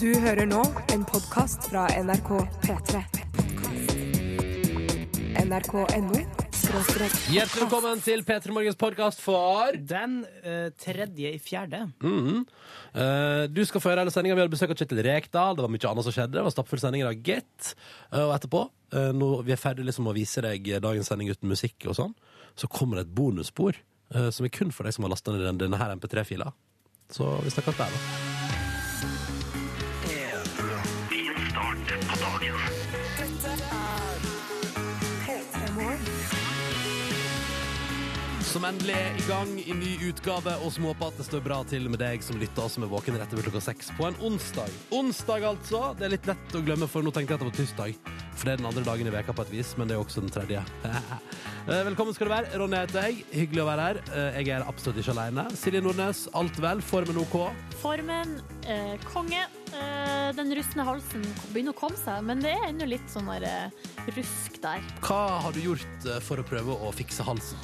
Du hører nå en podkast fra NRK P3. NRK.no Hjertelig velkommen til P3 Morgens podkast for Den eh, tredje i fjerde. Mhm. Eh, Du skal få høre hele sendinga. Vi hadde besøk av Kjetil Rekdal. Det var mye annet som skjedde. Det var stappfull sending i dag, gitt. Eh, Og etterpå, eh, når vi er ferdig liksom å vise deg dagens sending uten musikk og sånn, så kommer det et bonusspor eh, som er kun for deg som har lasta ned den- denne her MP3-fila. Så vi snakkes der, da. Som endelig er i gang i ny utgave, og som håper at det står bra til med deg som lytter, og som er våken rett over klokka seks på en onsdag. Onsdag, altså. Det er litt lett å glemme, for nå tenkte jeg at det var tirsdag. For det er den andre dagen i veka på et vis, men det er også den tredje. Eh, Velkommen skal du være. Ronny heter jeg. Hyggelig å være her. Eh, Jeg er absolutt ikke alene. Silje Nordnes, alt vel? Formen OK? Formen, eh, konge. Eh, den rustne halsen begynner å komme seg, men det er ennå litt sånn der, eh, rusk der. Hva har du gjort eh, for å prøve å fikse halsen?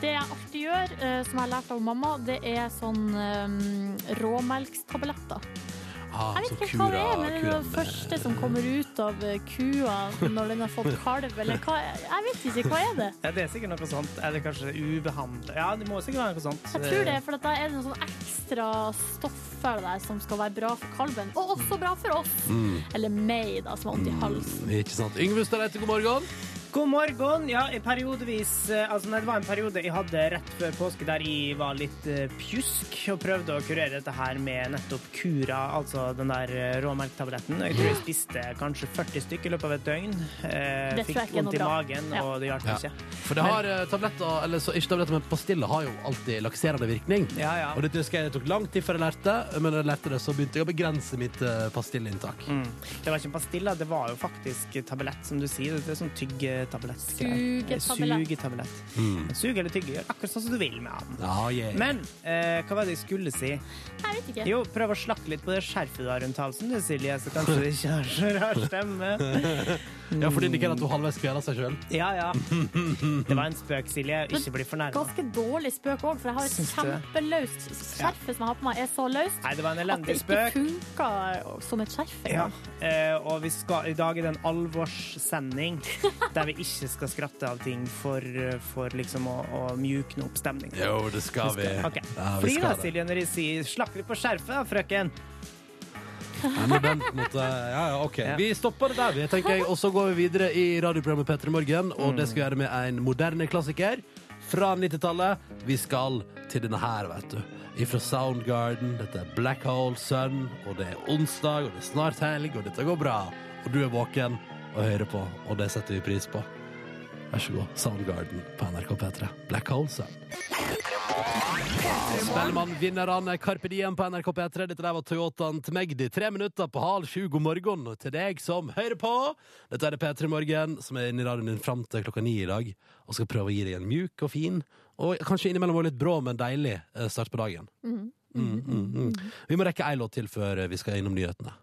Det jeg alltid gjør, som jeg har lært av mamma, det er sånn råmelkstabletter. Ah, Jeg vet ikke hva det er, men det er den første som kommer ut av eh, kua når den har fått kalv, eller hva Jeg vet ikke, hva er det? Ja, det er sikkert noe sånt. Eller kanskje ubehandlet. Ja, det må sikkert være noe sånt. Jeg tror det, for da er det noe sånn ekstra stoffer der som skal være bra for kalven, og også bra for oss. Eller meg, da, som har vondt i halsen. Ikke sant. Yngve Stareite, god morgen. God morgen. Ja, periodevis eh, Altså, det var en periode jeg hadde rett før påske der jeg var litt eh, pjusk og prøvde å kurere dette her med nettopp Cura, altså den der eh, råmelktabletten. Jeg tror jeg spiste kanskje 40 stykker i løpet av et døgn. Eh, fikk vondt i magen, Ja. og det hjalp Ja. ikke. For det har tabletter, eller så, ikke tabletter, men pastiller har jo alltid lakserende virkning. Ja, ja. Og det husker jeg det tok lang tid før jeg lærte, men da jeg lærte det, så begynte jeg å begrense mitt pastillinntak. Mm. Det var ikke en pastille, det var jo faktisk tablett, som du sier. Det er sånn tyggetablett. Sugetablett. Sugetablett. Mm. Suge eller tygge, gjør akkurat sånn som du vil med den. Ja, yeah. Men eh, hva var det jeg skulle si? Jeg vet ikke. Jo, prøv å slakke litt på det skjerfet du har rundt halsen, du, Silje, så kanskje du ikke har så rar stemme. ja, for det indikerer at hun halvveis kveler seg sjøl. Ja, ja. Det var en spøk, Silje. Ikke bli fornærma. Ganske dårlig spøk òg, for jeg har et Syns du? kjempeløst skjerf som jeg har på meg, er så løst Nei, det var en at elendig det ikke spøk. funker som et skjerf. Ja, engang. eh, og vi skal, i dag er det en alvorssending der vi ikke skal skratte av ting for, for liksom å, å mjukne opp stemningen. Jo, det skal vi. Ok. Ja, vi Flir da, skal det. Silje, når de sier 'slakk litt på skjerfet', da, frøken. Ja, når den, på en måte, ja, ja, ok. Ja. Vi stopper det der, vi, tenker jeg. Og så går vi videre i radioprogrammet P3 Morgen, og det Mm. skal vi gjøre med en moderne klassiker fra 90-tallet. Vi skal til denne her, vet du. Ifra Soundgarden. Dette er Black Hole Sun, og det er onsdag, og det er snart helg, og dette går bra. Og du er våken og hører på, og det setter vi pris på. Vær så god. Soundgarden på NRK P3. Black Hole Sun. Spellemannvinnerne Carpe Diem på NRK P3. Dette der var Toyotaen til Magdi. Tre minutter på halv sju. God morgen til deg som hører på. Dette er det P3 Morgen, som er inne i radioen din fram til klokka ni i dag. Og skal prøve å gi deg en mjuk og fin, og kanskje innimellom også litt brå, men deilig eh, start på dagen. Mm, mm, mm. Vi må rekke ei låt til før vi skal innom nyhetene.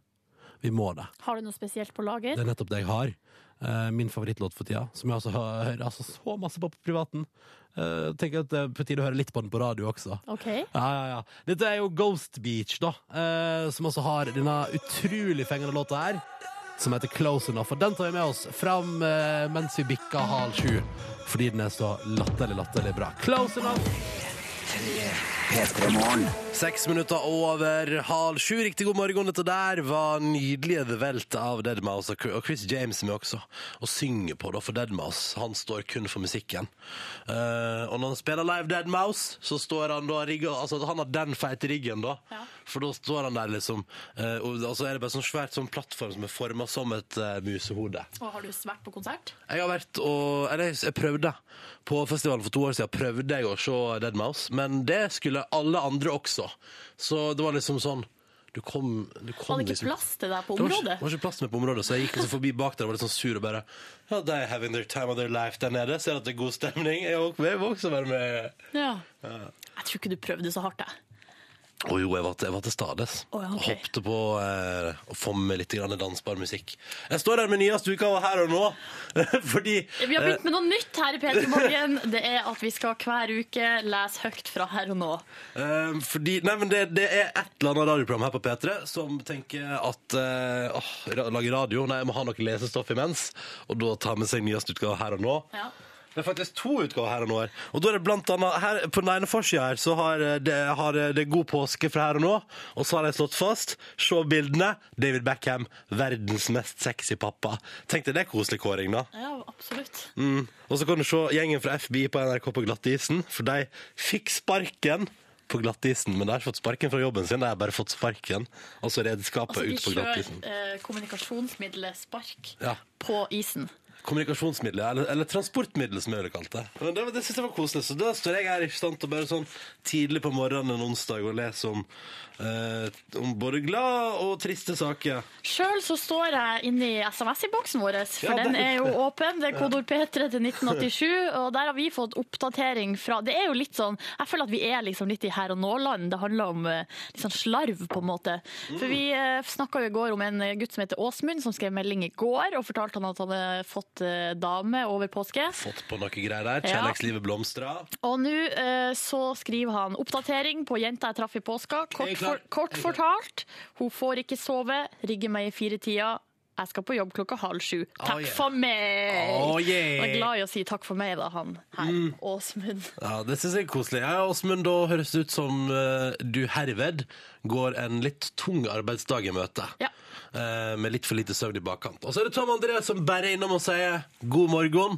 Vi må det. Har du noe spesielt på lager? Det er nettopp det jeg har. Eh, min favorittlåt for tida, som jeg altså hører altså, så masse på på privaten. Uh, tenker at det er på tide å høre litt på den på radio også. OK. Ja, ja, ja. Dette er jo Ghost Beach, da. Uh, som også har denne utrolig fengende låta her. Som heter Close Enough. Og den tar vi med oss fram uh, mens vi bikker halv sju. Fordi den er så latterlig, latterlig bra. Close Enough! Seks minutter over halv sju. Riktig god morgen. Dette der var nydelige The Welt av Deadmouse og Chris James med også. Og synger på da, for Deadmouse han står kun for musikken. Uh, og når han spiller live Deadmouse, så står han da rigga Altså han har den feite riggen, da. Ja. For da står han der liksom Uh, Og og så er det bare sånn svært sånn plattform som er forma som et uh, musehode. Og har du vært på konsert? Jeg har vært og Eller jeg prøvde. På festivalen for to år siden prøvde jeg å se Deadmouse, men det skulle alle andre også. Så det var liksom sånn Du kom, du kom Hadde ikke liksom plass til deg på det var, ikke, området? var ikke plass til meg på området, så jeg gikk liksom forbi bak der og var litt sånn sur og bare Ja, er having their time of their life der nede. Ser at det er god stemning. Jeg vil også- være med. Ja. Jeg tror ikke du prøvde så hardt, jeg. Å jo, jeg var til, jeg var til stades. Oh, ja, ok. Hoppte på eh, å få med litt grann dansbar musikk. Jeg står her med nyeste utgave her og nå, fordi Vi har begynt med noe nytt her i P3 Morgen. Det er at vi skal hver uke lese høyt fra her og nå. eh, fordi, nei, men det, det er et eller annet radioprogram her på P3 som tenker at eh, åh, lage radio, nei, jeg må ha noe lesestoff imens, og da ta med seg nyeste utgave her og nå. Ja. Det er faktisk to utgaver her og nå. her. Og da er det blant annet, her, På den ene forsida her så har eh, det, har det God påske fra her og nå. Og så har de slått fast Se bildene. David Beckham, verdens mest sexy pappa. Tenk deg det er koselig kåring, da. Ja, absolutt. Mm. Og så kan du se gjengen fra FBI på NRK på glattisen, for de fikk sparken på glattisen, men de har fått sparken fra jobben sin, de har bare fått sparken. Altså redskapet Altså, ut på glattisen. kjører eh, kommunikasjonsmiddelet spark Ja. på isen. Kommunikasjonsmiddelet, eller, eller transportmiddelet som jeg ville kalt det. Men det, det synes jeg var koselig, så da står jeg her ikke sant, og bare sånn tidlig på morgenen en onsdag og leser om, eh, om både glad og triste saker. Sjøl så står jeg inne i SMS-boksen vår, for Ja, den er jo åpen. Det er kodord P3 til 1987, og der har vi fått oppdatering fra Det er jo litt sånn Jeg føler at vi er liksom litt i her og nå-land. Det handler om eh, litt sånn slarv, på en måte. For vi uh, snakka jo i går om en gutt som heter Åsmund, som skrev melding i går og fortalte han at han hadde fått eh, dame over påske. Fått på noe greier der. Ja. Kjærlighetslivet blomstrer. Og nå eh, så skriver han oppdatering på jenta jeg traff i påska. Jeg er Kort. For, kort fortalt, hun får ikke sove, rigger meg i firetida. Jeg skal på jobb klokka halv sju. Takk yeah. for meg! Oh, yeah. Jeg er glad i å si takk for meg, da, han her. Mm. Åsmund. Ja, det synes jeg er koselig. Ja, Åsmund, da høres det ut som uh, du herved går en litt tung arbeidsdag i møte. Ja. Uh, med litt for lite søvn i bakkant. Og så er det Tom André som bare er innom og sier god morgen.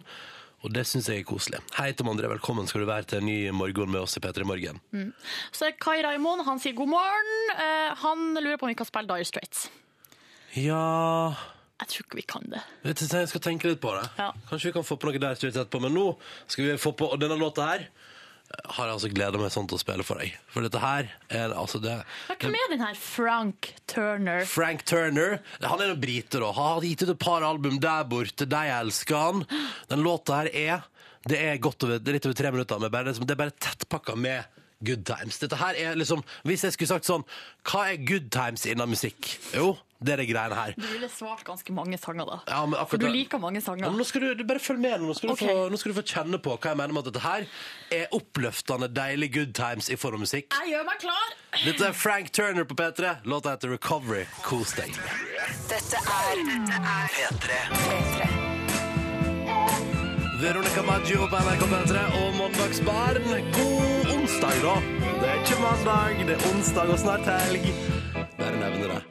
Og det syns jeg er koselig. Hei, Tom André. Velkommen skal du være til en ny morgen med oss i P3 Morgen. Så er Kai Raimond, han sier god morgen. Uh, han lurer på om vi kan spille Dire Straits. Ja Jeg tror ikke vi kan det. vet du, Jeg skal tenke litt på det. Ja. Kanskje vi kan få på noe der etterpå. Men nå skal vi få på denne låta her har jeg altså gleda meg sånn til å spille for deg. For dette her er altså det Hva Hvem er den her Frank Turner? Frank Turner. Han er en brite, da. Har gitt ut et par album der borte. De elsker han. Den låta her er Det er godt over, er litt over tre minutter, men bare, liksom, det er bare tettpakka med good times. Dette her er liksom Hvis jeg skulle sagt sånn Hva er good times innen musikk? Jo, det er det greiene her. Du ville svart ganske mange sanger, da. Ja, men akkurat For du liker mange Ja, sanger. men nå skal du, du bare følg med. Nå skal, du Ok. få, nå skal du få kjenne på hva jeg mener med at dette her er oppløftende, deilig good times i form av musikk. Jeg gjør meg klar! Dette er Frank Turner på P3. Låta heter Recovery. Kos deg. Dette er P3. Veronica Maggio på NRK P3 og Mandagsbarn. God onsdag, da. Det er ikke mandag, det er onsdag og snart helg. Bare nevne det.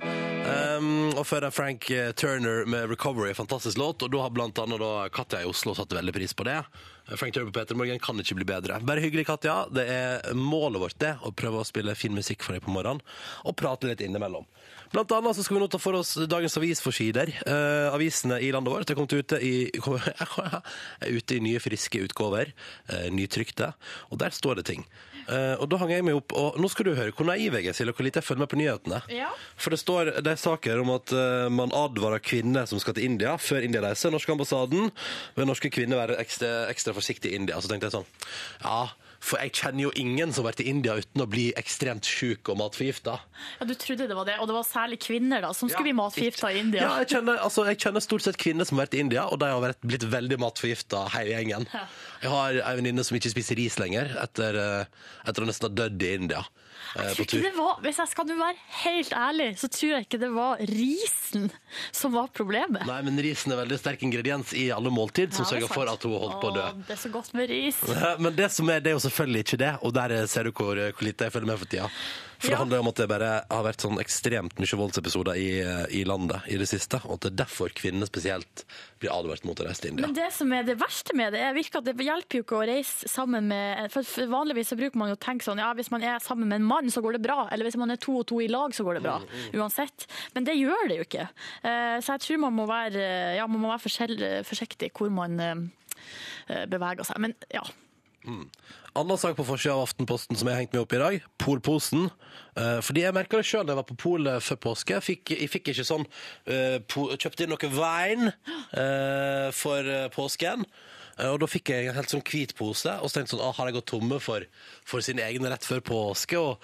Um, og før er Frank eh, Turner med 'Recovery', fantastisk låt. Og da har blant annet da Katja i Oslo satt veldig pris på det. Frank Turner på Peter Morgen kan ikke bli bedre. Bare hyggelig, Katja. Det er målet vårt det, å prøve å spille fin musikk for deg på morgenen, og prate litt innimellom. Blant annet så skal vi nå ta for oss dagens avisforsider. Uh, avisene i landet vårt er kommet ute i, ute i nye, friske utgaver. Uh, nytrykte. Og der står det ting. Eh, og da hang jeg meg opp, og nå skal du høre hvor naiv jeg er, Silje, og hvor lite jeg følger med på nyhetene. Ja. For det står det er saker om at eh, man advarer kvinner som skal til India før India reiser. Norske ambassaden vil norske kvinner være ekstra, ekstra forsiktige i India. Så tenkte jeg sånn Ja, for jeg kjenner jo ingen som har vært i India uten å bli ekstremt sjuk og matforgifta. Ja, Du trodde det var det, og det var særlig kvinner da, som skulle bli matforgifta i India. Ja, jeg kjenner, altså, jeg kjenner stort sett kvinner som har vært i India, og de har vært, blitt veldig matforgifta, hele gjengen. Ja. Jeg har ei venninne som ikke spiser ris lenger, etter, eh, etter å nesten ha dødd i India. Eh, Jeg på tror ikke det var, hvis jeg skal være helt ærlig, så tror jeg ikke det var risen som var problemet. Nei, men risen er veldig sterk ingrediens i alle måltid, som Ja, er sørger for at hun holdt på å dø. Det er så godt med ris. Men det som er, det er jo selvfølgelig ikke det, og der ser du hvor, hvor lite jeg følger med for tida. For det handler om at det bare har vært sånn ekstremt mye voldsepisoder i, i landet i det siste, og at det er derfor kvinnene spesielt blir advart mot å reise til India. Men det som er det verste med det, er virker at det hjelper jo ikke å reise sammen med For vanligvis så bruker man jo å tenke sånn ja, hvis man er sammen med en mann, så går det bra. Eller hvis man er to og to i lag, så går det bra. Mm, Uansett. Men det gjør det jo ikke. Eh, Så jeg tror man må være, ja, man må være forsiktig hvor man eh, beveger seg. Men ja. Annen sak på forsida av Aftenposten som jeg har hengt meg opp i dag, Polposen. Eh, fordi jeg merka det sjøl da jeg var på polet før påske. Jeg fikk, jeg fikk ikke sånn eh, po Kjøpte inn noe wine eh, for eh, påsken. Eh, Og da fikk jeg en helt sånn hvit pose, og så tenkte jeg sånn, ah, har jeg gått tomme for, for sine egne rett før påske? Og,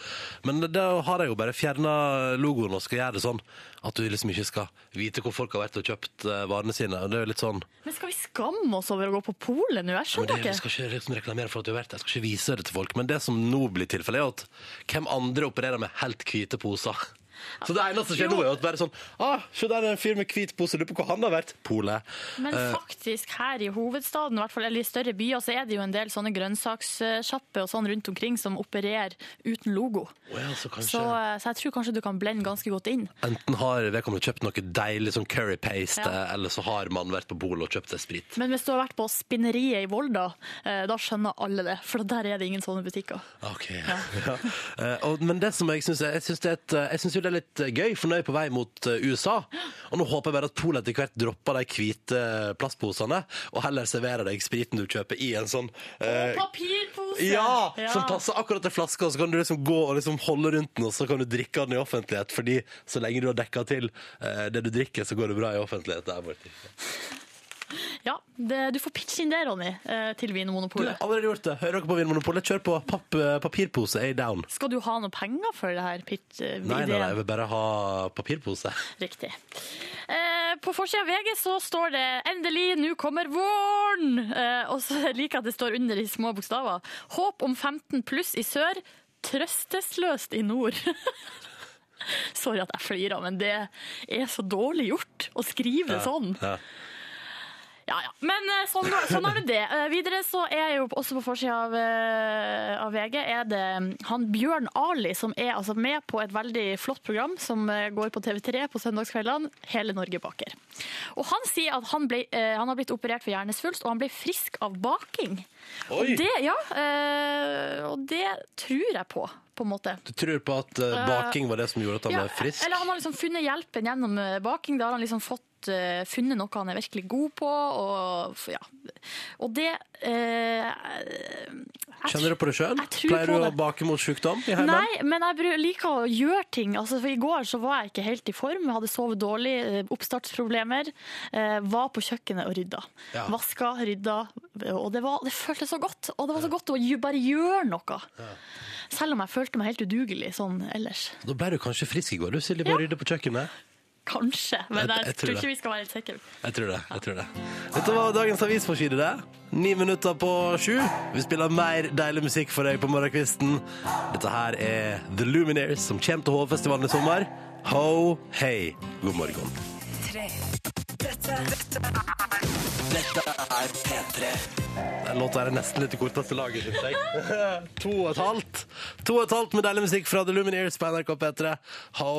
men da har jeg jo bare fjerna logoen og skal gjøre det sånn at du liksom ikke skal vite hvor folk har vært og kjøpt eh, varene sine. Og det er jo litt sånn Men skal vi skamme oss over å gå på polet nå? Jeg skjønner ikke. Jeg skal ikke liksom reklamere for at du har vært der, jeg skal ikke vise det til folk. Men det som nå blir tilfellet, er at hvem andre opererer med helt hvite poser? Så det eneste som skjer nå, er jo at bare sånn ah, Se der er en fyr med hvit pose, lurer på hvor han har vært. Polet. Men Eh. faktisk her i hovedstaden, i hvert fall, eller i større byer, så er det jo en del sånne grønnsakssjapper og sånn rundt omkring som opererer uten logo. Å ja, så kanskje Så, eh, så jeg tror kanskje du kan blende ganske godt inn. Enten har vedkommende kjøpt noe deilig sånn curry paste, Ja. eller så har man vært på bolet og kjøpt seg sprit. Men hvis du har vært på Spinneriet i Volda, eh, da skjønner alle det, for der er det ingen sånne butikker. Ok, ja. Eh, og, men det som jeg syns er, jeg synes det er, et, eh, jeg synes jo det er litt eh, gøy, for nå er jeg på vei mot eh, USA. Og nå håper jeg bare at Polet etter hvert dropper de hvite plastposene, og heller serverer deg spriten du kjøper i en sånn eh, Papirpose! ja, som passer akkurat til flaska, og så kan du liksom gå og liksom holde rundt den, og så kan du drikke den i offentlighet, fordi så lenge du har dekka til eh, det du drikker, så går det bra i offentlighet. Der borte. Ja, det, du får pitche inn det, Ronny, til Vinmonopolet. Du, har allerede gjort det. Hører dere på Vinmonopolet? Kjør på. Papp, eh, papirpose er down. Skal du ha noe penger for det her pitch, eh, Nei, nei, nei, jeg vil bare ha papirpose. Riktig. Eh, på forsida av VG så står det 'Endelig, nå kommer våren'! Eh, og så liker jeg at det står under i små bokstaver. 'Håp om 15 pluss i sør, trøstesløst i nord'. Sorry at jeg flirer, men det er så dårlig gjort å skrive det sånn. Ja. Ja, ja. Men eh, sånn, sånn er det det. Eh, Videre så er jo også på forsida av, eh, av VG er det mm, han Bjørn Ali som er altså med på et veldig flott program som går på TV3 på søndagskveldene, Hele Norge baker. Og han sier at han, ble, han har blitt operert for hjernesvulst, og han ble frisk av baking. Og Oi! det, ja, og det tror jeg på, på en måte. Du tror på at baking var det som gjorde at han Ja, ble frisk? Eller han har liksom funnet hjelpen gjennom baking. Da har han liksom fått eh, funnet noe han er virkelig god på. Og, ja. og det eh, Kjenner du på det sjøl? Pleier du å bake mot sykdom i heimen? Nei, men jeg liker å gjøre ting. Altså, for I går så var jeg ikke helt i form. Jeg hadde sovet dårlig, eh, oppstartsproblemer. Eh, var på kjøkkenet og rydda. Ja. Vaska, rydda. Og det, var, det føltes så godt. Og det var så godt å bare gjøre noe. Selv om jeg følte meg helt udugelig sånn ellers. Da ble du kanskje frisk i går, du Silje, på å rydde på kjøkkenet? Kanskje, men Jeg- jeg, jeg tror tror det. ikke vi skal være helt sikre. Jeg tror det. jeg tror det. Dette var dagens avisforside, det. Ni minutter på sju. Vi spiller mer deilig musikk for deg på morgenkvisten. Dette her er The Luminaires, som kommer til Hovefestivalen i sommer. Ho, hei, god morgen. Tre. Dette, dette Den låta er nesten litt i korteste laget, syns jeg. to og et halvt. To og et halvt med deilig musikk fra The Lumineers på NRK P3. Ho,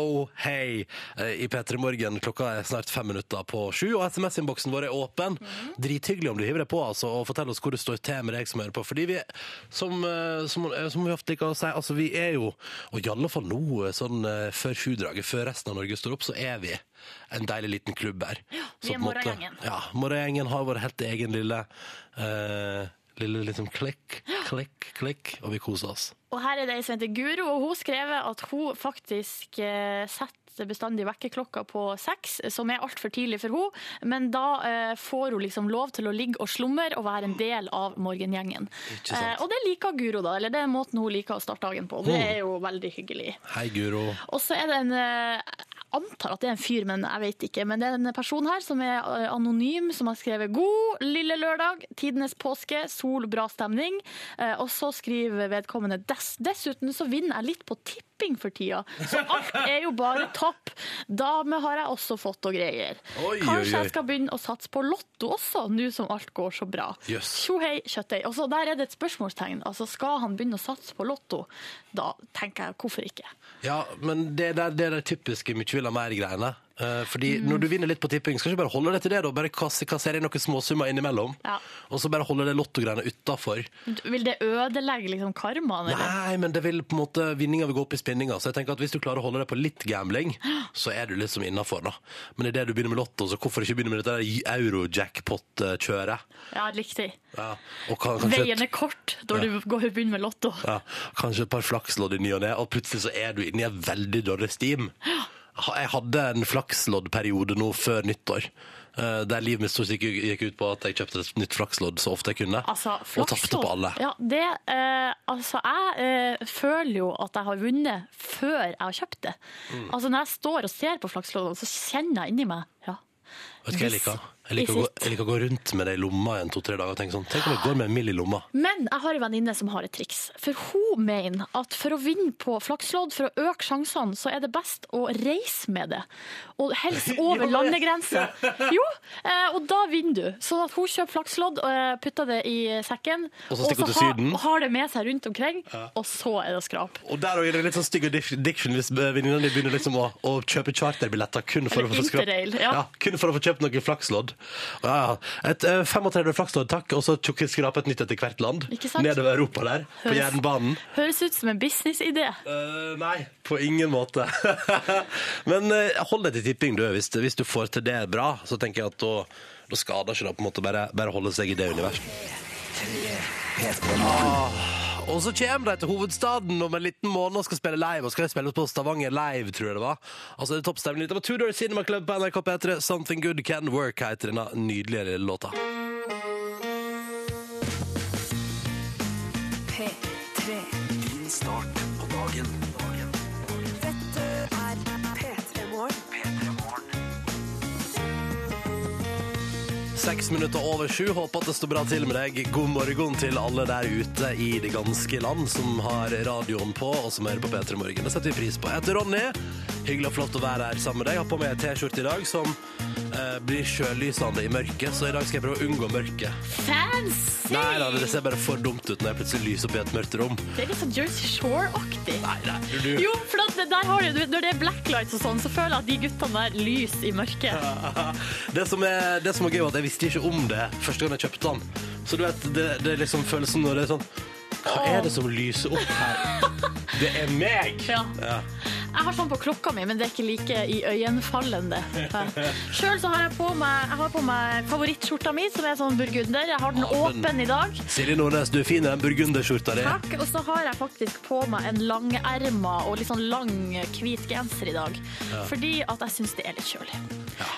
hei. Eh, I P3 Morgen klokka er snart fem minutter på sju, og SMS-innboksen vår er åpen. Drithyggelig om du hiver deg på altså, og forteller oss hvor det står til med deg som hører på. Fordi vi, som, eh, som, eh, som vi ofte liker å si, altså vi er jo, og i alle fall nå, sånn før sjudraget, før resten av Norge står opp, så er vi en deilig liten klubb her. vi er morgengjengen. Ja, morgengjengen har vår helt egen lille eh, Lille liksom klikk, klikk, klikk, og vi koser oss. Og her er det ei som heter Guro, og hun skrev at hun faktisk eh, setter bestandig vekkerklokka på seks, som er altfor tidlig for henne, men da eh, får hun liksom lov til å ligge og slumre og være en del av morgengjengen. Eh, og det liker Guro, da, eller det er måten hun liker å starte dagen på. Det Mm. er jo veldig hyggelig. Hei, Guro. Og så er det en eh, antar at det er en fyr, men jeg vet ikke. Men det er en person her som er eh, anonym, som har skrevet 'God lille lørdag, tidenes påske, sol, bra stemning'. Eh, Og så skriver vedkommende Dess, 'Dessuten så vinner jeg litt på tipping for tida', så alt er jo bare topp. Dame har jeg også fått og greier. Oi, oi, Kanskje oi. jeg skal begynne å satse på Lotto også, nå som alt går så bra. Tjo hei, kjøttdeig. Og så der er det et spørsmålstegn. Altså, skal han begynne å satse på Lotto? Da tenker jeg, hvorfor ikke? Ja, men det, der, det er det typiske mye vil ha mer-greiene. Eh, fordi Mm. når du vinner litt på tipping, skal du ikke bare holde deg til det, da. Bare kasse- kassere inn noen småsummer innimellom. Ja. Og så bare holde det lottogreiene utafor. Vil det ødelegge liksom karmaen, eller? Nei, men det vil på en måte vinninga vil gå opp i spinninga. Så jeg tenker at hvis du klarer å holde deg på litt gambling, så er du liksom innafor, da. Men idet du begynner med lotto, så hvorfor ikke begynne med dette euro-jackpot-kjøret? Ja, riktig. Ja. Kan, Veien er kort når du går og begynner med Lotto. ja, kanskje et par flakslodd i ny og ne, og plutselig så er du inne i en veldig dårlig steam. Ha- Jeg hadde en flaksloddperiode nå før nyttår. eh, der livet mitt stort sett gikk ut på at jeg kjøpte et nytt flakslodd så ofte jeg kunne. Altså, og tapte på alle. Ja, det, eh, altså, jeg eh, føler jo at jeg har vunnet før jeg har kjøpt det. Mm. Altså, når jeg står og ser på flaksloddene, så kjenner jeg inni meg ja. Vet du hva jeg liker? Jeg liker, å gå, jeg liker å gå rundt med det i lomma en to-tre dager og tenke sånn Tenk om jeg går med en mill i lomma. Men jeg har en venninne som har et triks. For hun mener at for å vinne på flakslodd, for å øke sjansene, så er det best å reise med det. Og helst over landegrenser. Jo, eh, og da vinner du. Så at hun kjøper flakslodd, og putter det i sekken, Og så hun til har- har det med seg rundt omkring, og så er det skrap. Og der er det litt sånn stygg addiction hvis venninnene dine begynner liksom å, å kjøpe charterbilletter kun for Eller å få skrap- Ja. ja. kun for å få kjøpt noen flakslodd. Ja, ja. Et eh, 35 flakslodd, takk, og så tjukk- skrape et nytt etter hvert land. Ikke sant? Nedover Europa der, på Høres- jernbanen. Høres ut som en businessidé. Eh, nei, på ingen måte. Men eh, hold deg til tipping, du. Hvis, hvis du får til det bra, så tenker jeg at da, da skader ikke det på en måte bare, bare holde seg i det universet. Ah, og så kommer de til hovedstaden om en liten måned og skal spille live. Og skal de spille på Stavanger Live, tror jeg det var. Altså det er toppstemning. Det var Tudor Cinema Club på NRK P3. Something Good Can Work heter denne nydelige låta. Seks minutter over sju. Håper at det står bra til med deg. God morgen til alle der ute i det ganske land som har radioen på, og som hører på P3 Morgen. Det setter vi pris på. Jeg heter Ronny. Hyggelig og flott å være her sammen med deg. Jeg har på meg T-skjorte i dag som eh, blir sjølysende i mørket, så i dag skal jeg prøve å unngå mørket. Fancy! Nei da, det ser bare for dumt ut når jeg plutselig lyser opp i et mørkt rom. Det er litt sånn Jersey Shore-aktig. Nei, nei, du, du. Jo, for at det der har du, når det er blacklights og sånn, så føler jeg at de guttene der lyser i mørket. Det som er, det som er gøy, var at jeg visste ikke om det første gang jeg kjøpte den. Så du vet, det, det er liksom følelsen når det er sånn Hva er det som lyser opp her? Det er meg! Ja. Ja. Jeg har sånn på klokka mi, men det er ikke like iøynefallende. Sjøl så har jeg på meg, jeg har på meg favorittskjorta mi, som er sånn burgunder. Jeg har den Ja, åpen i dag. Silje Nordnes, du er fin i den burgunderskjorta di. Takk. Og så har jeg faktisk på meg en langerma og litt sånn lang hvit genser i dag. Fordi at jeg syns det er litt kjølig.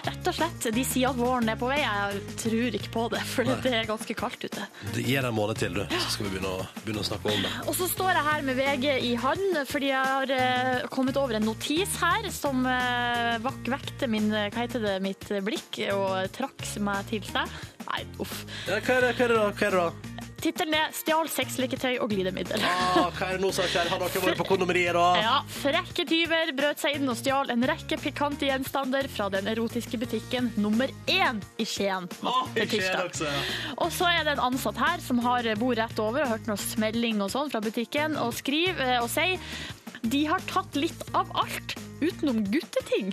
Rett og slett. De sier at våren er på vei. Jeg tror ikke på det, for det er ganske kaldt ute. Gi det en måned til, du, så skal vi begynne å, begynne å snakke om det. Og så står jeg her med VG i hånd, fordi jeg har eh, kommet over en notis her som eh, vekte min, eh, hva heter det, mitt blikk og trakk meg til seg. Nei, uff. Ja, hva, er det, hva er det da? Hva er det da? Tittelen er 'Stjal sexleketøy og glidemiddel'. Ah, hva er det nå som skjer? Har dere vært på kondomeriet, da? Ja, Frekke tyver brøt seg inn og stjal en rekke pikante gjenstander fra den erotiske butikken nummer én i Skien. Ah, i Skien også, ja. Og så er det en ansatt her som har bor rett over og hørt noe smelling og sånn fra butikken, og skriver eh, og sier de har tatt litt av alt utenom gutteting.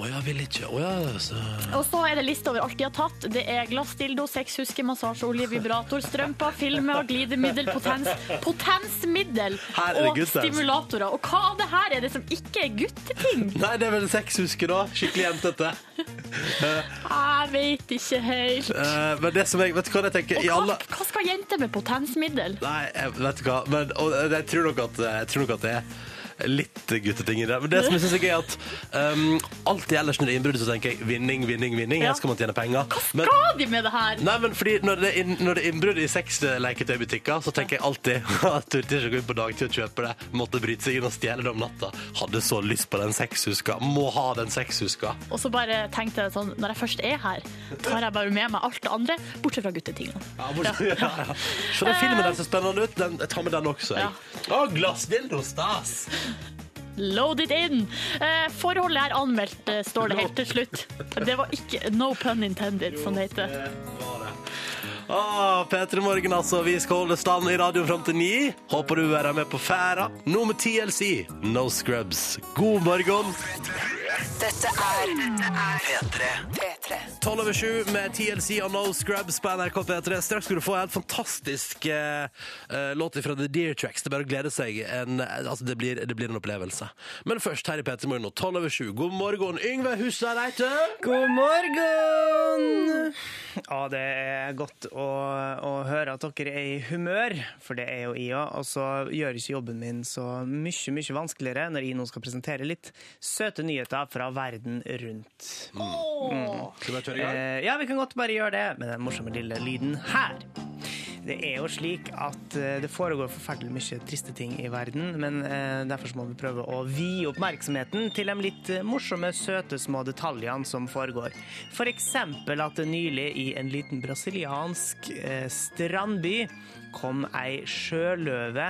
Å ja, vil ikke Å ja, så Og så er det liste over alt de har tatt. Det er glassdildo, sexhuske, massasjeolje, vibrator, strømper, filmer, glidemiddel, potens, potensmiddel og stimulatorer. Og hva av det her er det som ikke er gutteting? Nei, det er vel sexhuske, da. Skikkelig jentete. Jeg vet ikke helt. Uh, men det som jeg Vet du hva jeg tenker? Og I hva, alle hva skal jenter med potensmiddel? Nei, jeg vet du hva. Men, og jeg, tror nok at, jeg tror nok at det er litt gutteting i det. Men det som jeg synes er gøy, er at um, alltid ellers når det er innbrudd, så tenker jeg vinning, vinning, vinning. Ja. Her skal man tjene penger. Hva Men- skal de med det her? Nei, men fordi når det, er når det er innbrudd i sexleketøybutikker, så tenker jeg alltid at turte ikke å gå inn på dagtid og kjøpe det. Måtte bryte seg inn og stjele det om natta. Hadde så lyst på den sexhuska. Må ha den sexhuska. Og så bare tenkte jeg sånn, når jeg først er her, tar jeg bare med meg alt det andre, bortsett fra guttetingene. Ja, bortsett, ja, ja. Så den filmen der ser spennende ut. Den, jeg tar med den også. Jeg. Å, glassdildo, stas! Load it in! Eh, forholdet er anmeldt, eh, står det helt til slutt. Det var ikke no pun intended, som det heter. Ah, P3 Morgen, altså. Vi skal holde stand i radioen fram til ni. Håper du vil være med på færa. Nå med TLC, No Scrubs. God morgen. Dette er P3. P3. 12 over 7 med TLC og No Scrubs på NRK P3. Straks skal du få en helt fantastisk eh, eh, låt fra The Deer Tracks. Det er bare å glede seg. En, altså, det, blir, det blir en opplevelse. Men først her i P3 Morgen nå, 12 over 7. God morgen, Yngve Hussereite. God morgen! Ja, det er godt å, å høre at dere er i humør, for det er jo jeg òg. Og så gjør ikke jobben min så mye, mye vanskeligere når jeg nå skal presentere litt søte nyheter fra verden rundt. Skal vi kjøre i gang? Eh, ja, vi kan godt bare gjøre det med den morsomme lille lyden her. Det er jo slik at eh, det foregår forferdelig mye triste ting i verden, men eh, derfor så må vi prøve å vie oppmerksomheten til de litt morsomme, søte små detaljene som foregår. For eksempel at det nylig i en liten brasiliansk strandby kom ei sjøløve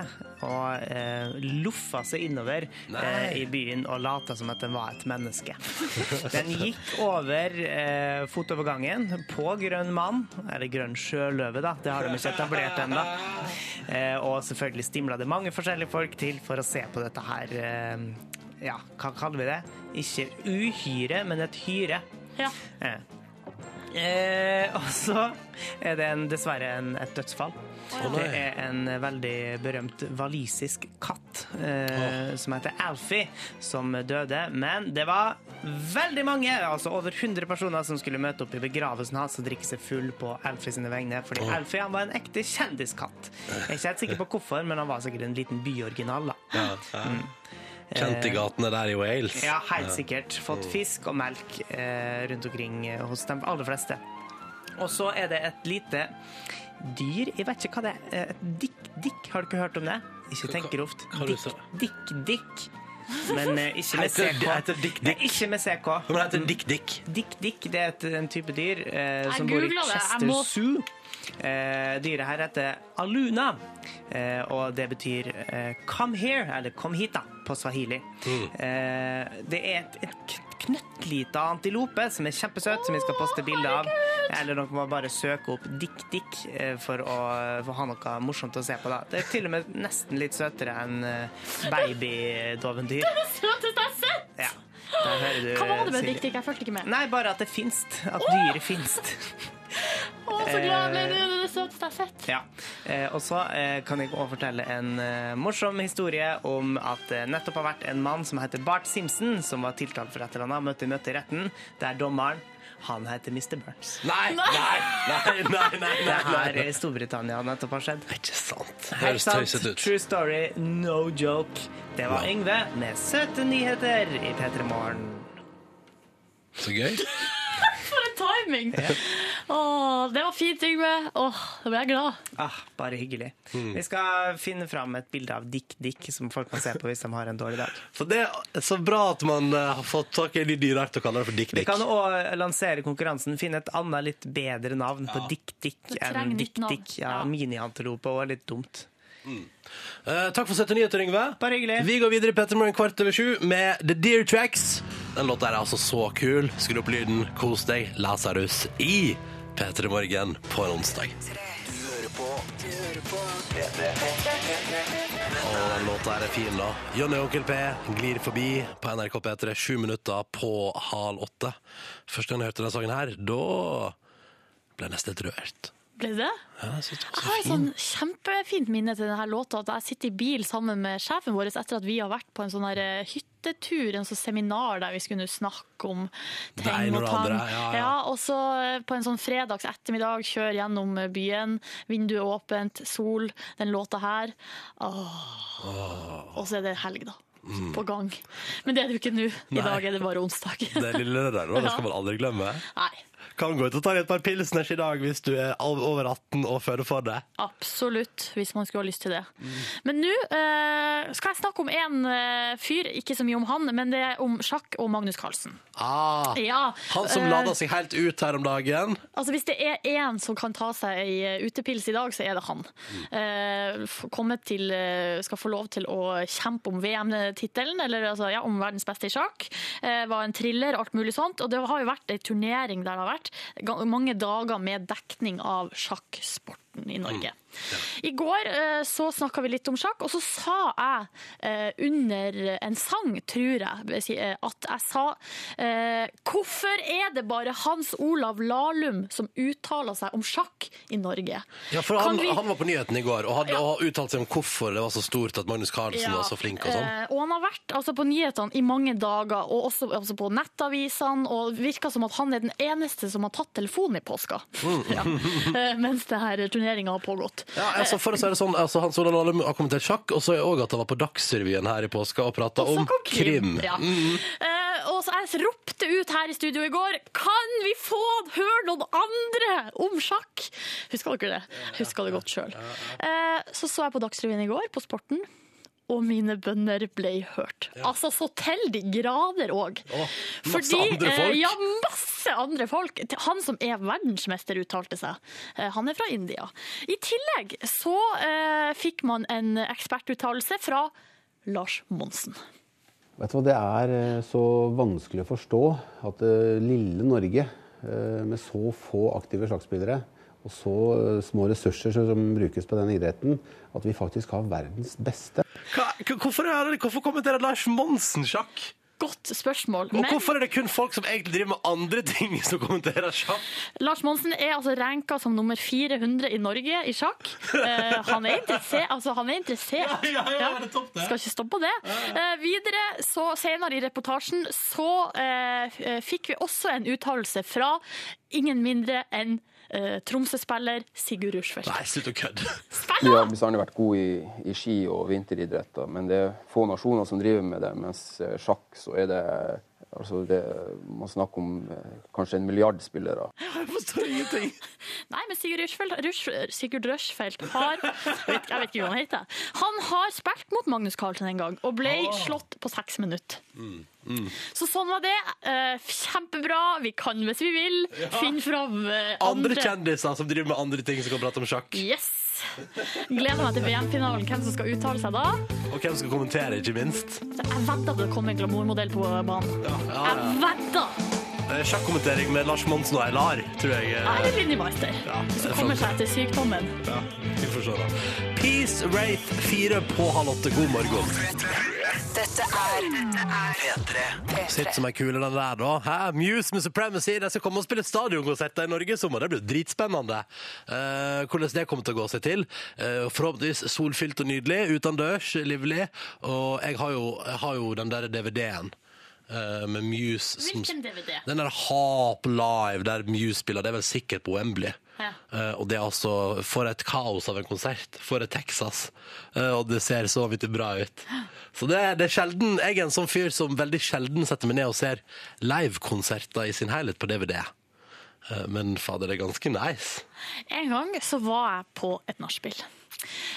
og eh, loffa seg innover eh, i byen og lata som at den var et menneske. Den gikk over eh, fotovergangen på grønn mann, eller grønn sjøløve, da. Det har de ikke etablert ennå. Eh, og selvfølgelig stimla det mange forskjellige folk til for å se på dette her eh, Ja, hva kaller vi det? Ikke uhyre, men et hyre. Ja. Eh. Eh, og så er det en, dessverre en, et dødsfall. Det er en veldig berømt walisisk katt eh, som heter Alfie, som døde. Men det var veldig mange, altså over 100 personer, som skulle møte opp i begravelsen hans og drikke seg full på Alfie sine vegne. Fordi Alfie han var en ekte kjendiskatt. Jeg er ikke helt sikker på hvorfor, men han var sikkert en liten byoriginal. da. Kjent i gatene der i Wales. Ja, helt sikkert. Fått fisk og melk eh, rundt omkring eh, hos de aller fleste. Og så er det et lite dyr Jeg vet ikke hva det er. Dikk-dikk, har du ikke hørt om det? Ikke tenk grovt. Dikk-dikk-dikk. Men eh, ikke med Heter- CK. heter Dick Nei, ikke med CK. Men det heter Dick Dick. Dikk-dikk det er et, en type dyr eh, som bor i googlet det. Jeg Chester må- Zoo. Eh, dyret her heter aluna, eh, og det betyr eh, 'come here', eller 'kom hit', da, på swahili. Eh, det er et, et knøttlita antilope som er kjempesøt, som vi skal poste bilde av. Eller dere må bare søke opp Dick Dick eh, for å få ha noe morsomt å se på. da. Det er til og med nesten litt søtere enn eh, babydovendyr. Søteste jeg har sett! Ja, Hva var det med. Dick Dick? Jeg fulgte ikke med. Nei, bare at det finst, At dyret finnes. Å, så glad ble. Det er det søteste jeg har sett. Ja. Eh, og så eh, kan jeg også fortelle en eh, morsom historie om at det nettopp har vært en mann som heter Bart Simpson, som var tiltalt for et eller annet, møtte i møte i retten, der dommeren han heter Mr. Burns. Nei, nei, nei, nei, nei, nei, Det her i Storbritannia nettopp har skjedd. Ikke sant. Det Helt høres sant. tøysete ut. True story, no joke. Det var Yngve med søte nyheter i P3 Morgen. Så gøy. For en timing! Åh, det var fint, Yngve. Åh, da ble jeg glad. Ah, bare hyggelig. Mm. Vi skal finne fram et bilde av Dick Dick, som folk kan se på hvis de har en dårlig dag. For det er så bra at man eh, har fått tak i en ny og kaller det for Dick Dick. Vi kan òg lansere konkurransen. Finne et annet, litt bedre navn på Dick Dick enn Dick. Dick. Ja, Ja. Miniantilope og litt dumt. Eh, takk for 70 nyheter, Yngve. Bare hyggelig. Vi går videre i Pettermorgen kvart over sju med The Deer Tracks. Den låta er altså så kul. Skru opp lyden, kos deg. Lasarus i P3 Morgen på en onsdag. Du hører på, du hører på Og den låta her er fin, da. Jonny og Onkel P glir forbi på NRK P3 sju minutter på halv åtte. Første gang jeg hørte denne sangen her, da ble jeg nesten litt rørt. Ble det? Ja, jeg har et sånn kjempefint minne til denne låta. At jeg sitter i bil sammen med sjefen vår etter at vi har vært på en sånn eh, hyttetur, en sånn seminar der vi skulle snakke om ting og tang. Ja, ja, ja. og så eh, på en sånn fredags ettermiddag, kjør gjennom eh, byen, vinduet åpent, sol, den låta her. Åh. Og så er det helg, da. Mm. På gang. Men det er det jo ikke nå. I dag er det bare onsdag. Det lille der, nå, det skal man aldri glemme. Nei. Kan gå ut og ta deg et par pilsners i dag hvis du er over 18 og føler for det. Absolutt, hvis man skulle ha lyst til det. Mm. Men nå eh, skal jeg snakke om en eh, fyr, ikke så mye om han, men det er om sjakk og Magnus Carlsen. Ah, Ja, han som uh, lada seg helt ut her om dagen. Altså Hvis det er én som kan ta seg ei eh, utepils i dag, så er det han. Eh, f- til, eh, skal få lov til å kjempe om VM-tittelen, eller altså, ja, om verdens beste i sjakk. Eh, var en thriller, alt mulig sånt. Og det har jo vært ei turnering der det har vært mange dager med dekning av sjakksporten i Norge. I går eh, så snakka vi litt om sjakk, og så sa jeg eh, under en sang, tror jeg, eh, at jeg sa Hvorfor er det bare Hans Olav Lahlum som uttaler seg om sjakk i Norge? Ja, for han, vi- han var på nyheten i går og hadde ja. uttalt seg om hvorfor det var så stort at Magnus Carlsen Ja, var så flink og sånn. og han har vært altså, på nyhetene i mange dager, og også altså, på nettavisene, og virka som at han er den eneste som har tatt telefonen i påska. Mm. ja. Mens det her turneringa har pågått. Ja, altså for å si det sånn, altså Hans Olav Lahlum har kommentert sjakk, og så er òg at han var på Dagsrevyen her i påska og prata om krim. Ja. Eh, og så jeg ropte ut her i studio i går Kan vi få høre noen andre om sjakk? Husker dere det? Husker det godt sjøl. Så så jeg på Dagsrevyen i går, på Sporten. Og mine bønner ble hørt. Altså så til de grader òg. masse andre folk. Ja, masse andre folk. Han som er verdensmester, uttalte seg. Eh, Han er fra India. I tillegg så eh, fikk man en ekspertuttalelse fra Lars Monsen. Vet du hva, Det er eh, så vanskelig å forstå at lille Norge, eh, med så få aktive sjakkspillere og så eh, små ressurser som brukes på den idretten, at vi faktisk har verdens beste. Hva, hvorfor, er det, hvorfor kommenterer Lars Monsen sjakk? Godt spørsmål. Og Men hvorfor er det kun folk som egentlig driver med andre ting, som kommenterer sjakk? Lars Monsen er altså ranka som nummer 400 i Norge i sjakk. Uh, han er interessert. Altså, han er interessert. Ja, ja, ja, det er topp det. Skal ikke stoppe på det. Uh, videre, så senere i reportasjen, så uh, fikk vi også en uttalelse fra ingen mindre enn eh, Tromsø-spiller Sigurd Rushfeldt. Nei, slutt å kødde. Vi har bestandig vært gode i, i ski og vinteridretter, men det er få nasjoner som driver med det. Mens eh, sjakk så er det altså det, Man snakker om eh, kanskje en milliard spillere. Jeg forstår ingenting. Nei, men Sigurd Rushfeldt, Rush, Sigurd Rushfeldt har jeg vet, jeg vet ikke hva han heter. Han har spilt mot Magnus Carlsen en gang og ble slått på seks minutter. Så sånn var det. Eh, kjempebra. Vi kan hvis vi vil. Finn fram eh, Andre andre kjendiser som driver med andre ting som kan prate om sjakk. Yes! Gleder meg til VM-finalen. Hvem som skal uttale seg da? Og hvem skal kommentere, ikke minst. Jeg vedder det kommer en glamourmodell på banen. Jeg vedder! Eh, Sjakkommentering med Lars Monsen og Eilar, tror jeg. eh, Eller Linni Meister. Ja, Hvis er hun kommer seg etter sykdommen. Ja, vi får se da. Peace Rate 4 på halv åtte. God morgen. Dette er er P3. Sitt som ei kule, den der, da. Hæ? Muse med Supremacy. De skal komme og spille stadionkonserter i Norge i sommer. Det blir dritspennende. Uh, hvordan det kommer til å gå seg til. Uh, forhåpentligvis solfylt og nydelig. Utendørs, livlig. Og jeg har jo, jeg har jo den der DVD-en. Eh, med Muse som Hvilken DVD? Den der Harp Live der Muse spiller, det er vel sikkert på Wembley. Ja. Uh, og det er altså For et kaos av en konsert. For et Texas. Uh, og det ser så vidt bra ut. Så det, det er sjelden Jeg er en sånn fyr som veldig sjelden setter meg ned og ser livekonserter i sin helhet på DVD. Men fader, det er ganske nice. En gang så var jeg på et nachspiel.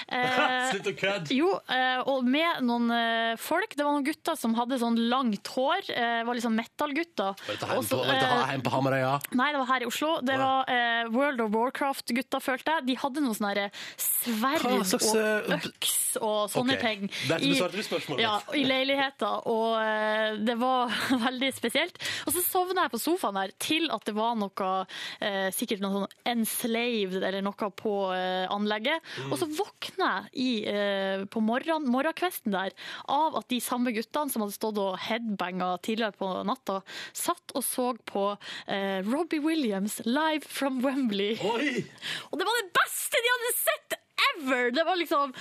Eh, Slutt å kødde! jo, eh, og med noen eh, folk. Det var noen gutter som hadde sånn langt hår. Det var liksom metal-gutter. Var dette hjemme på, Hamarøya? Nei, det var her i Oslo. Det var World of Warcraft-gutta, følte jeg. De hadde noen sånne sverd og eh, og sånne okay. ting. der I- besvarte du spørsmålet. Ja, i leiligheter. og eh, det var veldig spesielt. Og så sovna jeg på sofaen der til at det var noe eh, sikkert noe sånn enslaved eller noe på eh, anlegget. Mm. Og så våkna jeg i, eh, på morgen, morgenkvesten der av at de samme guttene som hadde stått og headbanga tidligere på natta, satt og så på eh, Robbie Williams live from Wembley. Oi! Og det var det beste de hadde sett ever! Det var liksom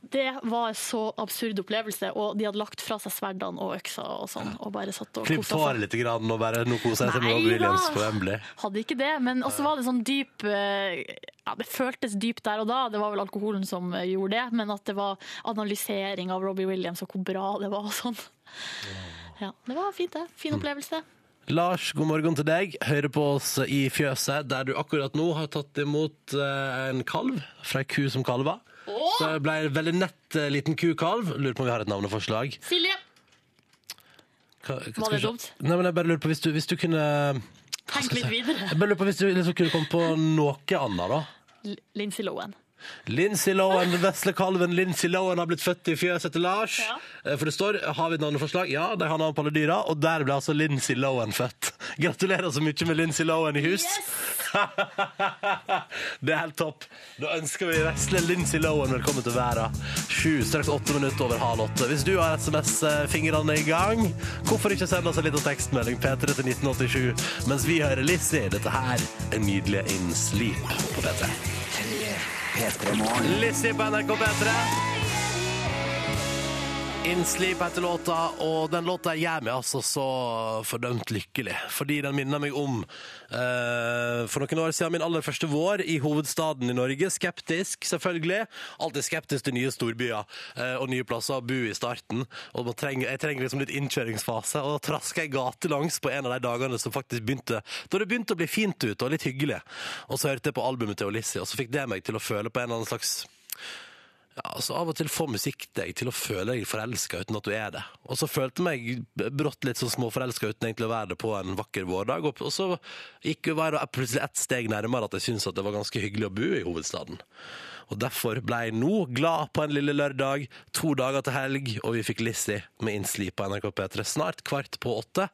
Det var en så absurd opplevelse, og de hadde lagt fra seg sverdene og øksa og sånn, og bare satt og Klipp håret litt grann og bare nå koser jeg seg med Robbie Williams på Wembley. Hadde ikke det, men også var det sånn dyp eh, ja, Det føltes dypt der og da, det var vel alkoholen som eh, gjorde det, men at det var analysering av Robbie Williams og hvor bra det var og sånn. Ja, det var fint, det. Fin opplevelse. Lars, god morgen til deg. Hører på oss i fjøset, der du akkurat nå har tatt imot eh, en kalv fra ei ku som Så det ble en veldig nett eh, liten kukalv. Lurer på om vi har et navneforslag. Silje, Hva- hva- Var skal det vi se. dumt? Nei, men jeg bare lurer på hvis du, hvis du kunne tenk litt videre. Jeg bare lurer på hvis du liksom kunne komme på noe annet, da. L- Lindsay Lohan. Lindsay Lohan, den vesle kalven Lindsay Lohan har blitt født i fjøset til Lars. Ja. Eh, For det står har vi et navneforslag. Ja, de har navn på alle dyra, og der ble altså Lindsay Lohan født. Gratulerer så mye med Lindsay Lohan i hus. det er helt topp. Da ønsker vi vesle Lindsay Lohan velkommen til verden. Sju, straks åtte minutter over halv åtte. Hvis du har SMS-fingrene i gang, hvorfor ikke sende oss en liten tekstmelding P3 til 1987 mens vi hører Lizzie. Dette her er nydelige In Sleep på P3. Lizzie på NRK P3. In Sleep heter låta, og den låta gjør meg altså så fordømt lykkelig. Fordi den minner meg om uh, for noen år siden min aller første vår i hovedstaden i Norge. Skeptisk, selvfølgelig. Alltid skeptisk til nye storbyer uh, og nye plasser å bo i starten. Og trenger, jeg trenger liksom litt innkjøringsfase. Og da traska jeg gatelangs på en av de dagene som faktisk begynte Da det begynte å bli fint ute og litt hyggelig. Og så hørte jeg på albumet til Olissi, og så fikk det meg til å føle på en eller annen slags ja, altså Av og til får musikk deg til å føle deg forelska uten at du er det. Og så følte meg brått litt sånn småforelska uten egentlig å være det på en vakker vårdag. Og, så gikk jeg plutselig ett steg nærmere at jeg syntes at det var ganske hyggelig å bo i hovedstaden. Og derfor ble jeg nå glad på en lille lørdag, to dager til helg, og vi fikk Lizzie med innsli på NRK P3 snart kvart på åtte.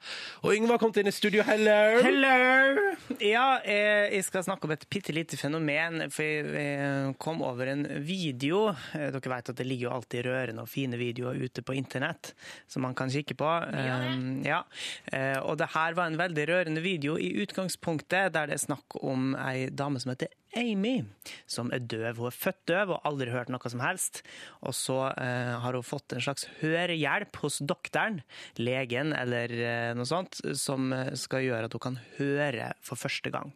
Og Yngve har kommet inn i studio. Hello! Hello! Ja, eh, jeg skal snakke om et bitte lite fenomen. For jeg eh, kom over en video. Eh, Dere vet at det ligger jo alltid rørende og fine videoer ute på internett som man kan kikke på. Ja. Ja. Eh, Og det her var en veldig rørende video i utgangspunktet, der det er snakk om ei dame som heter Amy, som er døv. Hun er født døv og aldri hørt noe som helst. Og så eh, har hun fått en slags hørehjelp hos doktoren, legen eller eh, noe sånt, som eh, skal gjøre at hun kan høre for første gang.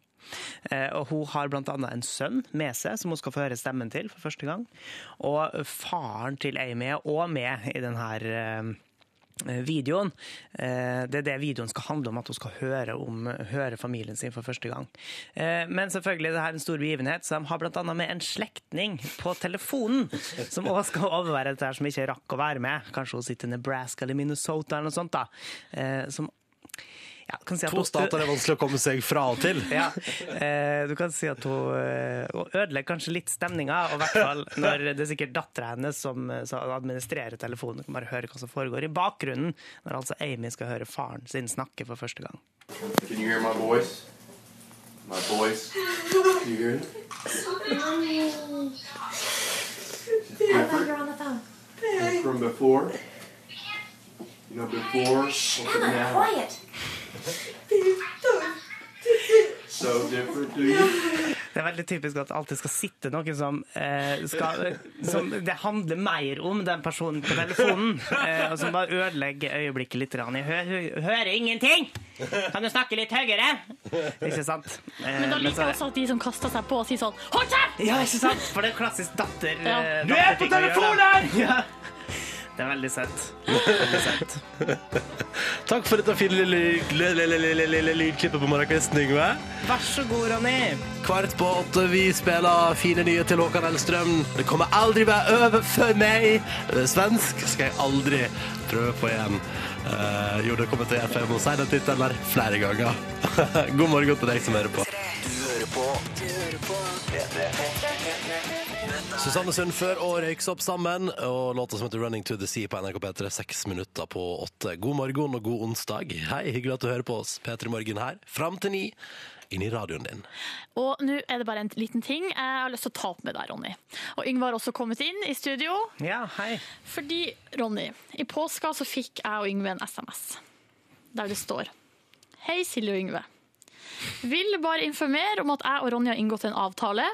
Eh, og hun har annet en sønn med seg som hun skal få høre stemmen til for første gang. Og faren til Amy er òg med i denne videoen. Eh, Det er det videoen skal handle om, at hun skal høre om høre familien sin for første gang. Eh, Men selvfølgelig, det her er en stor begivenhet, så de har annet med en slektning på telefonen, som òg skal overvære dette her, som ikke rakk å være med. Kanskje hun sitter i Nebraska eller Minnesota eller noe sånt. da. Eh, Som ja, kan si at To hun- stater er vanskelig å komme seg fra og til. ja, eh, du kan si at hun, eh, hun ødelegger kanskje litt stemninga, og i hvert fall når det er sikkert dattera hennes som, eh, som administrerer telefonen, kan bare høre hva som foregår i bakgrunnen, når altså Amy skal høre faren sin snakke for første gang. Can you hear my voice? My voice? Can you hear it? Different from before? You know, before, now? Quiet. So different, you? Det er veldig typisk at det alltid skal sitte noen som, eh, skal, som det handler mer om den personen på telefonen, eh, og som bare ødelegger øyeblikket litt. Jeg hø hø hører ingenting! Kan du snakke litt høyere? Ikke sant? Eh, Men da liker er jeg også at de som kaster seg på, og sier sånn Hold kjeft! Ja, ikke sant? For det er klassisk datter... Ja. datter Du er på telefonen! Ja. Det er veldig søtt. Veldig søtt. Takk for dette fine lille, lydklippet på morgenkvisten, Yngve. Vær så god, Ronny. Kvart på åtte, vi spiller fine nye til Håkan Hellstrøm. Det kommer aldri være over for meg. Svensk skal jeg aldri prøve på igjen. Uh, jo, det kommer til å gjøre, for jeg må si den tittelen der flere ganger. God morgen til deg som hører på. Du hører på P3. Susanne Sundfør og Røyksopp sammen, og låta som heter 'Running to the Sea' på NRK P3, seks minutter på åtte. God morgen og god onsdag. Hei, hyggelig at du hører på oss. P3 Morgen her, fram til ni, inn i radioen din. Og nå er det bare en liten ting jeg har lyst til å ta opp med deg, Ronny. Og Yngve har også kommet inn i studio. Ja, hei. Fordi, Ronny, i påska så fikk jeg og Yngve en SMS der det står Hei, Silje og Yngve. Vil bare informere om at jeg og Ronny har inngått en avtale.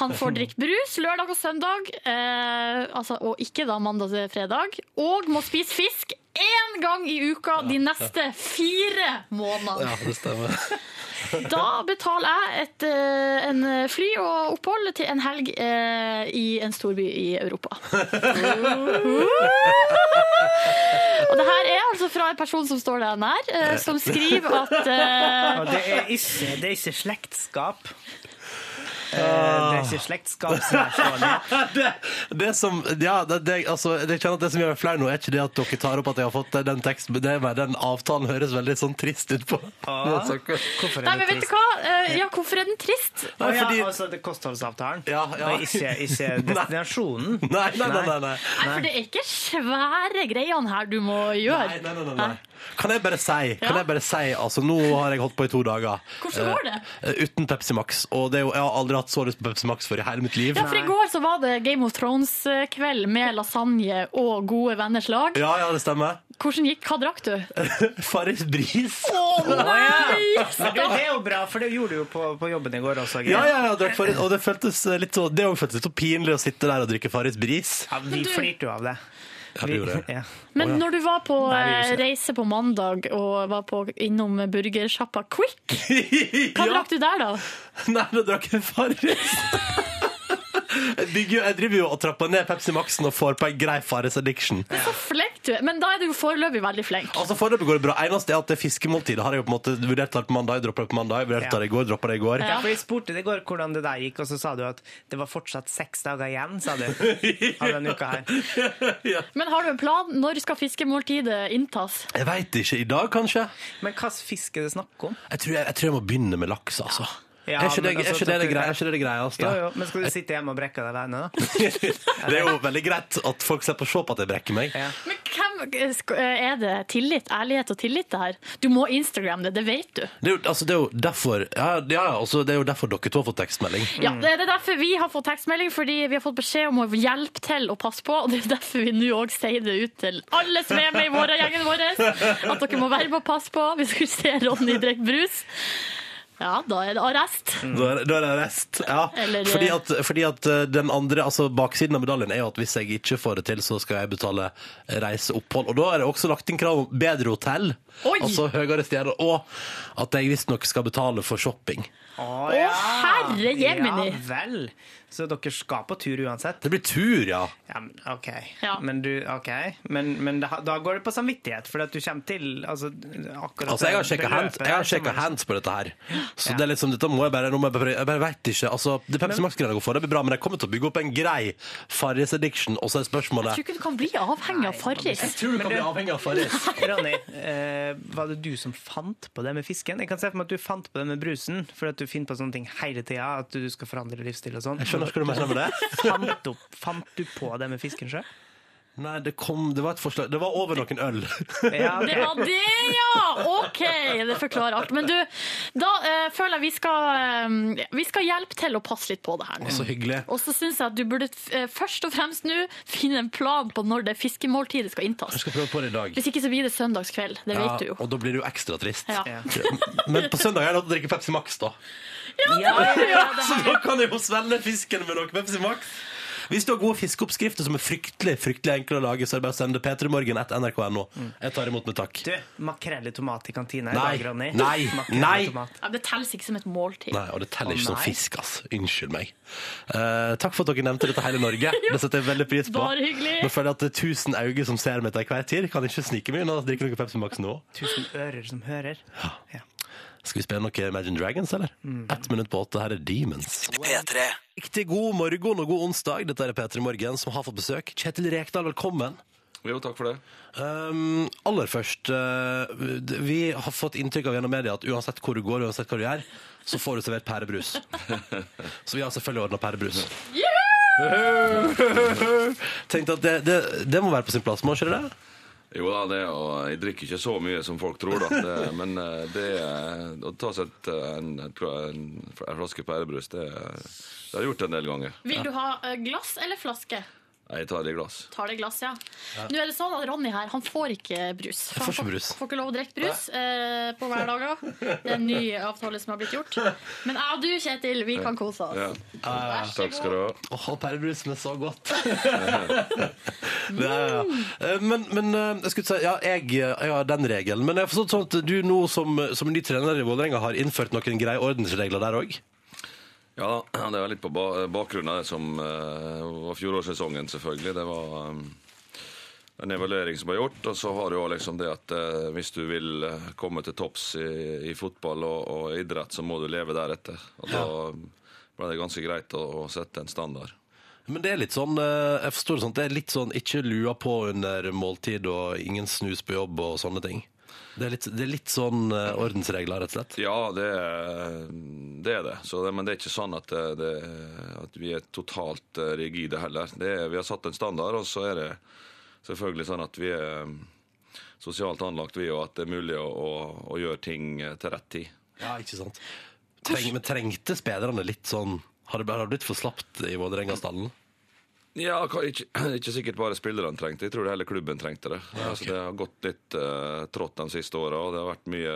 Han får drikke brus lørdag og søndag, eh, altså, og ikke da mandag til fredag. Og må spise fisk én gang i uka de neste fire månedene. Ja, det stemmer. Da betaler jeg et, eh, en fly og opphold til en helg eh, i en storby i Europa. og det her er altså fra en person som står deg nær, eh, som skriver at eh, det er ikke, det er ikke slektskap. Eh, Det er ikke slektskapsrelasjoner. det, det som ja, det, det, altså, jeg kjenner at det som gjør meg flau nå, er ikke det at dere tar opp at jeg har fått den teksten, men det med den avtalen høres veldig sånn trist ut på. Ah. Hvorfor Nei, er men det vet du hva? Eh, Ja, hvorfor er den trist? Å ja, altså det er kostholdsavtalen? Ja, ja. Ikke, ikke destinasjonen? Nei, nei, nei. nei, nei. Nei, for det er ikke svære greiene her du må gjøre. Nei, nei, nei, nei, nei. Kan jeg bare si, kan Ja. jeg bare si altså Nå har jeg holdt på i to dager. Hvordan går det? Eh, uten Pepsi Max. Og det er jo, jeg har aldri hatt så lyst på Pepsi Max før i hele mitt liv. Ja, for I går så var det Game of Thrones-kveld med lasagne og gode venners lag. Ja, ja, det stemmer. Hvordan gikk, Hva drakk du? Farris Bris. Nei! Men du, det er jo bra, for det gjorde du jo på, på jobben i går også. Geir. Ja, ja, ja, drakk Farris, og det føltes litt så Det føltes litt så pinlig å sitte der og drikke Farris Bris. Ja, vi flirte jo av det. Ja, det gjorde jeg. Ja. Men Å, ja. når du var på Nei, eh, det. reise på mandag og var på, innom burgersjappa Quick, hva ja. drakk du der, da? Nei, da drakk jeg Farris. Jeg, jeg driver jo og trapper ned Pepsi Max-en og får på en grei Farris Addiction. Det er Så flink du er. Men da er du jo foreløpig veldig flink. Altså Foreløpig går det bra. Eneste er at det fiskemåltidet har jeg jo på en måte vurdert på mandag. Droppa det på mandag, vurdert ja. det i går, droppa det i går. Ja, for Jeg spurte det i går hvordan det der gikk, og så sa du at det var fortsatt seks dager igjen sa du, av denne uka her. Men har du en plan? Når skal fiskemåltidet inntas? Jeg veit ikke. I dag, kanskje? Men hva fisk er det snakk om? Jeg tror jeg, jeg tror jeg må begynne med laks, altså. Ja, er ikke det altså, er ikke det, det, dere- er ikke det det greieste? Jo, jo, men skal du sitte hjemme og brekke deg alene, da? Det er jo veldig greit at folk slipper å se på at jeg brekker meg. Ja. Men hvem er det tillit, ærlighet og tillit det her? Du må Instagram det, det vet du. Det er jo, altså, det er jo derfor Ja, ja altså, det er jo derfor dere to har fått tekstmelding. Ja, det er derfor vi har fått tekstmelding, fordi vi har fått beskjed om å hjelpe til å passe på, og det er derfor vi nå òg sier det ut til alle som er med i våre, gjengen vår, at dere må være med og passe på hvis dere ser Ronny drikke brus. Ja, da er det arrest. Da er, da er det arrest, Ja. Eller- fordi, at, fordi at eh, den andre, altså baksiden av medaljen er jo at hvis jeg ikke får det til, så skal jeg betale reiseopphold. Og da er det også lagt inn krav om bedre hotell, Oi! altså høyere stjerner, og at jeg visstnok skal betale for shopping. Å, Å, herre jemini! Ja vel. Så dere skal på tur uansett? Det blir tur, ja. Ja, men OK. Ja. Men, du, okay. men, men da, da går det på samvittighet, for at du kommer til altså, akkurat Altså, jeg har sjekka hands, jeg hands på dette her. Så Ja. det er liksom, dette må jeg bare, jeg bare Jeg bare vet ikke. Altså, det Pepsi Max-greiene går for, det blir bra, men jeg kommer til å bygge opp en grei Farris addiction, og så er spørsmålet Jeg tror ikke du kan bli avhengig av Farris. tror du kan bli avhengig av Farris. Ronny, eh, var det du som fant på det med fisken? Jeg kan se for meg at du fant på det med brusen, for at du finner på sånne ting hele tida, at du skal forandre livsstil og sånn. Jeg skjønner hva du mener med det. Fant, opp, fant du på det med fisken sjøl? Nei, det kom Det var et forslag Det var over noen øl. Ja. Det var det, ja! OK, det forklarer alt. Men du, da uh, føler jeg vi skal, uh, vi skal hjelpe til å passe litt på det her nå. Så hyggelig. Og så syns jeg at du burde uh, først og fremst nå finne en plan på når det fiskemåltidet skal inntas. Jeg skal prøve på det i dag. Hvis ikke så blir det søndagskveld. Det vet du jo. og da blir det jo ekstra trist. Ja. Ja. Men på søndag er det å drikke Pepsi Max, da. Ja, ja, ja, det Så da kan jeg jo svelge fisken med noe Pepsi Max. Hvis du har gode fiskeoppskrifter som er fryktelig fryktelig enkle å lage, så er det bare å sende p3morgen etter nrk.no. Jeg tar imot med takk. Du, makrell i tomat i kantina i Nei, dag, Ronny. nei, Makrell nei. Ja, det telles ikke som et måltid. Nei, og det teller ikke som fisk, ass. Unnskyld meg. Uh, takk for at dere nevnte dette hele Norge. Det setter jeg veldig pris på. Bare hyggelig. Nå føler jeg at det er tusen øyne som ser meg til hver tid. Kan ikke snike meg unna å drikke noe Pepsi Max nå. Tusen ører som hører. Ja. Skal vi spille noe Imagine Dragons, eller? Mm. Ett minutt på åtte. Her er Demons. P3. Riktig god morgen og god onsdag. Dette er P3 Morgen som har fått besøk. Kjetil Rekdal, velkommen. Jo, takk for det. Um, aller først, uh, vi har fått inntrykk av gjennom media at uansett hvor du går, uansett hva du gjør, så får du servert pærebrus. så vi har selvfølgelig ordna pærebrus. Tenkte at det, det, det må være på sin plass, må ikke det? Jo da, det, og jeg drikker ikke så mye som folk tror, da. Det, men eh, det eh, å ta seg et, eh, en, en, en flaske pærebrus, det, det har jeg gjort en del ganger. Vil du ha glass eller flaske? Jeg tar det i glass. Tar det glass, ja. Nå er det sånn at Ronny her, han får ikke brus. Han får ikke brus. Får ikke lov å drikke brus eh, på hverdager. Det er en ny avtale som har blitt gjort. Men jeg og du, Kjetil, vi kan kose oss. Ja. Vær så Takk skal du ha. Åh, pærebrus med så godt. det er, ja. Eh, Men, men eh, jeg skulle si, ja, jeg, jeg har den regelen. Men jeg har forstått sånn at du nå som, som ny trener i Vålerenga har innført noen greie ordensregler der òg? Ja, det er litt på ba bakgrunn av det som eh, var fjorårssesongen, selvfølgelig. Det var eh, en evaluering som ble gjort, og så har du jo liksom det at eh, hvis du vil komme til topps i, i fotball og, og idrett, så må du leve deretter. Og da ble det ganske greit å, å sette en standard. Men det er litt sånn, jeg forstår det sånn, det er litt sånn ikke lua på under måltid og ingen snus på jobb og sånne ting. Det er litt, det er litt sånn eh, ordensregler, rett og slett. Ja, det er det. Er det. Så det men det er ikke sånn at, det, det, at vi er totalt eh, rigide heller. Det er, vi har satt en standard, og så er det selvfølgelig sånn at vi er mm, sosialt anlagt, vi, og at det er mulig å, å, å gjøre ting eh, til rett tid. Ja, ikke sant. Treng, men trengte spillerne litt sånn Har det blitt for slapt i Vålerenga-stallen? Ja, ikke, ikke sikkert bare spillerne trengte det. Jeg tror hele klubben trengte det. altså, det har gått litt uh, trått de siste åra, og det har vært mye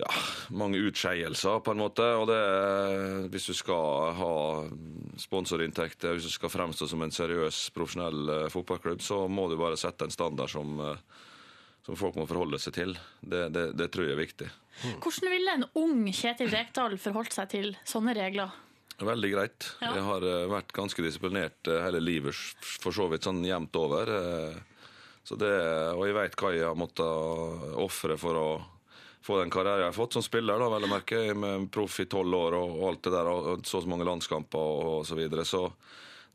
ja, mange utskeielser, på en måte. Og det, hvis du skal ha sponsorinntekter, hvis du skal fremstå som en seriøs, profesjonell eh, fotballklubb, så må du bare sette en standard som, eh, som folk må forholde seg til. Det, det, det tror jeg er viktig. Hvordan ville en ung Kjetil Rekdal forholdt seg til sånne regler? Veldig greit. Ja. Jeg har eh, vært ganske disiplinert eh, hele livet, for så vidt sånn jevnt over. eh, Så det, og jeg veit hva jeg har måttet ofre for å få den karrieren jeg har fått som spiller, da, vel å merke, med proff i tolv år og, og alt det der, og så og så mange landskamper og, og så videre. Så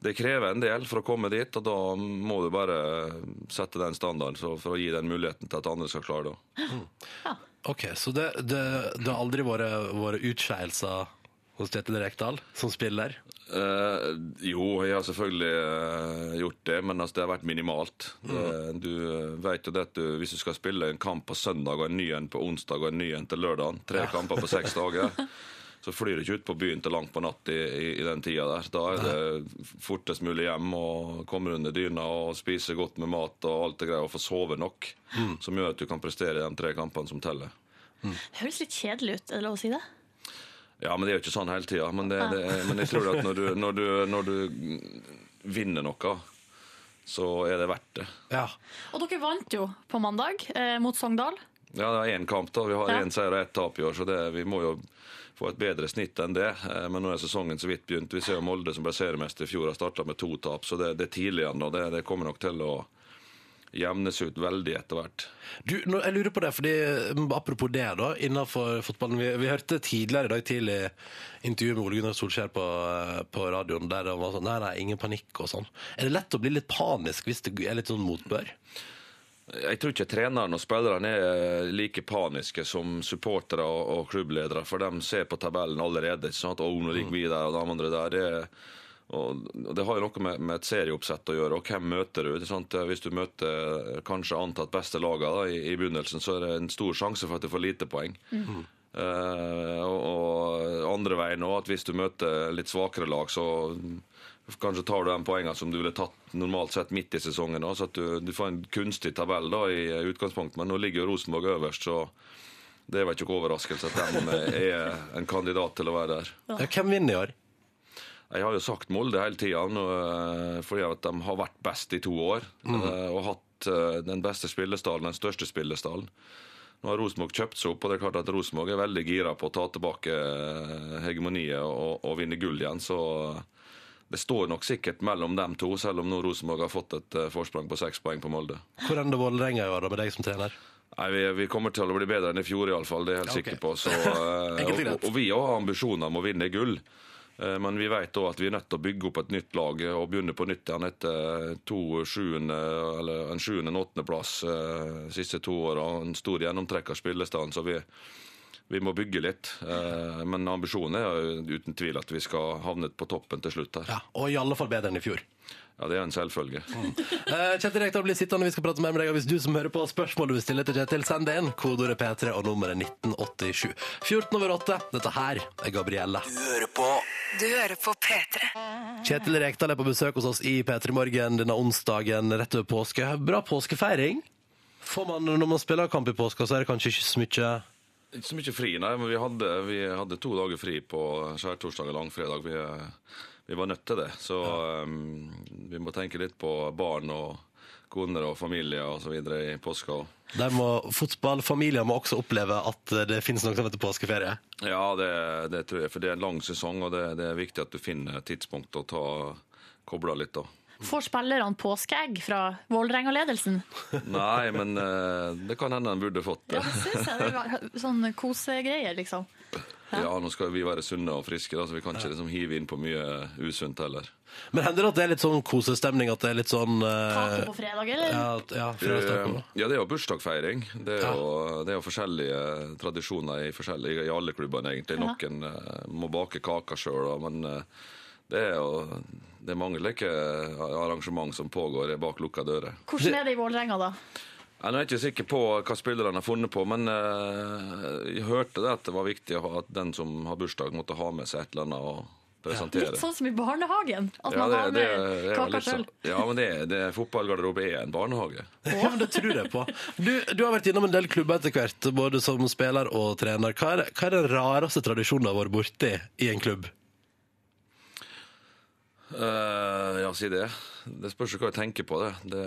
det krever en del for å komme dit, og da må du bare sette den standarden så for å gi den muligheten til at andre skal klare det. Ok, Så det, det, det har aldri vært, vært utskeielser hos Kjetil Rekdal som spiller? Uh, jo, jeg har selvfølgelig uh, gjort det, men altså, det har vært minimalt. Det, du eh, vet jo det at du, Hvis du skal spille en kamp på søndag og en ny en på onsdag og en ny en til lørdag, tre kamper på seks dager, så flyr du ikke ut på byen til langt på natt i, i, i den tida der. Da er det fortest mulig hjem og komme under dyna og spise godt med mat og alt det greia, og få sove nok, som gjør at du kan prestere i de tre kampene som teller. Det høres litt kjedelig ut, er det lov å si det? Ja, men det er jo ikke sånn hele tida. Men, det, det, men jeg tror at når du, når, du, når du vinner noe, så er det verdt det. Ja. Og dere vant jo på mandag eh, mot Sogndal. Ja, det er én kamp, da. Vi har Ja. seier og ett tap i år, så det, vi må jo få et bedre snitt enn det. Eh, Men nå er sesongen så vidt begynt. Vi ser jo Molde, som ble seriemester i fjor, har starta med to tap, så det, det er tidlig ennå. Det, det kommer nok til å jevnes ut veldig etter hvert. Du, nå, jeg lurer på det, fordi mm, Apropos det, da, innenfor fotballen. Vi, vi hørte tidligere i dag tidlig intervju med Ole Gunnar Solskjær på, eh, på radioen der det var sånn Nei, nei, ingen panikk og sånn. Er det lett å bli litt panisk hvis det er litt sånn motbør? Jeg tror ikke treneren og spillerne er like paniske som supportere og, og klubbledere, for de ser på tabellen allerede. ikke sant? Og nå ligger vi der, og de andre der. Det, og og det har jo noe med, med et serieoppsett å gjøre, og hvem møter du? ikke sant? Hvis du møter kanskje antatt beste lagene da, i, i begynnelsen, så er det en stor sjanse for at du får lite poeng. Eh, og, og andre veien òg, at hvis du møter litt svakere lag, så kanskje tar du de poengene som du ville tatt normalt sett midt i sesongen. Da, så at du, du får en kunstig tabell da, i utgangspunktet. Men nå ligger jo Rosenborg øverst, så det er vel ikke noen overraskelse at de er en kandidat til å være der. Ja, Hvem vinner i år? Jeg har jo sagt Molde hele tida, fordi at de har vært best i to år. Mm. Og hatt eh, den beste spillestallen, den største spillestallen. Nå har Rosenborg kjøpt seg opp, og det er klart at Rosenborg er veldig gira på å ta tilbake eh, hegemoniet og, og vinne gull igjen. Så det står nok sikkert mellom dem to, selv om nå Rosenborg har fått et eh, forsprang på seks poeng på Molde. Hvor ender Vålerenga i år, da, med deg som trener? Nei, vi, vi kommer til å bli bedre enn i fjor, iallfall. Det er jeg helt okay. sikker på. Så, eh, og og, vi har ambisjoner om å vinne gull. Eh, Men vi vet òg at vi er nødt til å bygge opp et nytt lag eh, og begynne på nytt igjen etter to sjuende, eller en sjuende- og åttendeplass eh, de siste to åra. En stor gjennomtrekk av spillestand, så vi, vi må bygge litt. Eh, Men ambisjonen er uten tvil at vi skal havne på toppen til slutt her. Ja, Og i alle fall bedre enn i fjor. Ja, det er en selvfølge. Eh, Kjetil Rekdal blir sittende, vi skal prate mer med deg. Og hvis du som hører på har spørsmål du vil stille til Kjetil, send det inn. Kodeordet P3 og nummeret 1987. 14 over 8. Dette her er Gabrielle. Du hører på Du hører på P3. Kjetil Rekdal er på besøk hos oss i P3 Morgen denne onsdagen rett over påske. Bra påskefeiring. Får man, når man spiller kamp i påska, så er det kanskje ikke så mye Ikke så mye fri, nei, men vi hadde, vi hadde to dager fri på skjærtorsdag og langfredag. Vi, vi var nødt til det. Så um, vi må tenke litt på barn og koner og familie og så videre i påska. Der må Fotballfamilier må også oppleve at det finnes noe som heter påskeferie. Ja, det, det tror jeg, for det er en lang sesong, og det, det er viktig at du finner tidspunkt å ta kobla litt av. Får spillerne påskeegg fra Vålerenga-ledelsen? Nei, men uh, det kan hende de burde fått det. Ja, det synes jeg. Det var sånn kosegreier, liksom. Ja, nå skal vi være sunne og friske, da, så vi kan ikke liksom hive inn på mye usunt heller. Men hender det at det er litt sånn kosestemning? At det er litt sånn eh, Taco på fredag, eller? Ja, ja, fredagstaco. Eh, Ja, det er jo bursdagsfeiring. Det er jo, det er jo forskjellige tradisjoner i, forskjellige, i alle klubbene, egentlig. Ja. Noen eh, må bake kaker sjøl, men eh, det er jo det er mange like arrangement som pågår bak lukka dører. Hvordan er det i Vålerenga, da? Jeg er ikke sikker på hva spillerne har funnet på, men eh, jeg hørte det at det var viktig at den som har bursdag, måtte ha med seg et eller annet og presentere. Litt sånn som i barnehagen. At Ja, man det, har med det det, kaka sjøl. sånn. Ja, men det, det fotballgarderobe er en barnehage. Ja, men Det tror jeg på. Du, du har vært innom en del klubber etter hvert, både som spiller og trener. Hva er, hva er den rareste tradisjonen du har vært borti i en klubb? Uh, ja, si det. Det spørs jo hva jeg tenker på, det. det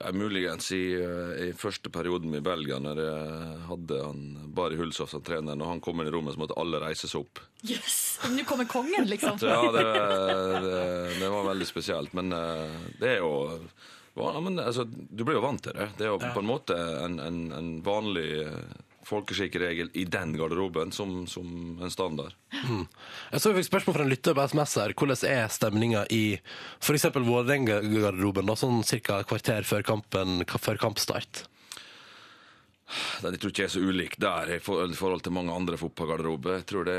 ja, muligens i, eh, i første perioden i Belgia, når jeg hadde han Bari Hulshoff som trener. Når han kom inn i rommet, så måtte alle reise seg opp. Yes. Nå kommer kongen, liksom. Ja, det, det, det var veldig spesielt. Men eh, det er jo ja, men, altså, Du blir jo vant til det. Det er jo på en måte en, en, en vanlig folkeskikkregel i den garderoben som, som en standard. Jeg så vi fikk spørsmål fra en lytter på SMS her. Hvordan er stemninga i f.eks. Vålerenga-garderoben, sånn ca. et kvarter før, kampen, før kampstart? Den Jeg tror ikke er så ulik der i forhold til mange andre fotballgarderober. Jeg tror det,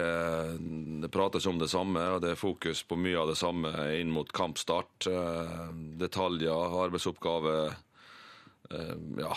det prates om det samme, og det er fokus på mye av det samme inn mot kampstart. Eh, Detaljer, arbeidsoppgaver, ja,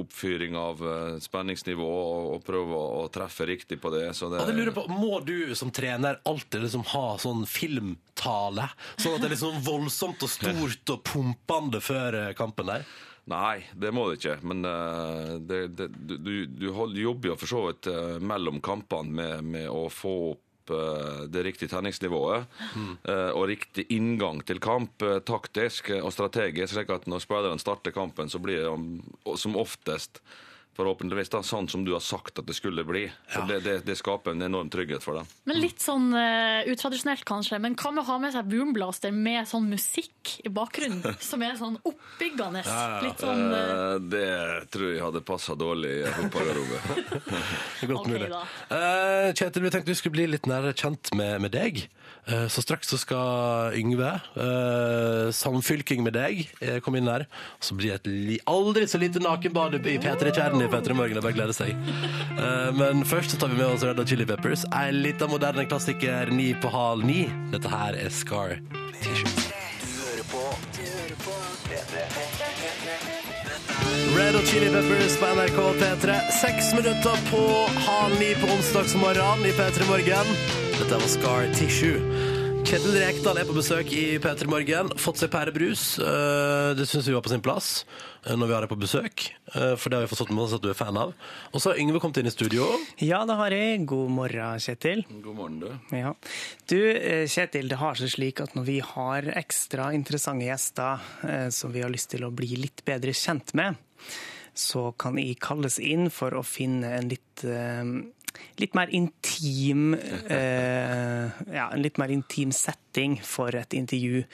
oppfyring av eh, spenningsnivå, og, prøve å, treffe riktig på det. Så det Ja, det lurer på, Må du som trener alltid liksom ha sånn filmtale? Sånn at det er liksom voldsomt og stort og pumpende før eh, kampen der? Nei, det må det ikke. Men eh, det, det, du, du- du jobber jo for så vidt eh, mellom kampene med, med å få opp eh, det riktige tenningsnivået mm. og riktig inngang til kamp, eh, taktisk og strategisk, slik at når spillerne starter kampen, så blir det som oftest forhåpentligvis da, sånn som du har sagt at det skulle bli. for det, det, det skaper en enorm trygghet for dem. Men litt sånn uh, utradisjonelt, kanskje. Men hva med å ha med seg boomblaster med sånn musikk i bakgrunnen? Som er sånn oppbyggende. Litt sånn uh... Eh, det tror jeg hadde passa dårlig i fotballgarderoben. fotballgarderobe. Godt okay, mulig. da. Eh, Kjetil, vi tenkte vi skulle bli litt nærmere kjent med, med deg. Eh, så straks så skal Yngve, eh, samfylking med deg, eh, komme inn her. Så blir det et aldri så lite nakenbad i P3 Kjernen i P3 Morgen. Det bare gleder seg. Eh, men først så tar vi med oss Red Hot Chili Peppers. En liten moderne klassiker ni på halv ni. Dette her er Scar T-shirt. Red og Chili Peppers på NRK P3. Seks minutter på halv ni på onsdagsmorgen i P3 Morgen. Dette var Scar Tissue. Kjetil Rekdal er på besøk i P3 Morgen. Fått seg pærebrus. Eh, Det syns vi var på sin plass eh, når vi har deg på besøk. eh, For det har vi forstått med oss at du er fan av. Og så har Yngve kommet inn i studio. Ja, det har jeg. God morgen, Kjetil. God morgen, du. Ja. Du, Kjetil, det har seg slik at når vi har ekstra interessante gjester som vi har lyst til å bli litt bedre kjent med, så kan jeg kalles inn for å finne en litt, eh, litt mer intim eh, Ja, en litt mer intim setting for et intervju.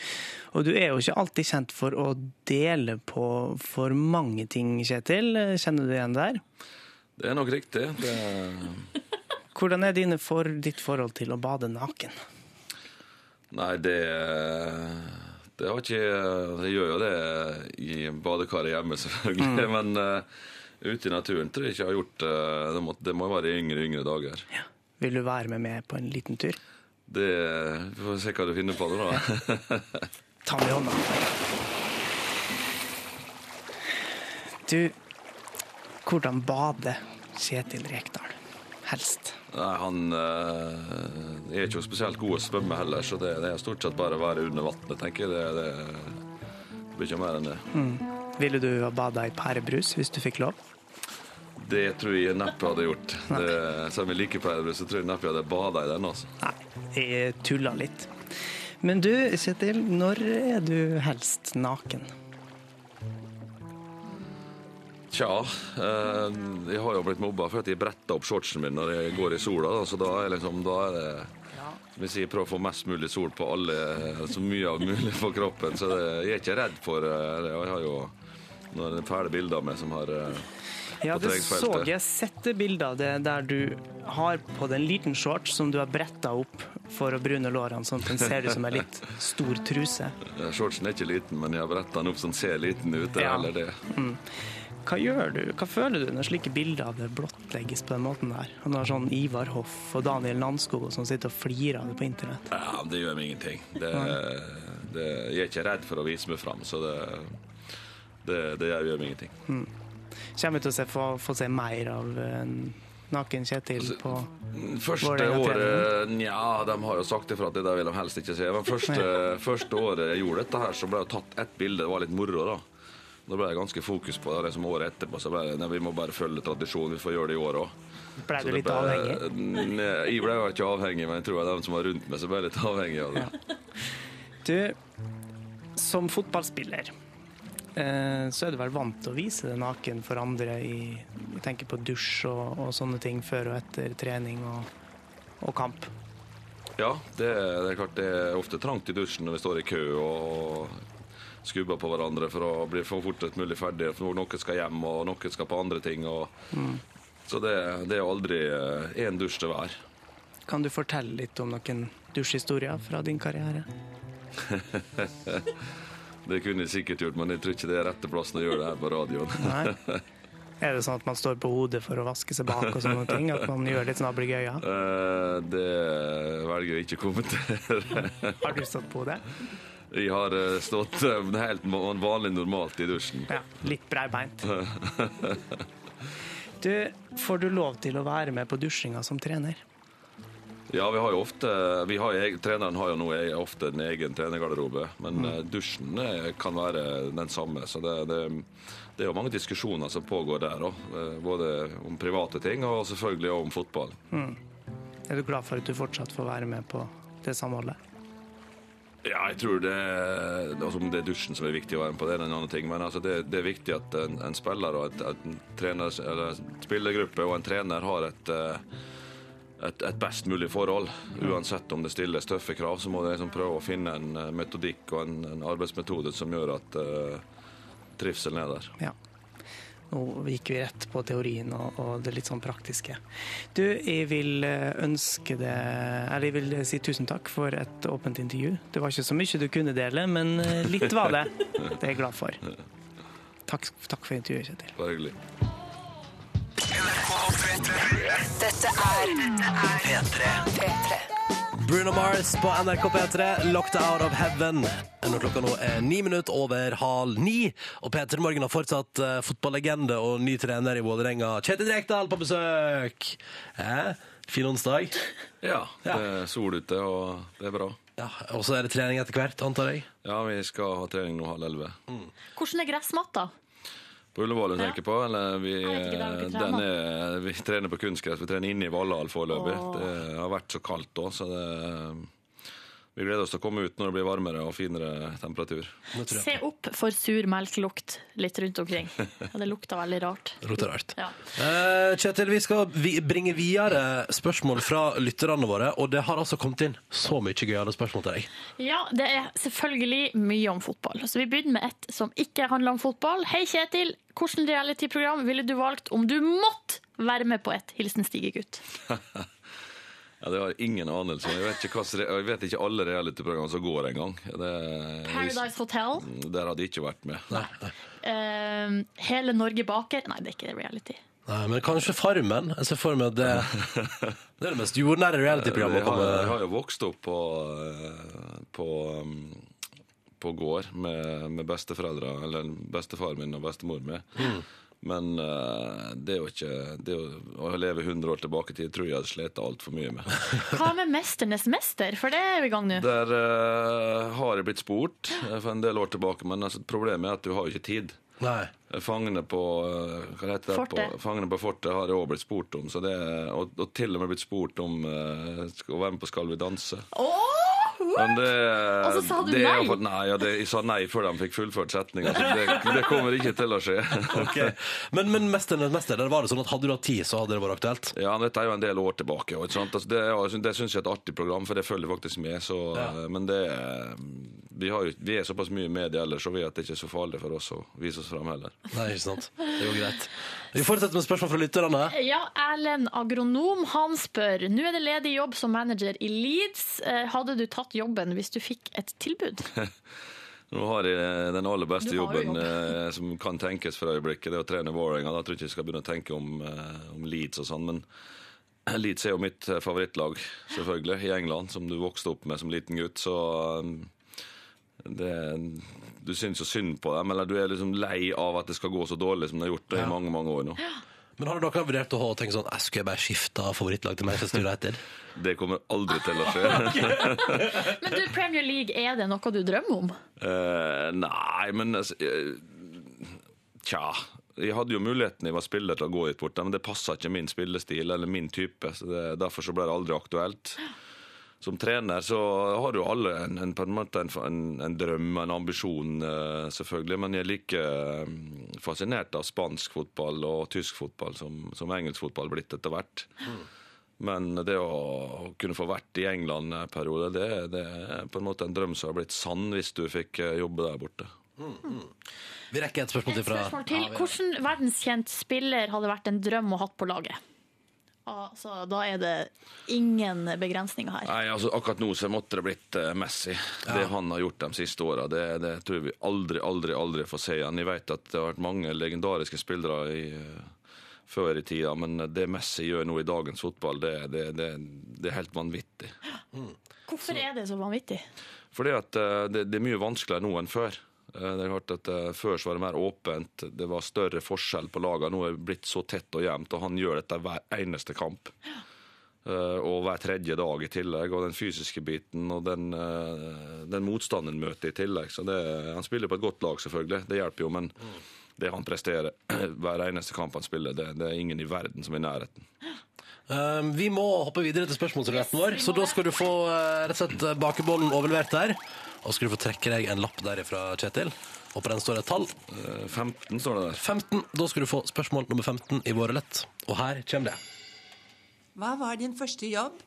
Og du er jo ikke alltid kjent for å dele på for mange ting, Kjetil. Kjenner du igjen der? Det er nok riktig. Det, Hvordan er dine for, ditt forhold til å bade naken? nei, det Det har ikke Jeg gjør jo det i badekaret hjemme, selvfølgelig. Men uh, ute i naturen tror jeg ikke jeg har gjort eh, det. Må, det må være i yngre yngre dager. Vil du være med meg på en liten tur? Det, Vi får se hva du finner på det, da. Ta meg i hånda. Du, hvordan bader Kjetil Rekdal? Helst. Nei, Han øh, er ikke spesielt god å svømme heller, så det, det er stort sett bare å være under vannet, tenker jeg. Det, det, det blir ikke mer enn det. Ville du ha bada i pærebrus hvis du fikk lov? Det tror jeg neppe hadde gjort. Det, selv om jeg liker pærebrus, så tror jeg neppe jeg hadde bada i den. altså. Nei, jeg tulla litt. Men du, Kjetil, når er du helst naken? Tja, eh, jeg har jo blitt mobba for at jeg bretter opp shortsen min når jeg går i sola. Da, så da er, liksom, da er det som jeg sier, prøver å få mest mulig sol på alle, så mye av mulig på kroppen. Så det, jeg er ikke redd for det. Jeg har jo noen fæle bilder av meg som har eh, Ja, det så jeg sette bilder av det der du har på deg en liten shorts som du har bretta opp for å brune lårene, sånn at den ser ut som en litt stor truse. Eh, Shortsen er ikke liten, men jeg har bretta den opp så den ser liten ut. Det er Ja. heller det. Hva gjør du? Hva føler du når slike bilder av det blottlegges på den måten der? Og når sånn Ivar Hoff og Daniel Landskog som sitter og flirer av det på internett? Ja, Det gjør meg ingenting. Det, det, jeg er ikke redd for å vise meg fram, så det, det, det gjør meg ingenting. Kommer vi til å se, få, få se mer av eh, naken Kjetil på Første året Nja, de har jo sagt ifra at det der vil de helst ikke se. Men første, første året jeg gjorde dette her, så ble det tatt ett bilde. Det var litt moro, da. Da ble det ganske fokus på det. Liksom året etterpå så ble det nei, vi må bare følge tradisjonen. Vi får gjøre det i år òg. Ble du litt avhengig? Nei, jeg ble jo ikke avhengig, men jeg tror de som var rundt meg, så ble jeg litt avhengig av det. Du, som fotballspiller eh, så er du vel vant til å vise deg naken for andre i Jeg tenker på dusj og, og sånne ting før og etter trening og, og kamp. Ja, det, det er klart det er ofte trangt i dusjen når vi står i kø og skubber på hverandre for å bli for fortest mulig ferdig. For noen skal hjem, og noen skal på andre ting. Og, Så det, det er aldri én dusj til hver. Kan du fortelle litt om noen dusjhistorier fra din karriere? Det kunne jeg sikkert gjort, men jeg tror ikke det er rette plassen å gjøre det her på radioen. Nei. Er det sånn at man står på hodet for å vaske seg bak og sånne ting? At man gjør litt snabelgøya? Eh, Det velger jeg ikke å kommentere. Har du stått på hodet? Jeg har eh, stått eh, helt vanlig normalt i dusjen. Ja, litt breibeint. Du, får du lov til å være med på dusjinga som trener? Ja, vi har jo ofte vi har, Treneren har jo nå ofte en egen trenergarderobe, men mm. dusjen eh, kan være den samme. Så det, det, det er jo mange diskusjoner som pågår der òg. Både om private ting og selvfølgelig også om fotball. Er du glad for at du fortsatt får være med på det samholdet? Ja, jeg tror det, altså det er dusjen som er viktig å være med på, det er en annen ting. Men altså det, det er viktig at en, en spiller og et, en trener, eller spillergruppe og en trener har et, eh, et, et best mulig forhold. Uansett om det stilles tøffe krav, så må de liksom prøve å finne en eh, metodikk og en, en arbeidsmetode som gjør at uh, trivselen er der. Ja. Nå gikk vi rett på teorien og, og det litt sånn praktiske. Du, jeg vil eh, ønske deg Eller jeg vil si tusen takk for et åpent intervju. Det var ikke så mye du kunne dele, men eh, litt var det. Det er jeg glad for. Takk, takk for intervjuet, Kjetil. Bare hyggelig. Dette er P3. P3. Bruno Mars på NRK P3, 'Locked Out of Heaven'. Når klokka nå er ni minutter over halv ni, og P3 Morgen har fortsatt uh, fotballegende og ny trener i Vålerenga, Kjetil Rekdal, på besøk. Eh? Fin onsdag. Ja, det er sol ute, og det er bra. Ja, og så er det trening etter hvert, antar jeg. Ja, vi skal ha trening nå halv elleve. Hvordan er gressmatta? Ullevål du tenker på? Eller vi, er, vi trener på kunstgress. Vi trener inne i Valhall foreløpig. Det har vært så kaldt òg, så det, vi gleder oss til å komme ut når det blir varmere og finere temperatur. Se opp for sur melkelukt litt rundt omkring. Ja, det lukter veldig rart. Lukter rart. Ja. Eh, Kjetil, vi skal bringe videre spørsmål fra lytterne våre, og det har altså kommet inn så mye gøyale spørsmål til deg. Ja, det er selvfølgelig mye om fotball. Så vi begynner med et som ikke handler om fotball. Hei, Kjetil. Hvilket realityprogram ville du valgt om du måtte være med på et? Hilsen Stigegutt. Ja, Det har jeg ingen anelse om. Jeg vet ikke, hva, jeg vet ikke alle realityprogram som går engang. Paradise Hotel. Der hadde jeg ikke vært med. Uh, Hele Norge baker. Nei, det er ikke reality. Nei, men kanskje Farmen? Jeg ser for meg at det, det er det mest jordnære reality-programmet. Jeg har, jeg har jo vokst opp på, eh, på, um, på gård med, med besteforeldre, eller bestefaren min og bestemor min. Men eh, det er jo ikke det er jo, Å leve 100 år tilbake i tid tror jeg jeg hadde slitt altfor mye med. Hva med Mesternes mester? For det er vi i gang nå. Der uh, har jeg blitt spurt eh, for en del år tilbake, men altså, problemet er at du har jo ikke tid. Nei. Fangene på hva heter det? Fortet. På, Fangene på fortet har jeg òg blitt spurt om. Så det, og, og til og med blitt spurt om uh, å være med på Skal vi danse. Åh! Men det, Og så sa du er nei? jo nei ja, det, jeg sa nei før de fikk fullført setninga. Så det, det kommer ikke til å skje. okay. Men, men Mesternes mester, der var det sånn at hadde du hatt tid, så hadde det vært aktuelt? Ja, Dette er jo en del år tilbake. ikke sant? Altså, det er det syns jeg er et artig program, for det følger faktisk med. Så, Ja. Men det er- vi, har vi er såpass mye i media ellers, så vi at det ikke er så farlig for oss å vise oss fram heller. Nei, ikke sant. Det går greit. Vi fortsetter med spørsmål fra lytterne. Ja, Erlend Agronom han spør Nå er det ledig jobb som manager i Leeds. Eh, Hadde du tatt jobben hvis du fikk et tilbud? Nå har jeg den aller beste jo jobben jobb. eh, som kan tenkes for øyeblikket. Det er å trene Vålerenga. Da tror jeg ikke jeg skal begynne å tenke om, eh, om Leeds og sånn. Men Leeds er jo mitt eh, favorittlag, selvfølgelig, i England, som du vokste opp med som liten gutt. Så um, det, du syns jo synd på dem, eller du er liksom lei av at det skal gå så dårlig som det har gjort det i mange mange år nå. Men har du noen vurdert å tenke sånn «Jeg Skulle jeg bare skifte favorittlag til Manchester United? Det kommer aldri til å skje. Men du, Premier League, er det noe du drømmer om? Uh, nei, men eh, Tja. Jeg hadde jo muligheten jeg var spiller til å gå hit bort, men det passa ikke min spillestil eller min type. så det, Derfor så ble det aldri aktuelt. Som trener så har jo alle en, en, en, en, drøm, en ambisjon, eh, selvfølgelig. Men jeg er like eh, fascinert av spansk fotball og tysk fotball som, som engelsk fotball blitt etter hvert. Men det å kunne få vært i England en periode, det, det er på en måte en drøm som har blitt sann hvis du fikk eh, jobbe der borte. Vi rekker et spørsmål til fra Et Spørsmål til. Hvilken verdenskjent spiller hadde vært en drøm å hatt på laget? Altså, da er det ingen begrensninger her. Nei, altså Akkurat nå så måtte det blitt eh, Messi. Det han har gjort de siste åra, det, det tror vi aldri, aldri aldri får se igjen. Jeg vet at det har vært mange legendariske spillere i, eh, før i tida, men det Messi gjør nå i dagens fotball, det, det, det, det er helt vanvittig. Hvorfor er det så vanvittig? Fordi at eh, det, det er mye vanskeligere nå enn før. Eh, Det er klart at eh, Før så var det mer åpent, det var større forskjell på lagene. Nå er det blitt så tett og jevnt, og han gjør dette hver eneste kamp. Eh, Og hver tredje dag i tillegg. Og den fysiske biten og den, den motstanden møter i tillegg. Så det, Han spiller på et godt lag, selvfølgelig. Det hjelper jo, men det han presterer hver eneste kamp han spiller, det, det er ingen i verden som er i nærheten. Um, vi må hoppe videre til spørsmålsruletten vår, så da skal du få uh, rett og slett bakebollen overlevert der. Og skal du få trekke deg en lapp derifra, Kjetil. Og på den står det et tall. Eh, 15 står det der. 15. Da skal du få spørsmål nummer 15 i Våre lett. Og her kommer det. Hva var din første jobb?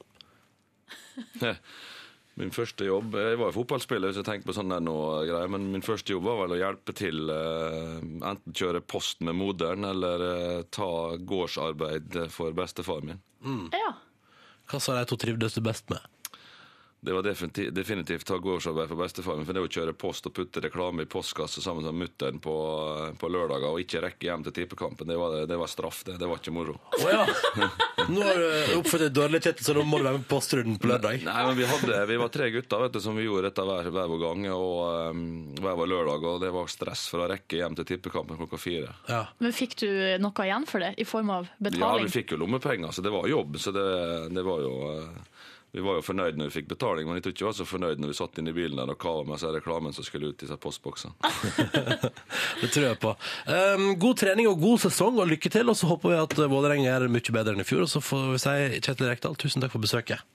Min første jobb Jeg var jo fotballspiller, så jeg tenkte på sånn der noe greier. Men min første jobb var vel å hjelpe til. Eh, enten kjøre post med moderen, eller eh, ta gårdsarbeid for bestefaren min. Ja. Hva sa de to trivdes du best med? Det var definitivt, definitivt gårdsarbeid for bestefaren. For det å kjøre post og putte reklame i postkasse sammen med mutter'n på, på lørdager og ikke rekke hjem til tippekampen, det var, det var straff. Det, det var ikke moro. Å ja! Nå har du oppført deg dårlig, Kjetil, så nå må du være med på postrunden på lørdag. Nei, men vi, hadde, vi var tre gutter vet du, som vi gjorde dette hver, hver vår gang. Og um, hver vår lørdag, og det var stress for å rekke hjem til tippekampen klokka fire. Ja. Men fikk du noe igjen for det, i form av betaling? Ja, vi fikk jo lommepenger, så det var jobb. Så det, det var jo eh, Vi var jo fornøyd når vi fikk betaling, men jeg tror ikke vi var så fornøyd når vi satt inne i bilen der og kava med seg reklamen som skulle ut i seg postboksene. Det tror jeg på. Um, god trening og god sesong, og lykke til. Og så håper vi at Vålerenga er mye bedre enn i fjor. Og så får vi si Kjetil Rekdal, tusen takk for besøket.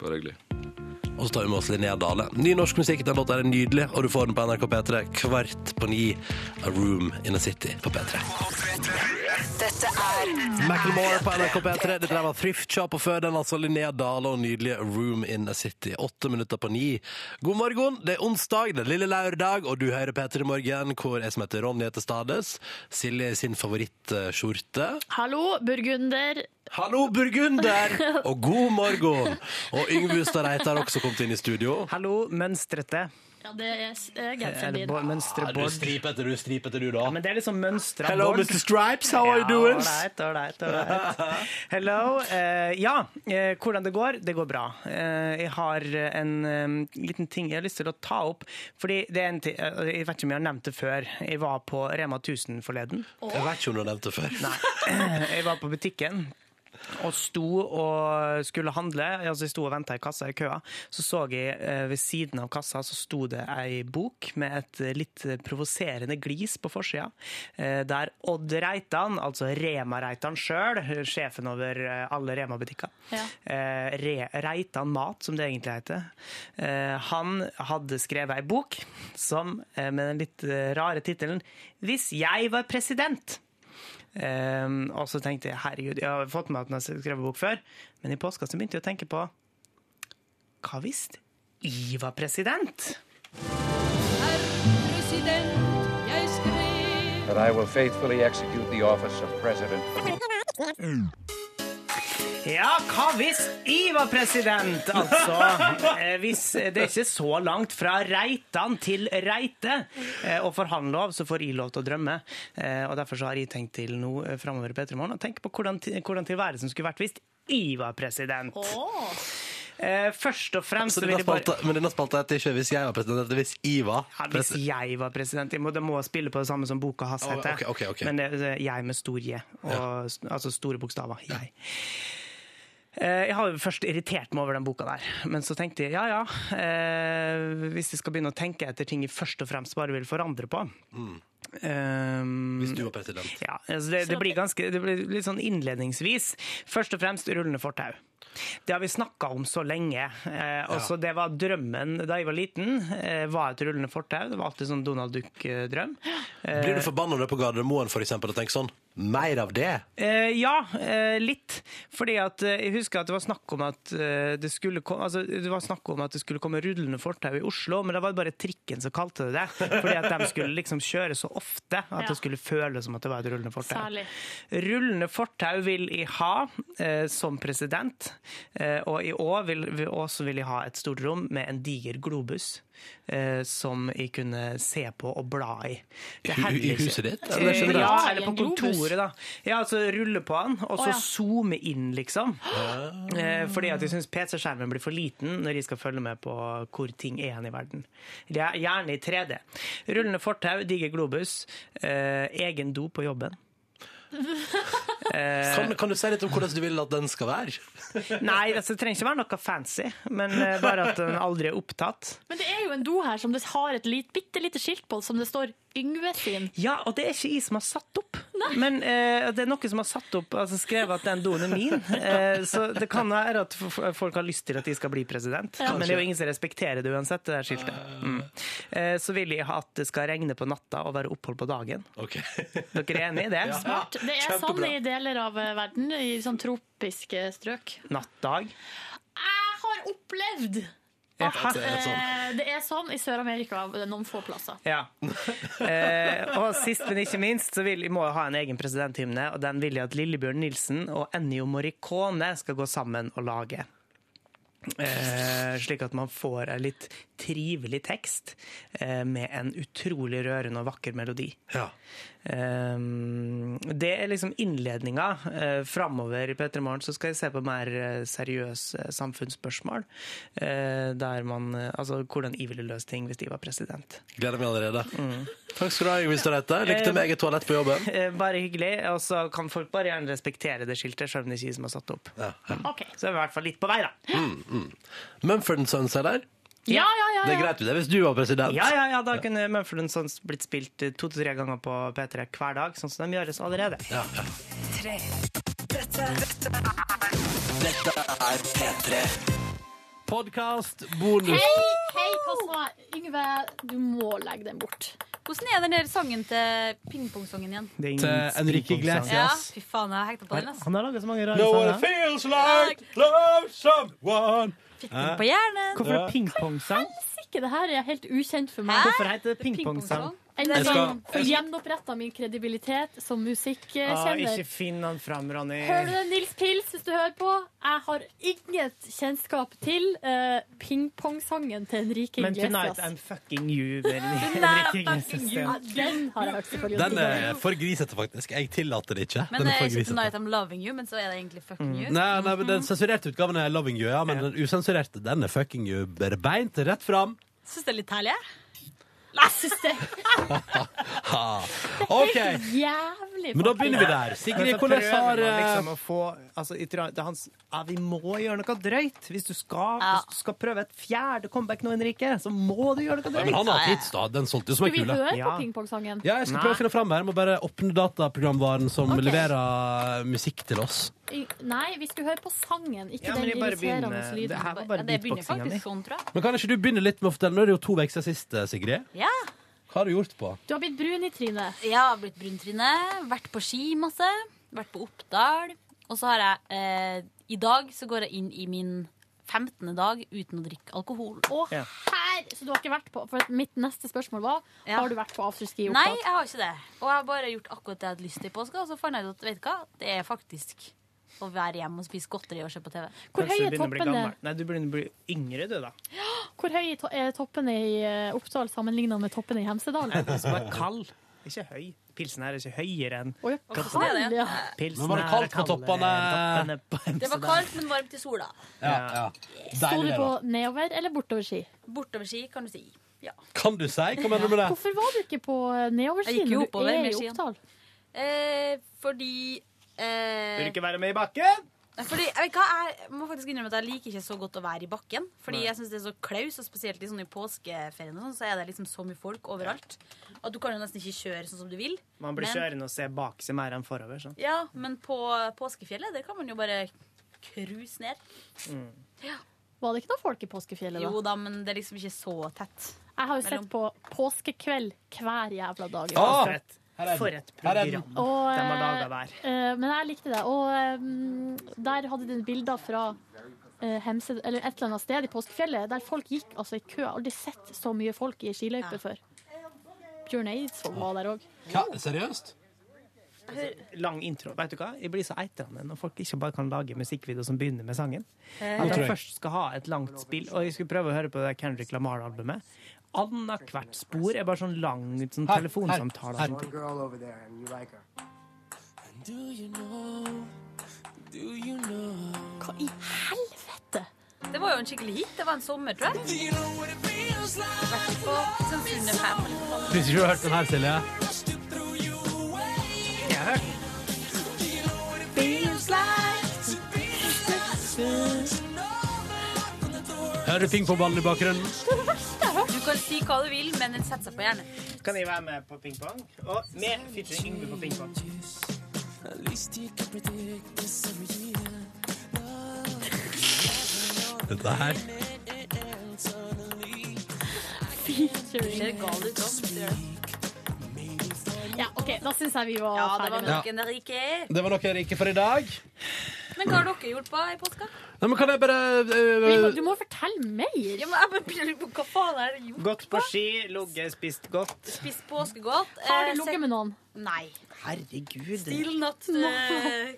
Bare hyggelig. Og så tar vi med oss Linnea Dale. Ny norsk musikk, den låta er nydelig, og du får den på NRK P3 kvart på ni. A Room in a City på P3. Dette er Macklemore på NRK P3. Dette var Thrift Shop, og før den altså Linnea Dale og nydelige Room in a City. Åtte minutter på ni. God morgen, det er onsdag, det er lille lørdag, og du hører P3 Morgen, hvor jeg som heter Ronny heter Stades. Silje i sin favorittskjorte. Hallo, burgunder. Hallo, burgunder! Og god morgen! Og Yngve Hustad Reite har også kommet inn i studio. Hallo, mønstrete. Ja, det er eh, Er genseren det din. mønstre Ja, du Bård? stripete, du stripete, du, da. Men det er liksom mønstra Hello, Bård. Mr. Stripes, how are you doing? Ålreit, ålreit, ålreit. Hello. Uh, ja, uh, hvordan det går? Det går bra. Uh, jeg har en um, liten ting jeg har lyst til å ta opp. Fordi det er en ting, eh, Jeg vet ikke om jeg har nevnt det før. Jeg var på Rema 1000 forleden. Jeg vet ikke om du har nevnt det før. Nei. Jeg var på butikken og sto og skulle handle. Altså jeg sto og venta i kassa i køa. Så så jeg eh, ved siden av kassa så sto det ei bok med et litt provoserende glis på forsida. eh, Der Odd Reitan, altså Rema-Reitan sjøl, sjefen over eh, alle Rema-butikker, Ja. eh, Re Reitan Mat, som det egentlig heter, eh, han hadde skrevet ei bok som, eh, med den litt eh, rare tittelen 'Hvis jeg var president'. Um, og så tenkte jeg herregud, jeg har fått med at jeg har skrevet bok før, men i påska så begynte jeg å tenke på Hva hvis jeg var president? That I will faithfully execute the office of President Ja, hva hvis jeg var president? Altså, eh, hvis det er ikke så langt fra Reitan til Reite Og å han lov, så får jeg lov til å drømme. Eh, og derfor så har jeg tenkt til nå eh, framover i P3 Morgen å tenke på hvordan, hvordan tilværelsen skulle vært hvis jeg var president. Åh. Eh, først og fremst Så denne jeg bare men denne spalta heter ikke 'Hvis jeg var president', det heter 'Hvis jeg var ja, Hvis jeg var president jeg må, Det må spille på det samme som boka hans heter. heter. okay, okay, okay. Men det er jeg med stor J. Og, Altså store bokstaver. Jeg. Eh, Jeg har først irritert meg over den boka der, men så tenkte jeg ja ja, eh, hvis jeg skal begynne å tenke etter ting jeg først og fremst bare vil forandre på Mm. Hvis du var president. Ja, altså det, det, blir ganske, det blir litt sånn innledningsvis. Først og fremst rullende fortau. Det har vi snakka om så lenge. Eh, også Det var drømmen da jeg var liten. Eh, var et rullende fortau. Det var alltid sånn Donald Duck-drøm. Blir du forbanna når er på Gardermoen for eksempel, og tenker sånn Mer av det? Eh, ja, eh, litt. Fordi at eh, jeg husker at det var snakk om at eh, det skulle komme altså, det var snakk om at det skulle komme rullende fortau i Oslo, men det var bare trikken som kalte det det. Fordi at de skulle liksom kjøre så ofte at Ja. det skulle føles som at det var et rullende fortau. Særlig. Rullende fortau vil jeg ha eh, som president, eh, og i år vil, vil, også vil jeg ha et stort rom med en diger globus. Eh, som jeg kunne se på og bla i. Det I- i huset ditt, eller Eh, generelt? Ja, eller på kontoret, da. Ja, altså rulle på den, og så så ja. zoome inn, liksom. Eh, fordi at jeg syns PC-skjermen blir for liten når jeg skal følge med på hvor ting er hen i verden. Er Gjerne i 3D. Rullende fortau, diger globus, eh, egen do på jobben. Eh, Kan, kan du si litt om hvordan du vil at den skal være? Nei, altså, det trenger ikke være noe fancy, men eh, bare at den aldri er opptatt. Men det er jo en do her som det har et lit, bitte lite skilt på, som det står Yngve sin. Ja, og det er ikke jeg som har satt opp. Men eh, det er noen som har satt opp, altså skrevet at den doen er min. Eh, så det kan være at folk har lyst til at de skal bli president. Ja. Men det er jo ingen som respekterer det uansett, det der skiltet. Mm. Eh, så vil jeg at det skal regne på natta og være opphold på dagen. Okay. Dere er enig i det? Smart. Det er sånn i deler av eh, verden, i sånn tropiske strøk. Nattdag. Jeg har opplevd Jaha. eh, det er sånn i Sør-Amerika, noen få plasser. Ja. Eh, og sist, men ikke minst, så vil må jeg ha en egen presidenthymne, og den vil jeg at Lillebjørn Nilsen og Ennio Morricone skal gå sammen og lage. Eh, slik at man får en litt trivelig tekst eh, med en utrolig rørende og vakker melodi. Ja. Eh, det er liksom innledninga. Eh, framover i P3 Morgen så skal jeg se på mer eh, seriøse samfunnsspørsmål. Eh, der man eh, Altså hvordan jeg ville løst ting hvis jeg var president. Gleder meg allerede. Takk skal du ha, Yngvild Storheite. Lykke til med eget toalett på jobben. Eh, Bare hyggelig. Og så kan folk bare gjerne respektere det skiltet, selv om det ikke er som har satt det opp. Ja, Mm. Okay. Så er vi i hvert fall litt på vei, da. Mumford Sons er der. Ja, ja, ja. Det er greit det, hvis du var president. Ja, ja, ja, Da kunne Mumford Sons blitt spilt eh, to til tre ganger på P3 hver dag, sånn som de gjøres allerede. Ja, ja. Dette er P3. Podkast, bonus Hei, hei, pass på. Yngve, du må legge den bort. Hvordan er den der sangen til pingpongsongen igjen? Det er ingen Til Enrique pingpongsang. Ja, fy faen, jeg har hekta på den. ass. Han har laget så mange rare Know what it sanger. feels like love someone. Fikk den på hjernen. Hvorfor er det pingpongsang? Ikke, det her er helt ukjent for meg. Hvorfor heter det pingpongsang? Enda Skal- sånn, Få gjenoppretta min kredibilitet som Ah, musikkkjenner. ikke finn han fram, Ronny. Hører du det, Nils Pils, hvis du hører på? Jeg har inget kjennskap til uh, pingpongsangen til Enrique Men Tonight I'm fucking you. med Henrike Iglesias den har jeg hørt, selvfølgelig. Den er for grisete, faktisk. Jeg tillater det ikke. Men Den er er ikke. Tonight I'm Loving You, men så er det egentlig Fucking You. Nei, nei, men Den sensurerte utgaven er 'Loving You', ja, men den usensurerte den er 'Fucking You'. Beint rett fram. Syns det er litt herlig. jeg. Jeg syns det Ha. er OK, helt jævlig. men da begynner vi der. Sigrid, hvordan har eh, liksom å få altså, jeg det er hans, ja, Vi må gjøre noe drøyt. Hvis du skal, Ja. hvis du skal prøve et fjerde comeback nå, Henrike, så må du gjøre noe ja, Men drøyt. han har hits, da. Den solgte jo som Skal ei vi kule. høre Ja. på pingpongsangen? Ja, jeg skal Nei. prøve å finne fram her. Jeg Må bare åpne dataprogramvaren som Ok. leverer musikk til oss. Nei, vi skulle høre på sangen, ikke Ja, den bare irriterende begynner- lyden. det her var Ja, det begynner faktisk sånn, tror jeg. Men kan ikke du begynne litt med å fortelle? Nå er det jo to uker sist, eh, Sigrid. Ja. Hva har du gjort på? Du har blitt brun i trynet. Jeg har blitt brun i trynet. vært på ski masse, vært på Oppdal. Og så har jeg eh, I dag så går jeg inn i min 15. dag uten å drikke alkohol. Å, Ja. her, så du har ikke vært på For mitt neste spørsmål var Ja. Har du vært på afterski i Nei, jeg har ikke det. Og jeg har bare gjort akkurat det jeg hadde lyst til i påska, og så fant jeg ut at vet du hva, det er faktisk å være hjemme og spise godteri og se på TV. Hvor høy er toppene. Nei, du begynner å bli yngre, du, da. hvor høy er to- er toppene i eh, Oppdal sammenlignet med toppene i Hemsedal? Du er være kald. ikke høy. Pilsen her er ikke høyere enn Oi, kroppen. kald, ja. Pilsen Men var det kaldt er på toppene? toppene Det var kaldt, men varmt i sola. Ja, ja. Sto du på nedover eller bortoverski? Bortoverski, kan du si. Ja. Kan du si? Hva mener du med det? Hvorfor var du ikke på nedoverski når du er i. Oppdal? Eh, fordi eh, Vil du ikke være med i bakken? Fordi, jeg, vet hva, jeg må faktisk innrømme at jeg liker ikke så godt å være i bakken. Fordi Nei. jeg synes det er så klaus, og spesielt i, sånn, i påskeferien og sånn, så er det liksom så mye folk overalt. At du kan jo nesten ikke kjøre sånn som du vil. Man blir Men- kjørende og ser bak seg mer enn forover. Sånn. Ja, men på påskefjellet, der kan man jo bare cruise ned. Var det ikke noe folk i påskefjellet da? Jo da, men det er liksom ikke så tett. Jeg har jo sett på Påskekveld hver jævla dag. Ah, Her er. For et Her er program Og, de har eh, laga der. Uh, men jeg likte det. Og um, der hadde de bilder fra uh, Hemsed, eller et eller annet sted i påskefjellet der folk gikk altså i kø. Jeg har aldri sett så mye folk i skiløyper før. Bjørn Eidsvåg var der òg. Seriøst? Lang intro. Vet du hva? Jeg blir så eitrende når folk ikke bare kan lage musikkvideo som begynner med sangen. At de først skal ha et langt spill. Og jeg skulle prøve å høre på det Kendrick Lamar-albumet. Annethvert spor er bare sånn lang sånn telefonsamtale. her, og sånne ting. girl over there and you like her. Hva i helvete? Det var jo en skikkelig hit. Det var en sommer, tror jeg. Vært på under fem. eller noe sånt. Hvis ikke du har hørt den her, Silje. Jeg har hørt Hører du pingpongballen i bakgrunnen? Kan si hva du vil, men den setter seg på hjernen. Kan jeg være med på pingpong? Og med featuring Yngve på pingpong. Dette her. Ser gal ut. Ja, OK, da syns jeg vi var Ja, det ferdig med det. Det var noe rike for i dag. Men hva har dere gjort på i påska? Nei, men kan jeg bare Vi Du må- Du må fortelle mer. Ja, men jeg bare begynner på Hva faen er det gjort? Gått på ski, ligget, spist godt. Spist påskegodt. Har eh, du ligget med noen? Nei. Herregud. Still not uh,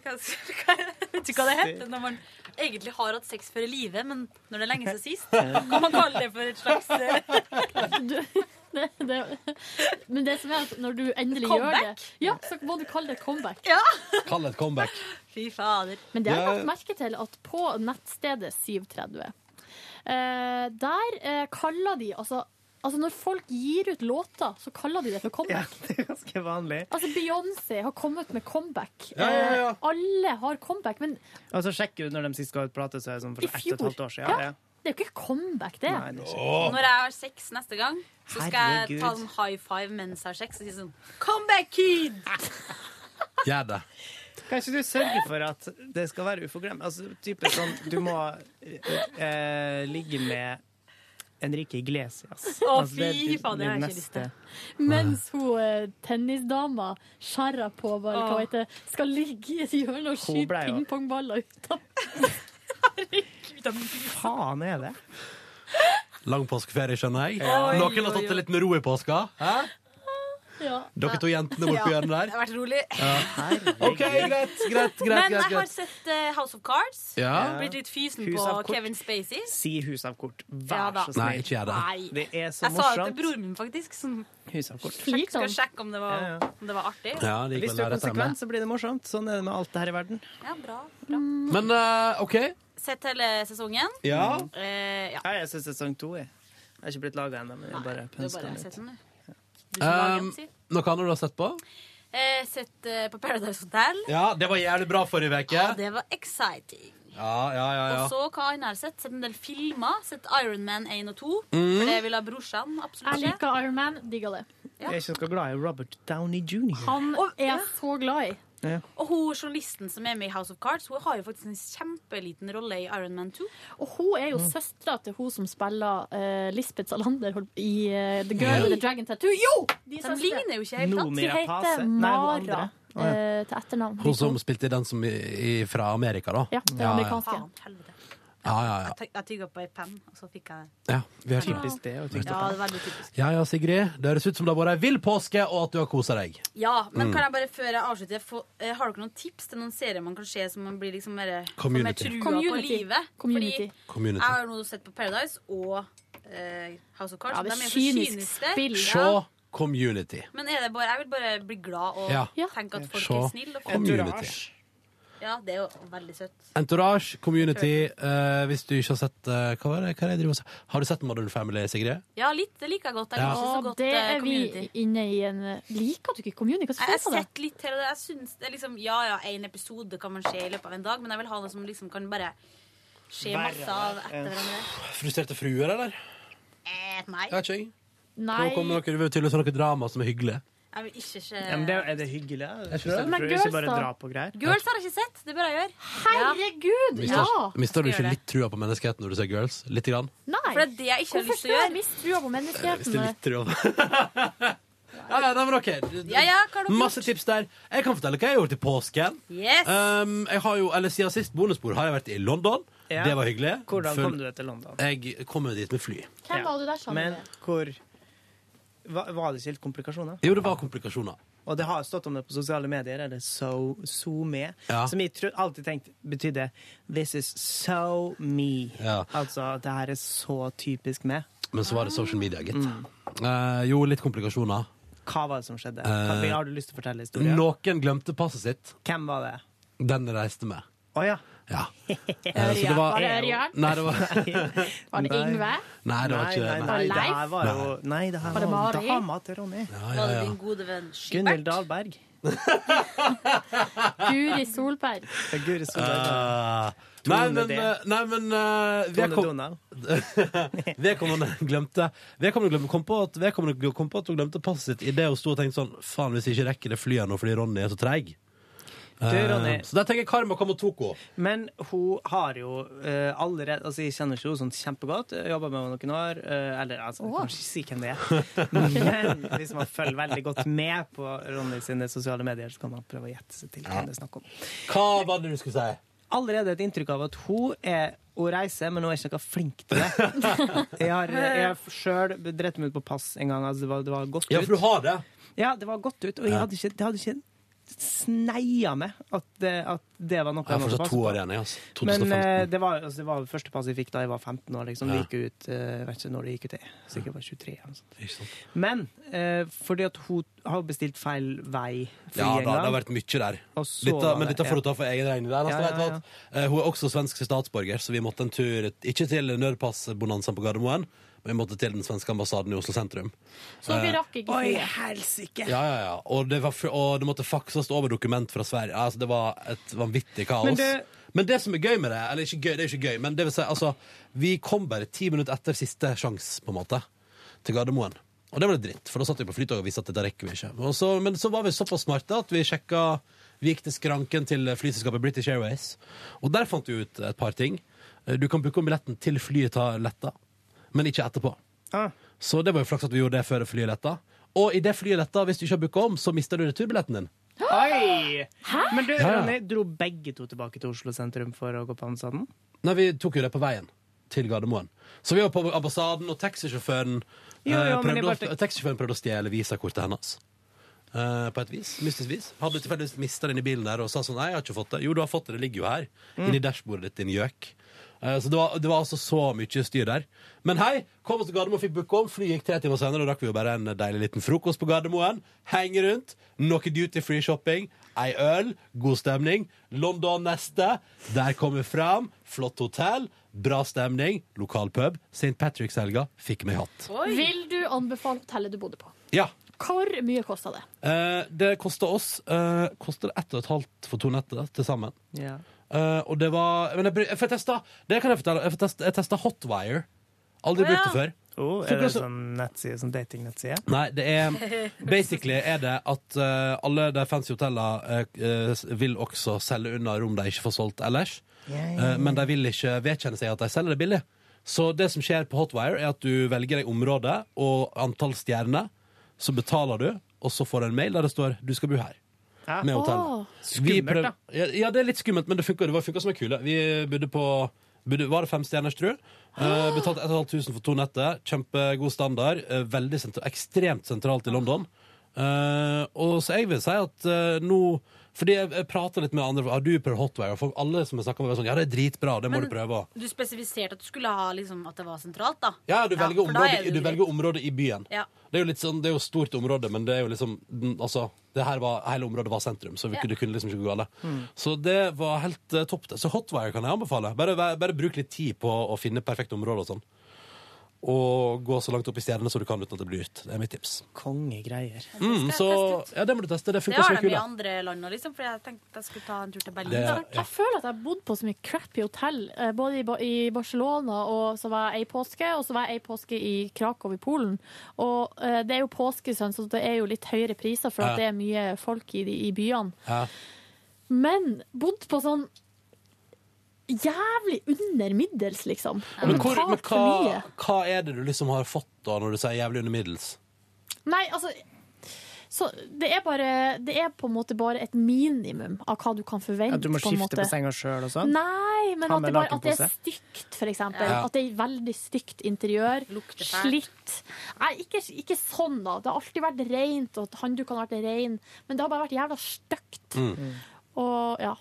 hva, hva, Vet du hva det heter når man egentlig har hatt sex før i livet, men når det er lenge siden sist? Kan man kalle det for et slags eh, Du, det, det, men det som er at når du endelig Comeback? gjør det, ja, så må du kalle det et comeback. Kall det et comeback. Fy fader. Men det har jeg Ja. lagt merke til at på nettstedet 730 eh, Der eh, kaller de altså, altså når folk gir ut låter, så kaller de det for Ja, comeback. det er ganske vanlig. Altså Beyoncé har kommet med comeback. Ja, ja, ja. Eh, alle har comeback, men altså Sjekk du når de sist ga ut plate, så er det sånn for I ett og et halvt år siden. Ja. Ja. Det er jo ikke comeback, det. Nei, det ikke. Når jeg har sex neste gang, så skal jeg ta en high five mens jeg har sex og si sånn Comeback, kid! Gjør det. Kan ikke du sørge for at det skal være uforglemt? Altså, type sånn, du må eh, eh, ligge med Enrique Iglesias. Å, Altså, fy faen, det har jeg ikke lyst til. Mens hun eh, tennisdama Sharapova eller hva heter, skal ligge i et hjørne og skyte pingpongballer ut av faen er det? Lang påskeferie, skjønner jeg. Ja. Noen har tatt det litt med ro i påska. Hæ? ja. Dere to jentene borti ja. hjørnet Det har vært rolig. OK, greit, greit, greit. Men jeg har sett eh, House of Cards. Ja. Blitt litt fysen på kort. Kevin Spacey. Si hus av kort. Vær så Nei, ikke gjør det. Nei. Det er så Jeg sa det til broren min, faktisk. Som Hus av kort. Liker skal sjekke om det var, Ja, ja. om det var artig. Ja, det gikk Hvis du er konsekvent, så blir det morsomt. Sånn er det med alt det her i verden. Ja, bra, bra. Men uh, OK. Sett hele sesongen. Ja. Eh, ja. Ja, jeg sett sesong to Jeg har ikke blitt laga ennå, men jeg bare har sett den, du. Du Um, noe annet du har sett på? Eh, sett eh, på Paradise Hotel. Ja, det var jævlig bra forrige uke. Ja, det var exciting. Ja, ja, ja. ja. Og så hva annet har jeg sett? Sett en del filmer. Sett Iron Man 1 og 2. Mm. For det vil ha brorsan absolutt Jeg liker Iron Man, digger det. Jeg er ikke så glad i Robert Downey jr. Han er jeg så glad i. Og hun journalisten som er med i House of Cards, hun har jo faktisk en kjempeliten rolle i Iron Man 2. Og hun er jo søstera til hun som spiller uh, Lisbeth Salander i uh, The Girl with the Dragon Tattoo. Jo! De, er De ligner jo ikke helt Hun de heter Mara eh, til etternavn. Hun som spilte den som i, i, fra Amerika, da. Ja, det ja, ja. amerikanske. Faen, helvete. Ja, ja, ja. Jeg Jeg tygga på ei penn, og så fikk jeg ja vi har Typisk det. å Ja, tygge det på. er veldig typisk. Ja ja, Sigrid. Det høres ut som det har vært ei vill påske, og at du har kosa deg. Ja, men Mm. kan jeg bare før jeg avslutter få, eh, Har dere noen tips til noen serier man kan se som man blir liksom mer, får trua Community. på Community. livet? Community. Fordi Community. jeg har nå sett på Paradise og eh, House of Cards. Ja, det De er er så kynisk kyniske. spill. Se Ja. Community. Men er det bare, jeg vil bare bli glad og Ja. tenke at folk er snille. Og folk. Community. Ja, det er jo veldig søtt. Entourage, Community. eh, hvis du ikke har sett eh, Hva var det, hva er det jeg driver med? Har du sett Modern Family, Sigrid? Ja, litt. Det liker jeg godt. Jeg Ja. liker ikke så Og godt det eh, er vi community. inne i en Liker du ikke community? Hva Jeg har syns du om det? sett litt til det. Jeg synes det er liksom, Ja ja, én episode kan man se i løpet av en dag, men jeg vil ha noe som liksom kan bare skje Være masse av der, etter hverandre. Frustrerte fruer, eller? Eh, nei. Jeg vet ikke. jeg. Nei. Nå kommer dere det å tydeligvis noe drama som er hyggelig. Jeg vil ikke se Ja, men det, er det hyggelig? Jeg tror det. Men Men ikke girls, bare greier. Girls har jeg ikke sett. Det bør jeg gjøre. Herregud! Mister, mister du ikke litt trua på menneskeheten når du ser Girls? Litt grann? Nei. For det er det jeg ikke har Hvorfor lyst til å jeg gjøre. miste trua på menneskeheten? litt trua på Ja, ja, nei, men OK. Ja, ja, har Masse tips der. Jeg kan fortelle hva jeg gjorde til i påsken. Yes. Um, jeg har jo, eller Siden sist bonusbord har jeg vært i London. Ja. Det var hyggelig. Hvordan kom du til London? Jeg kom dit med fly. Hvem var du der sammen Men hvor Var, det ikke helt komplikasjoner? Jo, det var komplikasjoner. Og det har stått om det på sosiale medier, eller so, so me, Ja. som jeg tro, alltid tenkte betydde 'this is so me'. Ja. Altså, det her er så typisk meg. Men så var det social media, gitt. Mm. Eh, jo, litt komplikasjoner. Hva var det som skjedde? Eh, har du lyst til å fortelle historien? Noen glemte passet sitt. Hvem var det? Den reiste med. Å ja. Ja. Eh, så det var Var det Ørjan? Nei, det var Var det Yngve? Nei, det var ikke nei, nei. nei, det her Leif? var jo Nei, det her Var det var Mari? dama til Ronny. Ja, Var det ja. din gode venn Gunhild? Dahlberg. Guri Solberg. Det er Guri Solberg. Ah. Tone nei, men, D. eh, nei, men eh, Tone vedkom- Donald. Vedkommende glemte Vedkommende glemte, kom, på at, vedkommende kom på at hun glemte passet sitt idet hun sto og tenkte sånn Faen, hvis jeg ikke rekker det flyet nå fordi Ronny er så treig. Du, Ronny. Eh, så der tenker jeg Karma henne. Men hun har jo eh, allerede Altså, jeg kjenner ikke henne sånn kjempegodt. Jobba med henne noen år. eh, eller altså, jeg kan ikke si hvem det er. Men hvis man følger veldig godt med på Ronny sine sosiale medier, så kan man prøve å gjette seg til hvem det er snakk om. Hva var det du skulle si? Allerede et inntrykk av at hun er å reise, men hun er ikke noe flink til det. Jeg har, jeg sjøl drept meg ut på pass en gang. Altså, det, var, det var godt ut. Ja, for du har det. Ja, det var godt ut, og jeg hadde ikke, det hadde ikke sneia meg at det, at det var noe Jeg har fortsatt to år igjen. Altså. Men 2015. eh, det var, altså, det var første pass jeg fikk da jeg var 15 år. Liksom. Ja. gikk ut, eh, jeg vet ikke når det gikk ut, jeg. sikkert var 23. Eller noe sånt. Ikke sant. Men eh, fordi at hun har bestilt feil vei fly Ja, en da, det har vært mye der. Dette, men det- dette får hun ja. ta for egen regning. Der, Ja, ja, ja, eh, hun er også svensk statsborger, så vi måtte en tur ikke til nødpassbonanzaen på Gardermoen, men vi måtte til den svenske ambassaden i Oslo sentrum. Så dere Eh, rakk ikke Oi, helsike! Ja, ja, ja. Og det, var, og det måtte fakses over dokument fra Sverige. Altså, det var et vanvittig kaos. Men Men det- det, som er gøy med det, eller ikke gøy, det er ikke gøy, men det vil si, altså, vi kom bare ti minutter etter siste sjans, på en måte, til Gardermoen. Og det var litt dritt, for da satt vi på flytoget og visste at dette rekker vi ikke. Og så, men så var vi såpass smarte at vi sjekka Vi gikk til skranken til flyselskapet British Airways, og der fant vi ut et par ting. Du kan booke om billetten til flyet tar letta, men ikke etterpå. Ah. Så det var jo flaks at vi gjorde det før flyet letta. Og i det flyet letta, hvis du ikke har booka om, så mister du returbilletten din. Oi! Men du. Ronny, dro begge to tilbake til Oslo sentrum for å gå på ambassaden? Nei, vi tok jo det på veien til Gardermoen. Så vi var på ambassaden, og taxisjåføren Jo, eh, jo, prøvde, bare å, taxisjåføren prøvde å stjele visakortet hennes. Uh, på et vis, mystisk vis. Hadde tilfeldigvis mista den i bilen der og sa sånn Nei, jeg har ikke fått det. Jo, du har fått det, det ligger jo her. Mm. Inni dashbordet ditt, din gjøk. Eh, så det var, det var altså så mye styr der. Men hei, kom oss til Gardermoen, fikk booke om. Fly gikk tre timer senere, og rakk vi jo bare en deilig liten frokost på Gardermoen. Henge rundt, noe duty free shopping, ei øl, god stemning. London neste. Der kom vi fram. Flott hotell, bra stemning, lokal pub. St. Patrick's-helga fikk meg hatt. Vil du anbefale hotellet du bodde på? Ja. Hvor mye kosta det? Eh, det kosta oss eh, Koster ett og et halvt for to netter til sammen. Ja. Eh, og det var Men jeg, jeg får testa Det kan jeg fortelle. Jeg, får teste, jeg testa Hotwire. Aldri brukt det før. Oh, er det sånn nettside, sånn datingnettside? Nei, det er Basically er det at uh, alle de fancy hotellene eh, vil også selge unna rom de ikke får solgt ellers. Eh, ja. men de vil ikke vedkjenne seg at de selger det billig. Så det som skjer på Hotwire, er at du velger deg område og antall stjerner. Så betaler du, og så får du en mail der det står 'du skal bo her'. Med hotell. Åh, skummelt, prøv- da. Ja, ja, det er litt skummelt, men det funka. det var- som en kule. Vi bodde på bodde, Var det fem stjerners, tror jeg? Uh, betalte 1500 for to netter. Kjempegod standard. Uh, veldig sentralt, ekstremt sentralt i London. Uh, og så jeg vil si at uh, nå Fordi jeg, jeg prater litt med andre Har du prøvd Hotwire? Og folk, alle som har snakka med meg, er sånn Ja, det er dritbra, det må Men du prøve. Du spesifiserte at du skulle ha liksom, at det var sentralt, da. Ja, du velger, ja, da er område, du velger område i byen. Ja. Det er jo litt sånn, det er jo stort område, men det er jo liksom Altså, det her var, hele området var sentrum, så vi, Ja. kunne- det kunne liksom ikke gå galt. Mm. Så det var helt uh, topp. det. Så Hotwire kan jeg anbefale. Bare, bare, bare bruk litt tid på å finne perfekte områder og sånn. Og gå så langt opp i stjernene som du kan uten at det blir ut. Det er mitt tips. Kongegreier. Mm, så ja, det må du teste. Det Det har de i andre land òg, liksom. For jeg tenkte jeg skulle ta en tur til Berlin. Det- ja. Jeg føler at jeg har bodd på så mye crappy hotell, eh, både i, Barcelona, og så var jeg ei påske, og så var jeg ei påske i Krakow i Polen. Og eh, det er jo påskesønn, så det er jo litt høyere priser for Ja. at det er mye folk i, i byene. Ja. Men bodd på sånn jævlig under middels, liksom. Ja, Men, hvor, men hva, hva er det du liksom har fått da, når du sier jævlig under middels? Nei, altså så det er, bare, det er på en måte bare et minimum av hva du kan forvente. At du må på skifte måte. på senga sjøl og sånn? Nei, men at det, bare, at det er stygt, for eksempel. Ja. At det er veldig stygt interiør. Lukter fælt. Slitt. Nei, ikke, ikke sånn, da. Det har alltid vært rent, og handdukene har vært rein. Men det har bare vært jævla stygt. Mm. Og ja.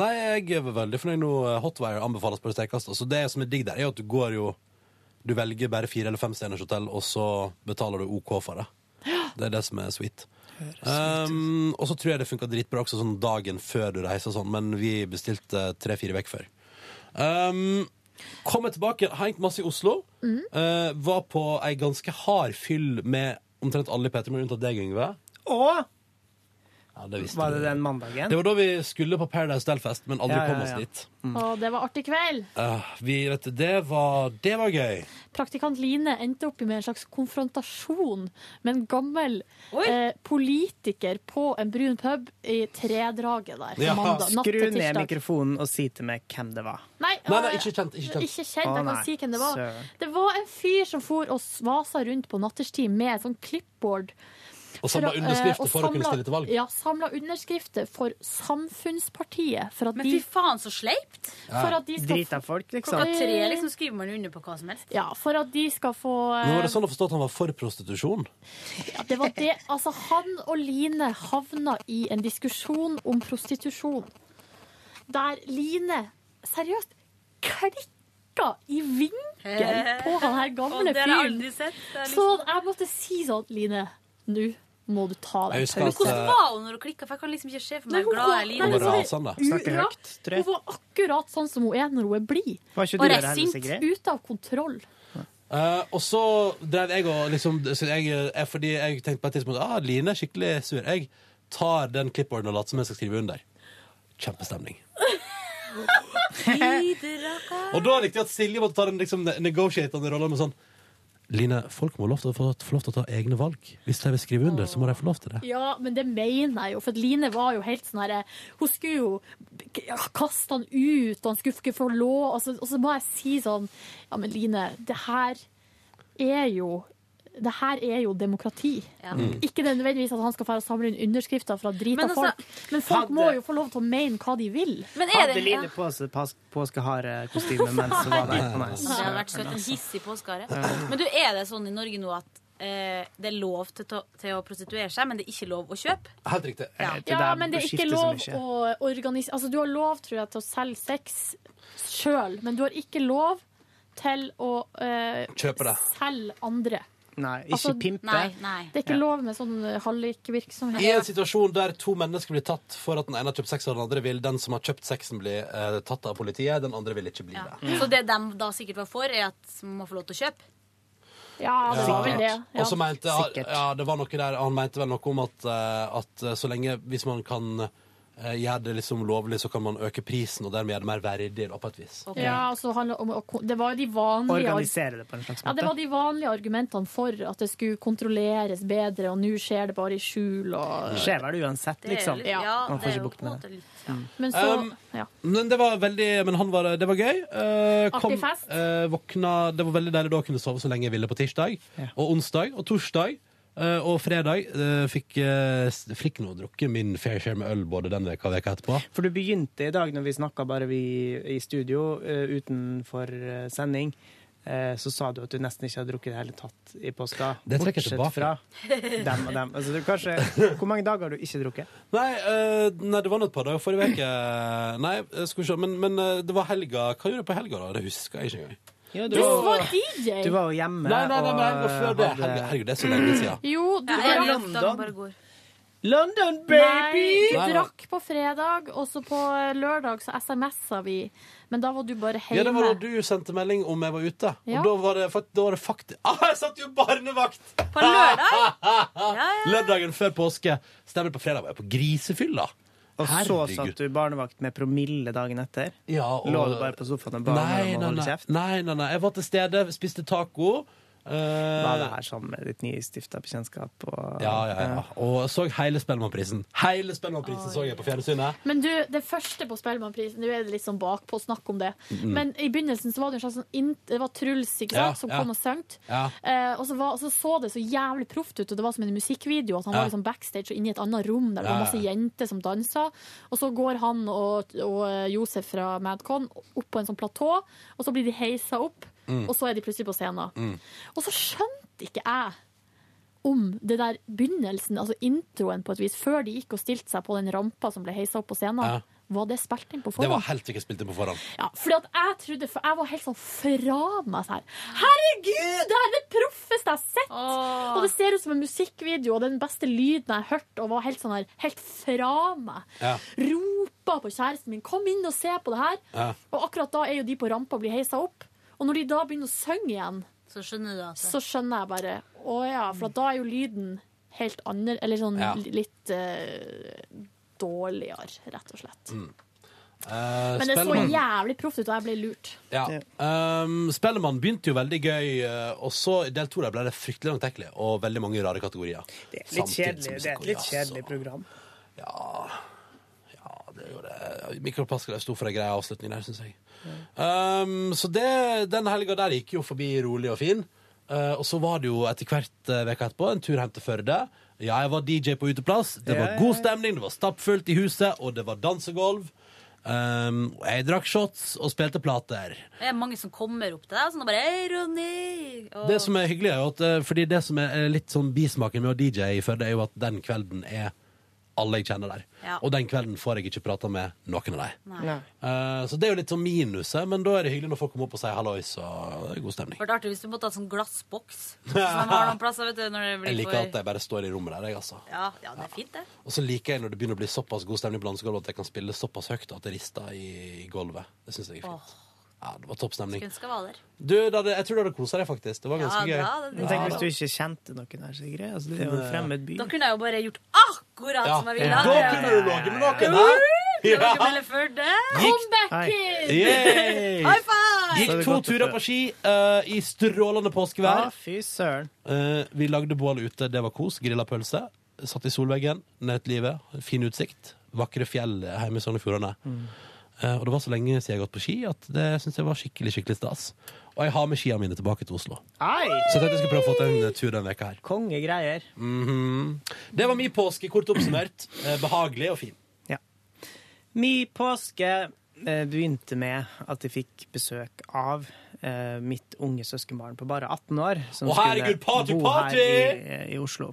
Nei, jeg er veldig fornøyd nå. Hotwire anbefales på det sterkeste. Så det som er digg der, er at du går jo Du velger bare fire eller fem stjerners hotell, og så betaler du OK for det. Det er det som er sweet. Um, og så tror jeg det funka dritbra også sånn dagen før du reiser, sånn, men vi bestilte tre-fire uker før. Um, Kommer tilbake, hengt masse i Oslo. Uh, var på ei ganske hard fyll med omtrent alle i P3, men unntatt deg, Yngve. Å! Ja, det visste Var det den mandagen? Det var da vi skulle på Paradise Delfest, men aldri Ja, ja, kom oss ja. dit. Og det var artig kveld. Uh, vi, vet du, det, var, det var gøy. Praktikant Line endte opp med en slags konfrontasjon med en gammel eh, politiker på en brun pub i tredraget der. Ja. mandag, natt Skru til ned tirsdag. mikrofonen og si til meg hvem det var. Nei, Nei, nei, eh, ikke kjent, ikke kjent. Ikke kjent, Å, jeg kan si hvem det var. Søren. Det var en fyr som for og svasa rundt på natterstid med sånn clipboard. Og samla underskrifter eh, for å kunne stille til valg. Ja, samla underskrifter for Samfunnspartiet. For at Men fy faen, så sleipt! For at de skal Drita folk, liksom. Klokka tre liksom skriver man under på hva som helst. Ja, for at de skal få Nå eh, var det sånn å forstå at han var for prostitusjon. Ja, det var det. Altså, han og Line havna i en diskusjon om prostitusjon. Der Line seriøst klikka i vinkel på han her gamle fyren. Er Så liksom- jeg måtte si sånn, Line, nå må du ta deg en pause. Hvordan var hun når hun klikka? For jeg kan liksom ikke se for meg hun glad jeg nei, Han var rasende. Snakker høyt, tror. Hun var akkurat sånn som hun er når hun er blid. Og er der sint. Ute av kontroll. Uh, og så drev jeg og liksom så jeg, eh, Fordi jeg tenkte på et tidspunkt ah, Line er skikkelig sur. Jeg tar den clipboarden og later som jeg skal skrive under. Kjempestemning. Og da likte jeg at Silje måtte ta den liksom, negotiatende rollen med sånn Line, folk må lov til få, få lov til å ta egne valg. Hvis de vil skrive under, så må de få lov til det. Ja, men det mener jeg jo. For Line var jo helt sånn herre Hun skulle jo kaste han ut, og han skulle ikke få lov. Og så, og så må jeg si sånn Ja, men Line, det her er jo det her er jo demokrati. Ja. Mm. Ikke nødvendigvis at han skal få samle inn underskrifter fra drita altså, folk, men folk hadde- må jo få lov til å mene hva de vil. Men er Hadde det Line ja. på seg påskeharekostyme mens hun var der? Nei. Det hadde vært søtt. En hiss i påskeharet. Men du, er det sånn i Norge nå at eh, det er lov til, til å prostituere seg, men det er ikke lov å kjøpe? Helt riktig. Ja, Ja, men det er ikke lov å organisere Altså, du har lov, tror jeg, til å selge sex sjøl, men du har ikke lov til å eh, Kjøpe det. selge andre. Nei, ikke Altså, pimpe. Nei, nei. Det er ikke Ja. lov med sånn eh, hallikvirksomhet. I en situasjon der to mennesker blir tatt for at den ene har kjøpt sex, og den andre vil den som har kjøpt sexen, bli eh, tatt av politiet. Den andre vil ikke bli Ja. det. Så det de da sikkert var for, er at man må få lov til å kjøpe? Ja, det var vel det. Ja. Og så mente ja, det var noe der, Han mente vel noe om at, eh, at så lenge Hvis man kan eh, gjøre det liksom lovlig, så kan man øke prisen, og dermed gjøre det mer verdig på et vis. Okay. Ja, altså, om, det var de vanlige Organisere det på en slags måte? ja, det var de vanlige argumentene for at det skulle kontrolleres bedre, og nå skjer det bare i skjul. Og, Det skjer vel uansett, Det er liksom. Ja. Man får det ikke jo bukt med måte litt ja. men så Um, ja. Men det var veldig Men han var, det var gøy. Eh, Artig fest. Uh, våkna Det var veldig deilig da å kunne sove så lenge jeg ville på tirsdag. Ja. Og onsdag og torsdag. Eh, og fredag uh, fikk, uh, fikk nå drukket min fair share med øl både den veka og veka etterpå. For du begynte i dag når vi snakka bare vi i studio utenfor sending, så sa du at du nesten ikke har drukket i det hele tatt i påska. Det trekker jeg tilbake. fra dem og dem. Altså, du, kanskje, hvor mange dager har du ikke drukket? Nei, uh, nei, det var nå et par dager forrige uke. Nei, skal vi se. Men, men det var helga. Hva gjorde du på helga, da? Det husker jeg ikke engang. Ja, Du var DJ! Du var jo hjemme Nei, nei, nei, nei, og før det. hadde- herregud, det er så lenge siden. Jo, du Ja, drakk, i London. London, baby! du Nei, nei. drakk på fredag, og så på lørdag så SMS-a vi. Men da var du bare hjemme. Ja, det var da du sendte melding om jeg var ute. Ja. Og da var det, da var det faktisk ah, Jeg satt jo barnevakt! På lørdag? Ja, ja. Lørdagen før påske. Stemmer på fredag var jeg på grisefylla. Og så satt du barnevakt med promille dagen etter. Ja, og- Lå du bare på sofaen og ba om å holde kjeft? nei, nei, nei. Jeg var til stede, spiste taco. Eh, Var det her sammen med ditt nystifta bekjentskap? Og, ja, ja, ja. Og så hele Spellemannprisen. Hele Spellemannprisen så jeg på fjernsynet. Men du, det første på Spellemannprisen, nå er det litt sånn bakpå snakk om det. Men i begynnelsen så var det en slags sånn Det var Truls ikke Ja, sant, som ja. kom og sang. Ja. Eh, og så, var, så så det så jævlig proft ut, og det var som en musikkvideo. At han Ja. var liksom backstage og inne i et annet rom der det var masse ja. jenter som dansa. Og så går han og, og Josef fra Madcon opp på en sånn platå, og så blir de heisa opp, Mm. og så er de plutselig på scenen. Og så skjønte ikke jeg om det der begynnelsen, altså introen på et vis, før de gikk og stilte seg på den rampa som ble heisa opp på scenen. Ja. Var det spilt inn på Det var helt sikkert spilt inn på forhånd. Ja, fordi at jeg trodde, for jeg var helt sånn fra meg sånn. Herregud, det er det proffeste jeg har sett! Og det ser ut som en musikkvideo, og det er den beste lyden jeg har hørt, og var helt sånn her, helt fra meg. Ja. Ropa på kjæresten min, kom inn og se på det her. Ja. Og akkurat da er jo de på rampa og blir heisa opp. Og når de da begynner å synge igjen, Så skjønner du at så skjønner jeg bare, å ja, for da er jo lyden helt annen, eller sånn Ja. litt uh, dårligere, rett og slett. Eh, Men det så jævlig proft ut, og jeg ble lurt. Ja. Um, Spellemann begynte jo veldig gøy, eh, og så i del to ble det fryktelig langtekkelig, og veldig mange rare kategorier. Det er litt kjedelig, det er et litt kjedelig program. Ja, det er jo det. Mikkel Pascal sto for ei grei avslutning der, syns jeg. Um, så det, den helga der gikk jo forbi rolig og fin. Uh, og så var det jo etter hvert uh, veka etterpå en tur hjem til Førde. Ja, jeg var DJ på uteplass. Det var god stemning, det var stappfullt i huset, og det var dansegulv. Um, og jeg drakk shots og spilte plater. Det er mange som kommer opp til deg sånn og bare Hei, Ronny! Og, Det som er hyggelig, er jo at eh, Fordi det som er er litt sånn bismaken med å DJ i Førde, er jo at den kvelden er alle jeg kjenner der. Ja. Og den kvelden får jeg ikke prata med noen av dem. Eh, så det er jo litt sånn minuset, men da er det hyggelig når folk kommer opp og sier hallois, og det er god stemning. Det artig hvis du måtte ha sånn glassboks. Noen plasser, vet du, når det blir Jeg liker at jeg bare står i rommet der, jeg, altså. Ja, ja, det er fint, det. Og så liker jeg når det begynner å bli såpass god stemning på dansegulvet at jeg kan spille såpass høyt at det rister i, i gulvet. Det syns jeg er fint. Ja, det var topp stemning. Du, det hadde, jeg tror du hadde kosa deg, faktisk. Det var Ja, ganske gøy. bra, det- Men tenk hvis du ikke kjente noen her, Sigrid. Altså, det er jo en fremmed by. Da kunne jeg jo bare gjort akkurat Ja. som jeg ville. Da kunne du ligget med noen her! Ja. High five! Gikk to turer på ski uh, i strålende Ja, påskevær. fy søren. Eh, vi lagde bål ute, det var kos. Grilla pølse. Satt i solveggen, nøt livet. Fin utsikt. Vakre fjell hjemme i Sogn og Fjordane. Eh, og det var så lenge siden jeg har gått på ski at det syns jeg var skikkelig skikkelig stas. Og jeg har med skiene mine tilbake til Oslo. Ei! Så jeg tenkte jeg skulle prøve å få til en tur denne veka her. kongegreier. Mhm. Det var min påske, kort oppsummert. Eh, behagelig og fin. Ja. Mi påske eh, begynte med at jeg fikk besøk av eh, mitt unge søskenbarn på bare 18 år. Som oh, herregud, party, bo party! her i, i Oslo.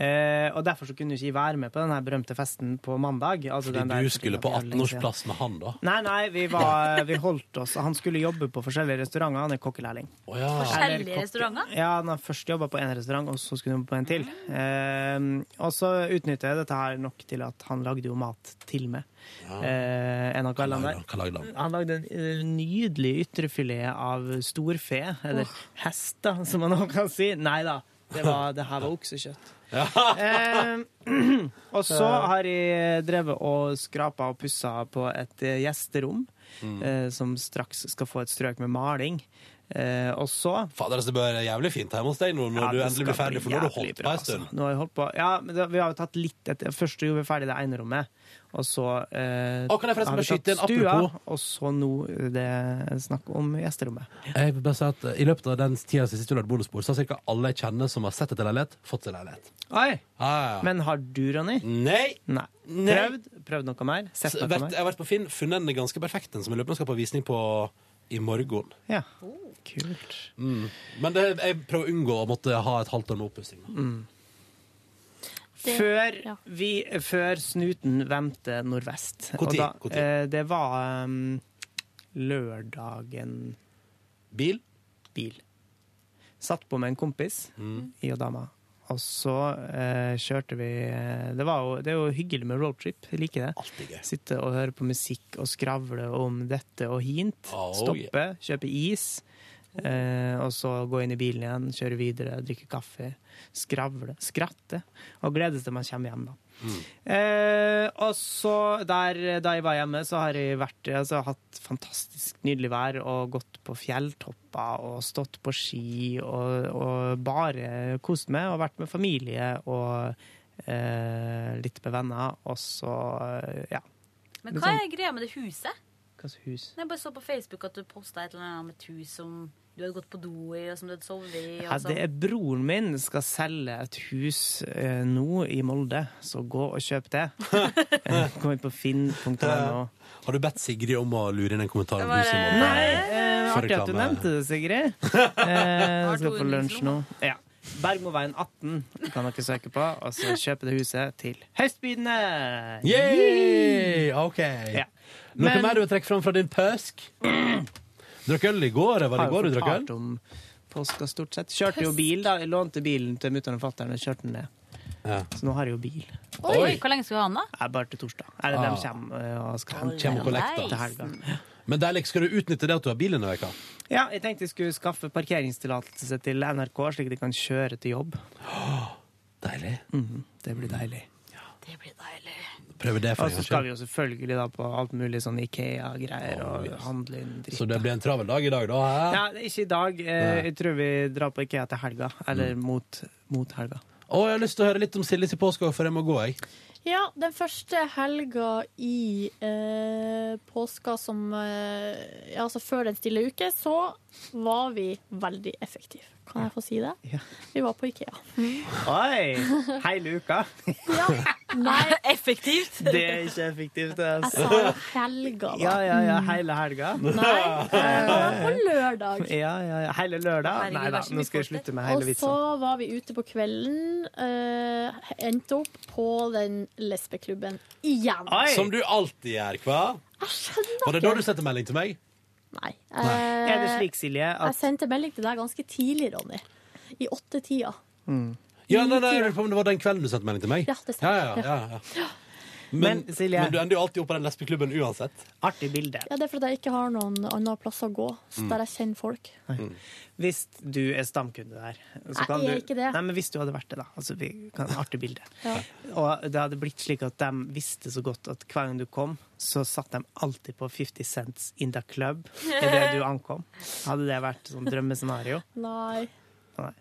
Eh, og derfor så kunne ikke være med på den berømte festen på mandag. Altså den Fordi der du skulle på 18-årsplass med han, da. Nei, nei, vi, var, vi holdt oss Han skulle jobbe på forskjellige restauranter. Han er kokkelærling. Oh, ja. Forskjellige Eller kokke- restauranter? Ja, han har først jobba på en restaurant, og så skulle han jobbe på en til. Eh, og så utnytter jeg dette her nok til at han lagde jo mat til meg. Eh, en av Hva kveldene der. han? Lagde han? Han lagde en eh, nydelig ytrefilet av storfe, eller hest, da, som man også kan si. Nei da, det, var, det her var oksekjøtt. Eh, og så har jeg drevet og skrapa og pussa på et gjesterom, gjesterom, eh, som straks skal få et strøk med maling. Eh, og så Fader, altså, det være jævlig fint hjemme hos deg nå når Ja, du endelig blir ferdig, for nå har du holdt på en stund. altså. Ja, men det, vi har jo tatt litt etter. Først gjorde vi ferdig det ene rommet, og så eh, og kan jeg forresten har vi bare skyte tatt stua, apropos? og så nå det er snakk om gjesterommet. Jeg vil bare si at eh, I løpet av den tida siden du lagde bonusbord, så har ca. alle jeg kjenner som har sett etter leilighet, fått seg leilighet. Oi! Ah, ja. Men har du, Ronny? Nei! Nei. Nei. Prøvd? Prøvd noe mer? Sett noe vært, mer? jeg har vært på Finn, funnet en ganske perfekt en som jeg lurer på om skal på visning på i morgen. Ja. Kult. Mm. Men det, jeg prøver å unngå å måtte ha et halvt år med oppussing. Mm. Det- Før, ja. vi, før snuten vendte nordvest. Hvor tid? da, Hvor tid? eh, det var um, lørdagen Bil? Bil. Satt på med en kompis, Mm. i og dama. Og så eh, kjørte vi eh, det, var jo, det er jo hyggelig med roadtrip. Jeg liker det. Altid. Sitte og høre på musikk og skravle om dette og hint. Oh, Stoppe, kjøpe is. Eh, og så gå inn i bilen igjen, kjøre videre, drikke kaffe. Skravle, skratte. Og glede seg til man kommer hjem, da. Eh, og så der, da jeg var hjemme, så har jeg vært, altså, hatt fantastisk nydelig vær og gått på fjelltopper og stått på ski og, og bare kost meg og vært med familie og eh, litt med venner. Og så, ja. Men hva sånn- er greia med det huset? Hva slags hus? Jeg bare så på Facebook at du posta et eller annet om et hus som du hadde gått på do i, og som du hadde sovet i. Ja, det sånn. er broren min skal selge et hus eh, nå i Molde, så gå og kjøp det. Eh, Kom inn på finn.no. Har du bedt Sigrid om å lure inn en kommentar om huset i Molde? Nei, eh, artig at du nevnte det, Sigrid. Eh, skal på lunsj nå. Ja. Bergmoveien 18 kan dere søke på, og så kjøpe det huset til høstbydende. Yay! OK. Ja. Noe Men- mer du vil trekke fram fra din pøsk? Drakk øl i går? Var det i går du drakk øl? om påska stort sett. Kjørte jo bil, da. Jeg lånte bilen til mutter'n og fatter'n og kjørte den ned. Ja. Så nå har jeg jo bil. Oi, Hvor lenge skal du ha den, da? Jeg bare til torsdag. Eller Ah. de kommer eh, og skal hente Kjem og kollekter. til helga. Men deilig. Skal du utnytte det at du har bil denne veka? Ja, jeg tenkte jeg skulle skaffe parkeringstillatelse til NRK, slik at de kan kjøre til jobb. Deilig. Mhm, det blir deilig. Det blir deilig. Prøve det for Og så skal vi jo selvfølgelig da på alt mulig sånn Ikea-greier og yes. handle inn dritt. Så det blir en travel dag i dag, da? Hæ? Ja, ikke i dag. Eh, Jeg tror vi drar på Ikea til helga. Eller mot, mot helga. Å, jeg har lyst til å høre litt om Siljes i påska, for jeg må gå, jeg. Ja, den første helga i eh, påska som eh, Altså før den stille uke, så var vi veldig effektive. Kan jeg få si det? Ja. Vi var på Ikea. Oi! Hele uka. Nei, Effektivt. Det er ikke effektivt, det. jeg Altså. sa helga, da. Ja, ja, ja. Hele helga. Nei, eh, det var på lørdag. Ja, ja, ja. Hele lørdag? Herregud, Nei da, nå skal jeg slutte med Og hele så var vi ute på kvelden. Uh, endte opp på den lesbeklubben igjen. Oi! Som du alltid gjør, hva? Jeg skjønner Var det da du sendte melding til meg? Nei. Er det slik, Silje, Jeg sendte melding til deg ganske tidlig, Ronny. I åttetida. Ja, nei, nei, jeg lurer på om det var den kvelden du sendte melding til meg? Ja, det Ja, stemmer. ja, ja, ja. Men, Men, Silje- men du ender jo alltid opp på den lesbeklubben uansett. Artig bilde. Ja, det er fordi jeg ikke har noen annen plass å gå, Mm. så der jeg kjenner folk. Hvis du er stamkunde der så Nei, jeg er ikke det. Nei, men hvis du hadde vært det, da. Altså, vi kan, artig bilde. Ja. Og det hadde blitt slik at de visste så godt at hver gang du kom, så satt de alltid på 50 Cents In The Club idet du ankom. Hadde det vært sånn drømmescenario? Nei. Nei.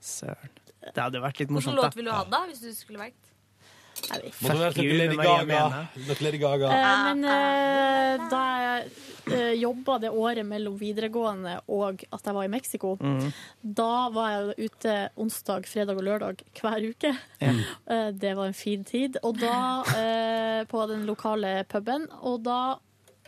Søren. Det hadde vært litt morsomt. Hvilken låt ville du hatt, da? Hvis du skulle valgt? Må det være noe Lady Gaga? Noe Lady Gaga. Eh, men eh, da jeg uh, jobba det året mellom videregående og at jeg var i Mexico, mm. da var jeg ute onsdag, fredag og lørdag hver uke. Mm. Eh, det var en fin tid. Og da eh, på den lokale puben, og da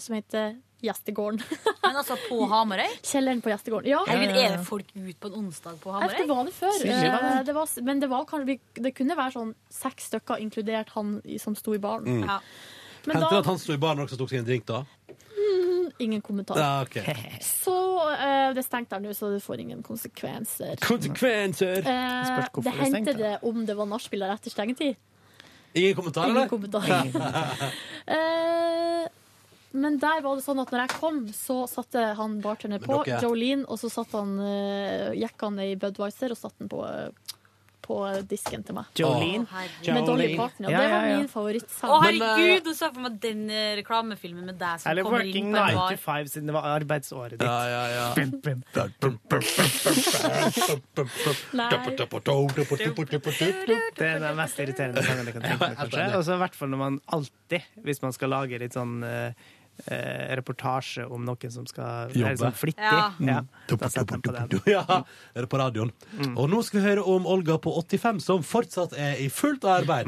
som heter Gjestegården. Men altså på Hamarøy? Kjelleren på Gjestegården. Ja. Herregud, er det folk ut på en onsdag på Hamarøy? Det var det før. Det. Eh, det var, men det, var kanskje, det kunne være sånn seks stykker, inkludert han som sto i baren. Mm. Ja. Hendte det at han sto i baren og også tok seg en drink, da? ingen kommentar. Ja, okay. Så eh, det er stengt der nå, så det får ingen konsekvenser. Konsekvenser! Eh, det det hendte det om det var nachspieler etter stengetid. Ingen kommentar, Ingen eller? kommentar. Eh, men der var det sånn at når jeg kom, så satte han bartender på, dere- Jolene, og så satt han, uh, gikk han i Budwiser og satte den på, uh, på disken til meg. Jolene. Å. Med Dolly Jolene. Parton. Ja, det var min favorittsang. Å, Men, eh, herregud! Nå så jeg for meg den eh, reklamefilmen med deg som Eller kommer inn på en 9 bar. to 5, siden det var arbeidsåret ditt. Ja, ja, ja. Det er den mest irriterende sangen jeg kan tenke meg, kanskje. Og så i hvert fall når man alltid, hvis man skal lage litt sånn eh, eh, reportasje om noen som skal Jobbe. være sånn flittig, Ja. ja. da setter de på den. Ja, er det på radioen. Og nå skal vi høre om Olga på 85, som fortsatt er i fullt arbeid.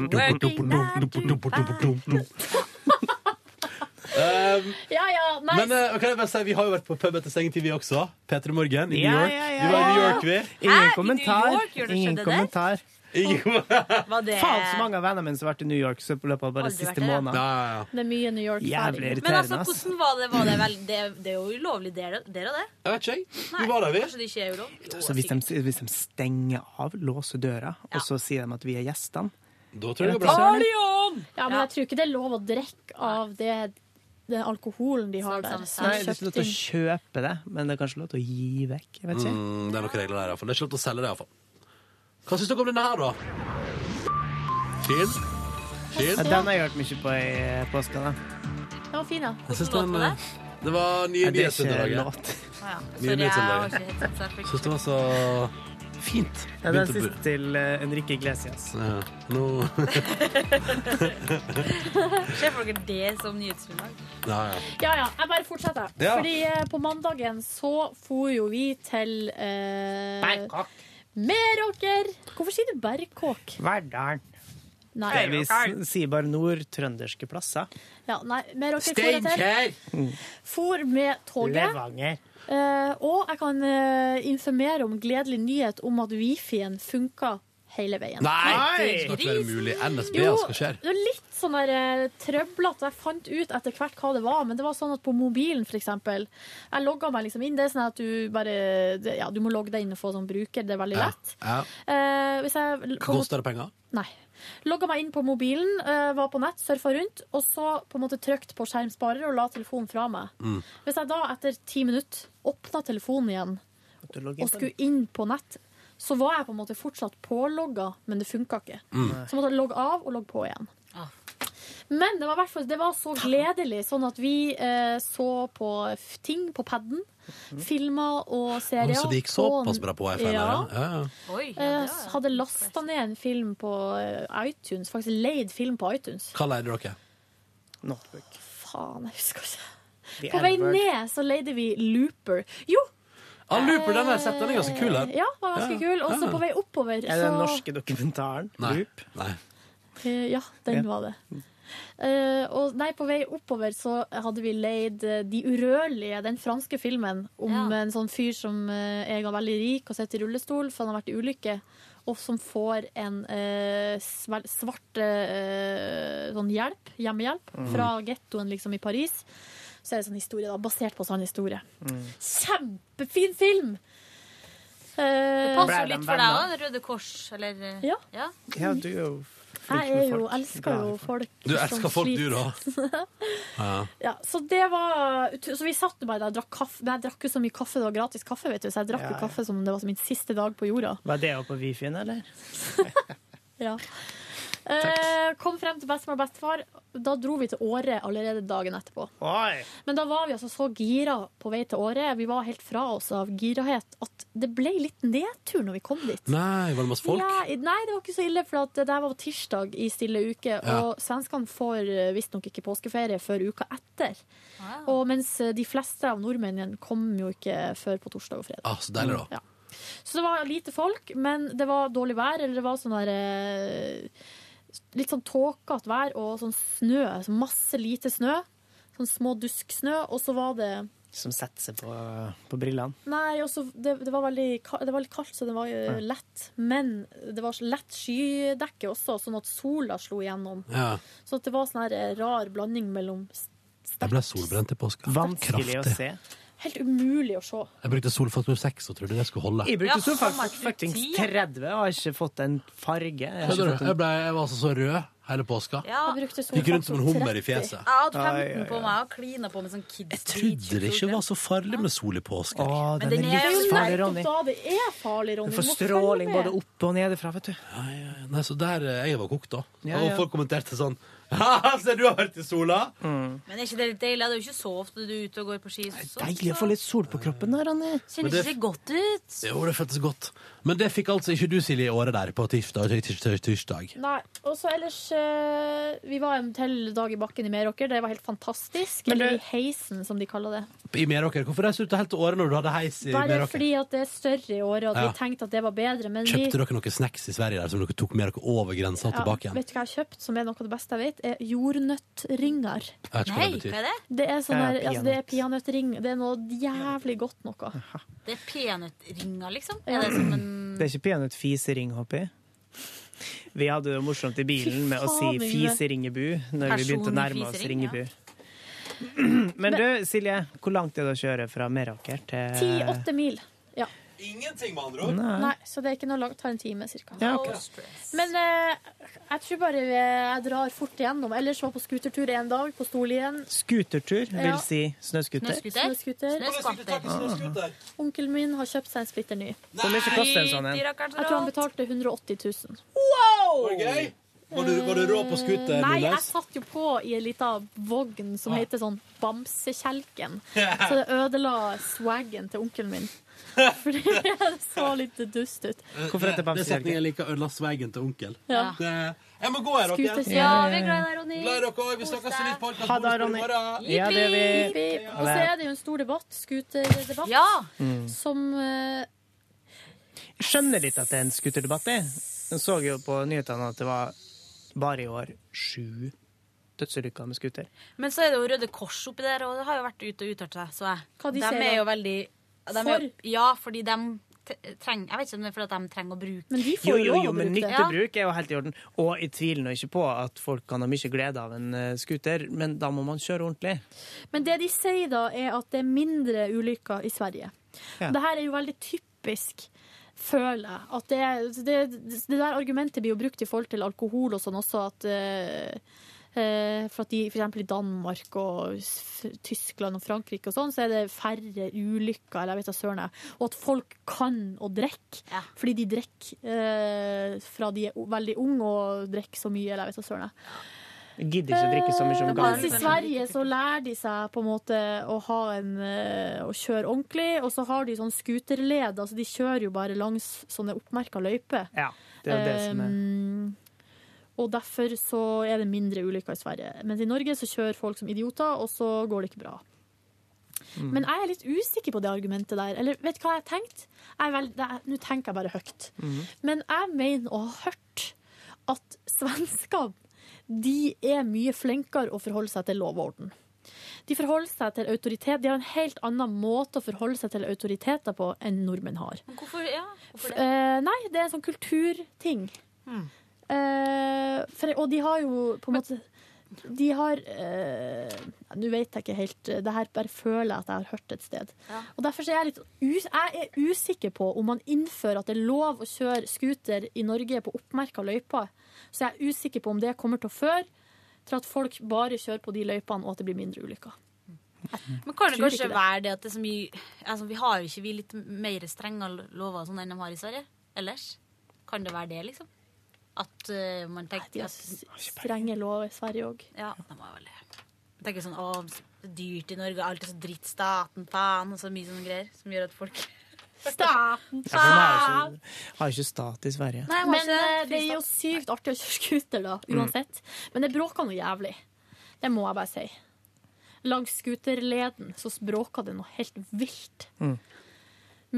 Um, Ja, ja, nei. men uh, kan jeg bare si, vi har jo vært på pub etter stengetid, vi også. P3 Morgen i New York. ja, ja, Vi var i New. York, vi. Ingen Hæ? I kommentar. New York? Gjør det Ingen kommentar. Var det Faen så mange av vennene mine som har vært i New York så på løpet av bare Aldri siste vært der, ja. Ja, ja, ja. Det er mye New Jævlig York-feiring. Men irriterende. altså, ass. hvordan var det? Var det, vel, det, det er jo ulovlig dere, der og det? Jeg vet ikke, jeg. Vi var der, vi. Kanskje det ikke er ulovlig? Jo, Så hvis de, hvis de stenger av, låser døra, og så sier de at vi er gjestene Da tror jeg det går bra. Ja, men jeg tror ikke det er lov å drikke av det, den alkoholen de har der. Sant, sant, Nei, det er ikke lov til å kjøpe det, men det er kanskje lov til å gi vekk. Jeg vet ikke. Mm, det er noen regler der, iallfall. Det er ikke lov til å selge det, iallfall. Hva syns dere om denne her, da? Fin? Fin? Ja, Den har jeg hørt mye på i eh, påska. da. Den var fin, ja. Jeg den det? eh, Det var nye Nei, det er ikke låt. Ja. Sorry, Syns det var så fint. Ja, den siste til uh, Enrique Iglesias. ja. Nå Ser folk det som nyhetsgrunnlag? Ja, ja. Ja, ja, jeg bare fortsetter. Ja. Fordi uh, på mandagen så for jo vi til uh, Bangkok. Meråker. Hvorfor sier du Berkåk? Verdalen. Nei, Nei, Vi sier bare nord, trønderske plasser. ja, nei Meråker for etter. Steinkjer! For med toget. Levanger. Eh, og jeg kan eh, informere om gledelig nyhet om at wifien funka hele veien. Nei! Det skal ikke være mulig. NSB, Jo, hva skjer? det er litt sånn der eh, trøblete. Jeg fant ut etter hvert hva det var, men det var sånn at på mobilen, for eksempel Jeg logga meg liksom inn. Det er sånn at du bare det, Ja, du må logge deg inn og få sånn bruker. Det er veldig lett. Ja. Eh, hvis jeg Hva kom- koster det penger? Nei. Logga meg inn på mobilen, eh, var på nett, surfa rundt, og så på en måte trykt på skjermsparer og la telefonen fra meg. Mm. Hvis jeg da etter ti minutter åpna telefonen igjen og skulle inn på nett, så var jeg på en måte fortsatt pålogga, men det funka ikke. Så måtte jeg logge av og logge på igjen. Ah. Men det var, i hvert fall, det var så gledelig, sånn at vi eh, så på ting på paden. Filmer og serier. så det gikk såpass bra på wifi? Ja. Ja. Ja. Oi, ja, Eh, hadde lasta ned en film på eh, iTunes. Faktisk leid film på iTunes. Hva leide dere? Notebook. Faen, jeg husker ikke. The På vei ned så leide vi Looper. Jo! Ah, Looper, den der jeg. Den er ganske kul. Den. Ja, var ganske Ja, kul. Og så ja. på vei oppover Er det den så norske dokumentaren? Nei. Loop? Nei. Eh, Ja, den var det. Eh, og nei, på vei oppover så hadde vi leid eh, De urørlige, den franske filmen om Ja. en sånn fyr som eh, er veldig rik og sitter i rullestol, for han har vært i ulykke, og som får en eh, svel- svart eh, sånn hjelp, hjemmehjelp, fra gettoen liksom i Paris. Så er det sånn historie da, basert på sann historie. Kjempefin film! Det Eh, passer jo litt for deg òg, Røde Kors, eller eh, Ja. ja. Ja, du er jo flink jeg er med jo, folk. elsker jo folk. Du elsker folk, du, da. Ja. Ja, så det var Så vi satt bare der og drakk kaffe. Men jeg drakk jo så mye kaffe, det var gratis kaffe, vet du. Så jeg drakk jo ja. kaffe som om det var min siste dag på jorda. Var det jo på Wifien, eller? Ja. Eh, kom frem til bestemor og bestefar. Da dro vi til Åre allerede dagen etterpå. Oi! Men da var vi altså så gira på vei til Åre, vi var helt fra oss av girahet, at det ble litt nedtur når vi kom dit. Nei, var det masse folk? Ja, nei, det var ikke så ille, for at det der var tirsdag i stille uke. Ja. Og svenskene får eh, visstnok ikke påskeferie før uka etter. Wow. Og mens eh, de fleste av nordmennene kom jo ikke før på torsdag og fredag. Ah, så deilig, da. Ja. Så det var lite folk, men det var dårlig vær, eller det var sånn der eh, Litt sånn tåkete vær og sånn snø. Så masse lite snø. Sånn små dusksnø. Og så var det Som setter seg på, på brillene. Nei, også, det, det, var veldig, det var litt kaldt, så det var ja. lett. Men det var så lett skydekke også, sånn at sola slo igjennom. Ja. Så at det var sånn her eh, rar blanding mellom sterkt Jeg ble solbrent i påska. Vanskelig å se. Helt umulig å se. Jeg brukte solfaktor 6 og trodde det skulle holde. Jeg brukte Ja, ti. 30 og har ikke fått en farge. Jeg Jeg, en... ble, jeg var altså så rød hele påska. Ja. Jeg Gikk rundt som en solfaktor hummer i 30. fjeset. Jeg hadde 15 Ja, ja, ja. på meg og klina på med sånn kids Jeg trodde det ikke var så farlig med sol i påska. Å, Men den den er er jo livsfarlig, Ronny. da det er farlig, Ronny. Du får stråling både oppe og nedefra, vet du. Ja, ja, ja. Nei, så der eh, jeg var kokt, da. Ja, Og folk kommenterte sånn Se, du har vært i sola! Men er ikke det litt deilig? Det er jo ikke så ofte du er ute og går på ski. er Deilig å få litt sol på kroppen der, Ronny. Kjenner det- ikke det godt ut? Jo, det føltes godt. Men det fikk altså ikke du, Silje, i året der på tirsdag. tirsdag. Nei, og så ellers eh, vi var en til dag i bakken i Meråker. Det var helt fantastisk. Eller i heisen, som de kaller det. I Meråker. Hvorfor reiste du til helt til Åre når du hadde heis i Bare Meråker? fordi at det er større i året, og Ja. vi tenkte at det var bedre. Men vi, Kjøpte dere noen snacks i Sverige der som dere tok med dere over grensa og Ja, tilbake igjen? Vet du hva jeg har kjøpt, som er noe av det beste jeg vet? Er jordnøttringer. Jeg vet ikke hva det betyr. hva er det? Det er, sånn Ja, altså, det er peanøttring. Det er noe jævlig godt noe. Det er peanøttringer, liksom? Er det som en Det er ikke peanøttfisering, håper jeg. Vi hadde det morsomt i bilen med å si fiseringebu når vi begynte å nærme oss Ringebu. Men du, Silje, hvor langt er det å kjøre fra Meråker til Ti-åtte mil. Ingenting, med andre Nei. Nei, så det er ikke noe langt. tar en time cirka. Ja, okay. Men eh, jeg tror bare jeg drar fort igjennom. Ellers var på skutertur en dag på Storlien. Skutertur vil Ja. si snøscooter. Snøscooter. Ah. Onkelen min har kjøpt seg en splitter ny. Hvor mye koster en sånn en? Jeg tror han betalte 180 000. Var det gøy? Var du, var du rå på skuter? Nei, jeg satt jo på i en liten vogn som heter sånn Bamsekjelken. Så det ødela swaggen til onkelen min. Fordi det så litt dust ut. Hvorfor heter Det er setningen jeg liker. Ødela swaggen til onkel. Ja. Det, jeg må gå her, dere. Ja, vi er glad i deg, Ronny. Glad i dere òg. Vi snakkes i nytt podcast Ha det, Ronny. Ja, det vi. Og så er det jo en stor debatt, scooterdebatt, Ja. Mm. som uh, Jeg skjønner litt at det er en scooterdebatt. jeg. Jeg så jo på nyhetene at det var bare i år sju dødsulykker med scooter. Men så er det jo Røde Kors oppi der, og det har jo vært ute og uttalt seg, så jeg. Hva de de ser, er jo veldig de er, For? Ja, fordi de trenger Jeg vet ikke om det er fordi de trenger å bruke Men de Jo, jo, jo, men Ja. nyttebruk er jo helt i orden. Og jeg tviler nå ikke på at folk kan ha mye glede av en uh, scooter, men da må man kjøre ordentlig. Men det de sier da, er at det er mindre ulykker i Sverige. Ja. Det her er jo veldig typisk, føler jeg. At det, det, det der argumentet blir jo brukt i forhold til alkohol og sånn også, at eh, eh, for at de, for eksempel i Danmark og Tyskland og Frankrike og sånn, så er det færre ulykker, eller jeg vet da søren. Og at folk kan å drikke, fordi de drikker eh, fra de er veldig unge og drikker så mye, eller jeg vet da søren gidder ikke å drikke så mye som Mens gammel. i Sverige så lærer de seg på en måte å, ha en, eh, å kjøre ordentlig, og så har de sånn scooterled. Altså de kjører jo bare langs sånne oppmerka løyper. Ja, det er det som er Um, og derfor så er det mindre ulykker i Sverige. Mens i Norge så kjører folk som idioter, og så går det ikke bra. Mm. Men jeg er litt usikker på det argumentet der. Eller vet du hva jeg har tenkt? Jeg vel- det er- Nå tenker jeg bare høyt. Mm. Men jeg mener å ha hørt at svensker de er mye flinkere å forholde seg til lov og orden. De forholder seg til autoritet. De har en helt annen måte å forholde seg til autoriteter på enn nordmenn har. Hvorfor, ja, hvorfor det? Eh, nei, det er en sånn kulturting. Eh, for, og de har jo på en måte De har eh, Nå vet jeg ikke helt Det her bare føler jeg at jeg har hørt et sted. Ja. Og Derfor er jeg litt us jeg er usikker på om man innfører at det er lov å kjøre scooter i Norge på oppmerka løyper. Så jeg er usikker på om det kommer til å føre til at folk bare kjører på de løypene, og at det blir mindre ulykker. Men kan det kanskje det. være det at det så mye altså, Vi har jo ikke vi litt mer strenge lover sånn enn de har i Sverige ellers? Kan det være det, liksom? At uh, man tenker at Strenge lover i Sverige òg. Ja, de har vel det. Jeg tenker sånn Å, dyrt i Norge, alt er så dritt, staten, faen, og så mye sånne greier som gjør at folk Staten, Ja, har jo ikke, stat i Sverige. Nei, Men ikke eh, det er jo sykt artig å kjøre scooter, da, uansett. Men det bråker noe jævlig. Det må jeg bare si. Langs scooterleden så bråker det noe helt vilt. Mm.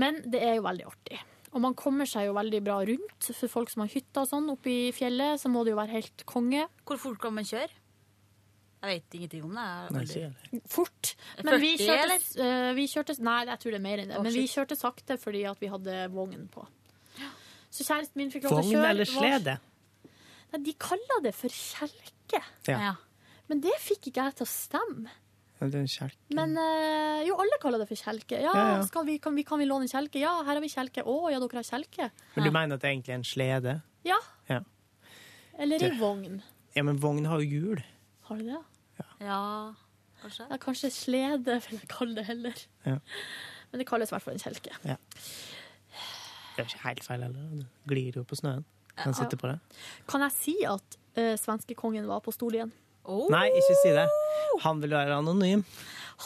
Men det er jo veldig artig. Og man kommer seg jo veldig bra rundt. For folk som har hytta og sånn oppe i fjellet, så må det jo være helt konge. Hvor fort kan man kjøre? Jeg vet ingenting om det. Jeg Nei, Fort. 40, Men vi kjørte, eller? eh, vi kjørte Nei, jeg tror det er mer enn det. Oh, Men vi kjørte sakte fordi at vi hadde vogn på. Så kjæresten min fikk lov til å Vogn kjøre. eller var- slede? Nei, de kaller det for kjelke. Ja. Men det fikk ikke jeg til å stemme. Det er en kjelke. Men eh, jo, alle kaller det for kjelke. Ja, Ja, ja. Skal vi, kan, vi, kan vi låne en kjelke? Ja, her har vi kjelke. Å, ja, dere har kjelke? Men du mener at det egentlig er en slede? Ja. Ja. Eller ei Det- vogn. Ja, men vogn har jo hjul. Har de det? Ja, kanskje. Ja, kanskje slede, vil jeg kalle det heller. Ja. Men det kalles i hvert fall en kjelke. Ja. Det er ikke helt feil heller. Det glir jo på snøen. Kan sitte på det. Kan jeg si at uh, svenskekongen var på Storlien? Nei, ikke si det. Han vil være anonym.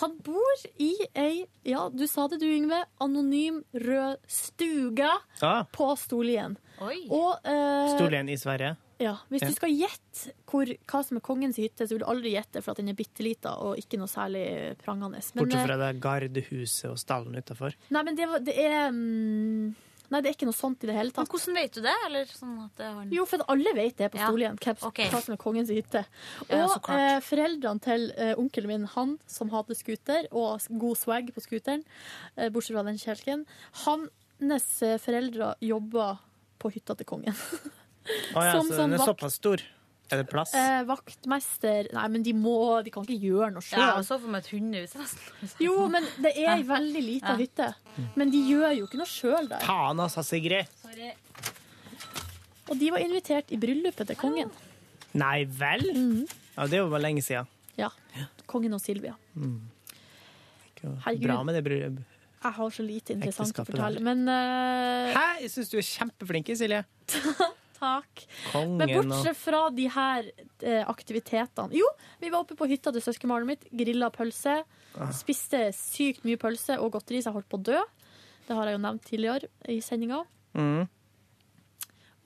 Han bor i ei, ja, du sa det du, Yngve, anonym rød stuga Ah, på Storlien. Oi. Og eh, Storlien i Sverige. Ja, Hvis Ja. du skal gjette hvor, hva som er kongens hytte, så vil du aldri gjette for at den er bitte lita og ikke noe særlig prangende. Men, Bortsett eh, fra det gardehuset og stallen utafor. Nei, men det, det er mm, Nei, det er ikke noe sånt i det hele tatt. Men hvordan vet du det? Eller sånn at det en... Jo, for at alle vet det på. Storlien, ja. okay. hva som er kongens hytte. Og ja, eh, foreldrene til eh, onkelen min, han som hadde scooter, og god swag på scooteren, eh, bortsett fra den kjelken, hans eh, foreldre jobba på hytta til kongen. Å ja, Som så sånn den er såpass stor. Er det plass? Eh, vaktmester Nei, men de må De kan ikke gjøre noe sjøl. Ja, og så for meg et hundehus. nesten. Jo, men det er ei veldig lita Ja. hytte. Men de gjør jo ikke noe sjøl der. Faen, altså, Sigrid. Sorry. Og de var invitert i bryllupet til kongen. Nei vel? Mhm. Ja, det var bare lenge siden. Ja. Kongen og Silvia. Mm. Herregud. Bra med det bryllupet. Jeg har så lite interessant å fortelle. Men uh... Hæ? Jeg syns du er kjempeflink, Silje. takk. Kongen Men bortsett fra de her eh, aktivitetene Jo, vi var oppe på hytta til søskenbarnet mitt, grilla pølse. Ah. Spiste sykt mye pølse og godteri, så jeg holdt på å dø. Det har jeg jo nevnt tidligere i sendinga. mm.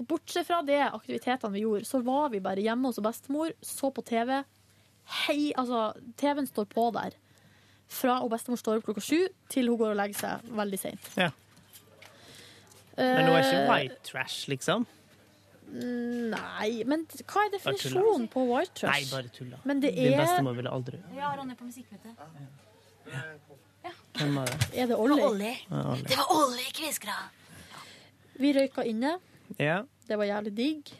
Og bortsett fra det aktivitetene vi gjorde, så var vi bare hjemme hos bestemor, så på TV. Hei, altså, TV-en står på der. Fra og bestemor står opp klokka sju til hun går og legger seg veldig seint. Ja. Men nå er ikke Eh, white trash, liksom? Nei, men hva er definisjonen på white trash? Nei, bare tulla. Men det Din er bestemor ville aldri Ja, Ronny på musikk, vet du. Hvem var det? Er det. Ja, Olli. Det var Olli Kviskra. Vi røyka inne. Ja. Det var jævlig digg.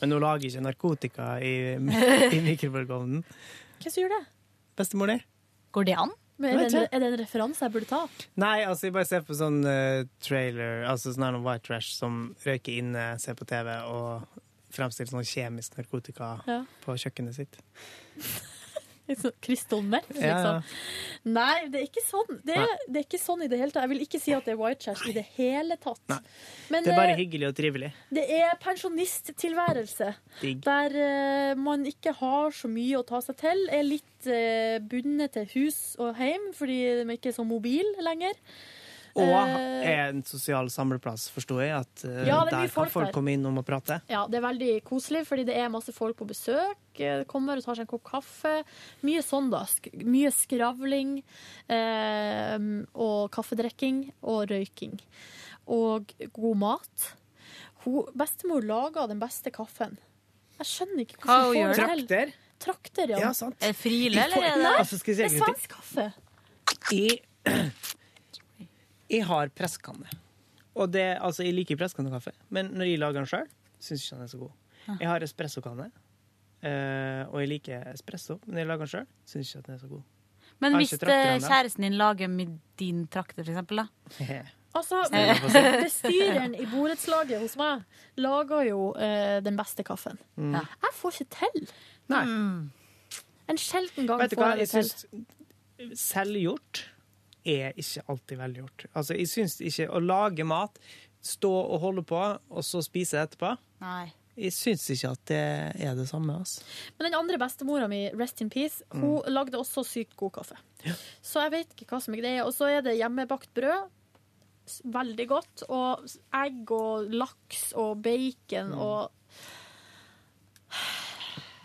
Men hun lager ikke narkotika i, i mikrobølgeovnen. Hva som gjør det? Bestemor di? Går det an? Men er, det en, er det en referanse jeg burde ta? Nei, altså jeg bare ser på sånn uh, trailer, altså sånn her white trash som røyker inne, ser på TV og fremstiller sånn kjemisk narkotika Ja. på kjøkkenet sitt. Litt liksom. Ja, ja. liksom. Nei, det er ikke sånn. Det er, det er ikke sånn i det hele tatt. Jeg vil ikke si at det er white trash i det hele tatt. Men Det er bare eh, hyggelig og trivelig. det er pensjonisttilværelse. Der uh, man ikke har så mye å ta seg til, er litt uh, bundet til hus og hjem fordi de ikke er så mobile lenger. Og Eh, er en sosial samleplass, forstår jeg. At eh, Ja, der folk kan folk der. komme innom og prate. Ja, det er veldig koselig, fordi det er masse folk på besøk. eh, Kommer og tar seg en kopp kaffe. Mye sånn, da. Mye skravling eh, og kaffedrikking og røyking. Og god mat. Hun, bestemor lager den beste kaffen. Jeg skjønner ikke hvordan hun får det til. Trakter? Trakter, ja. Ja, sant. Er det frile, eller er det Nei, Altså, det er svensk kaffe. Jeg, jeg har presskanne. Og det, altså, jeg liker presskannekaffe, men når jeg lager den sjøl, syns jeg ikke den er så god. Jeg har espressokanne, eh, og jeg liker espresso, men når jeg lager den sjøl, syns jeg ikke at den er så god. Men hvis eh, kjæresten din lager med din trakter, for eksempel, da? Altså, bestyreren i borettslaget hos meg lager jo eh, den beste kaffen. Mm. Ja. Jeg får ikke til. Nei. En sjelden gang Vet du får hva, jeg det til. syns selvgjort er ikke alltid velgjort. Altså, jeg syns ikke å lage mat, stå og holde på, og så spise etterpå Nei. Jeg syns ikke at det er det samme. Altså. Men den andre bestemora mi, rest in peace, hun lagde også sykt god kaffe. Så jeg vet ikke hva som er greia. Og så er det hjemmebakt brød. Veldig godt. Og egg og laks og bacon og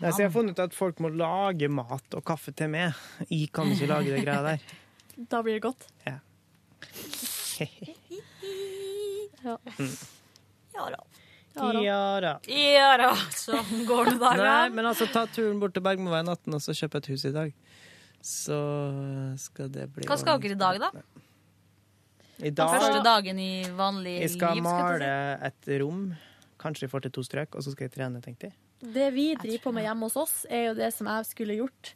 Nei, så jeg har funnet ut at folk må lage mat og kaffe til meg. Jeg kan ikke lage det greia der. Da blir det godt. Ja. Ja. Ja da. Ja da. Ja da. Ja da, sånn går det Nei, dagen. men altså, ta turen bort til Bergmoveien 18 og så kjøp et hus i dag. Så skal det bli Hva skal dere i dag, da? I dag Første dagen i vanlig Jeg skal liv? male jeg et rom. Kanskje jeg får til to strøk, og så skal jeg trene, tenkte jeg. Det vi driver på med hjemme hos oss, er jo det som jeg skulle gjort.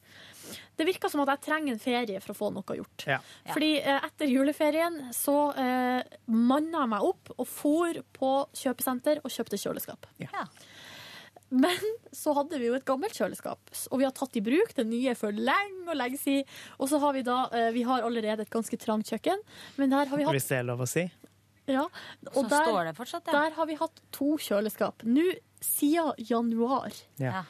Det virker som at jeg trenger en ferie for å få noe gjort. Ja. Fordi eh, etter juleferien så eh, manna jeg meg opp og for på kjøpesenter og kjøpte kjøleskap. Ja. Men så hadde vi jo et gammelt kjøleskap, og vi har tatt i bruk det nye for lenge og lenge siden. Og så har vi da eh, Vi har allerede et ganske trangt kjøkken, men der har vi hatt Hvis det er lov å si. ja, Så der, står det fortsatt, ja. der har vi hatt to kjøleskap. Nå siden januar. Ja.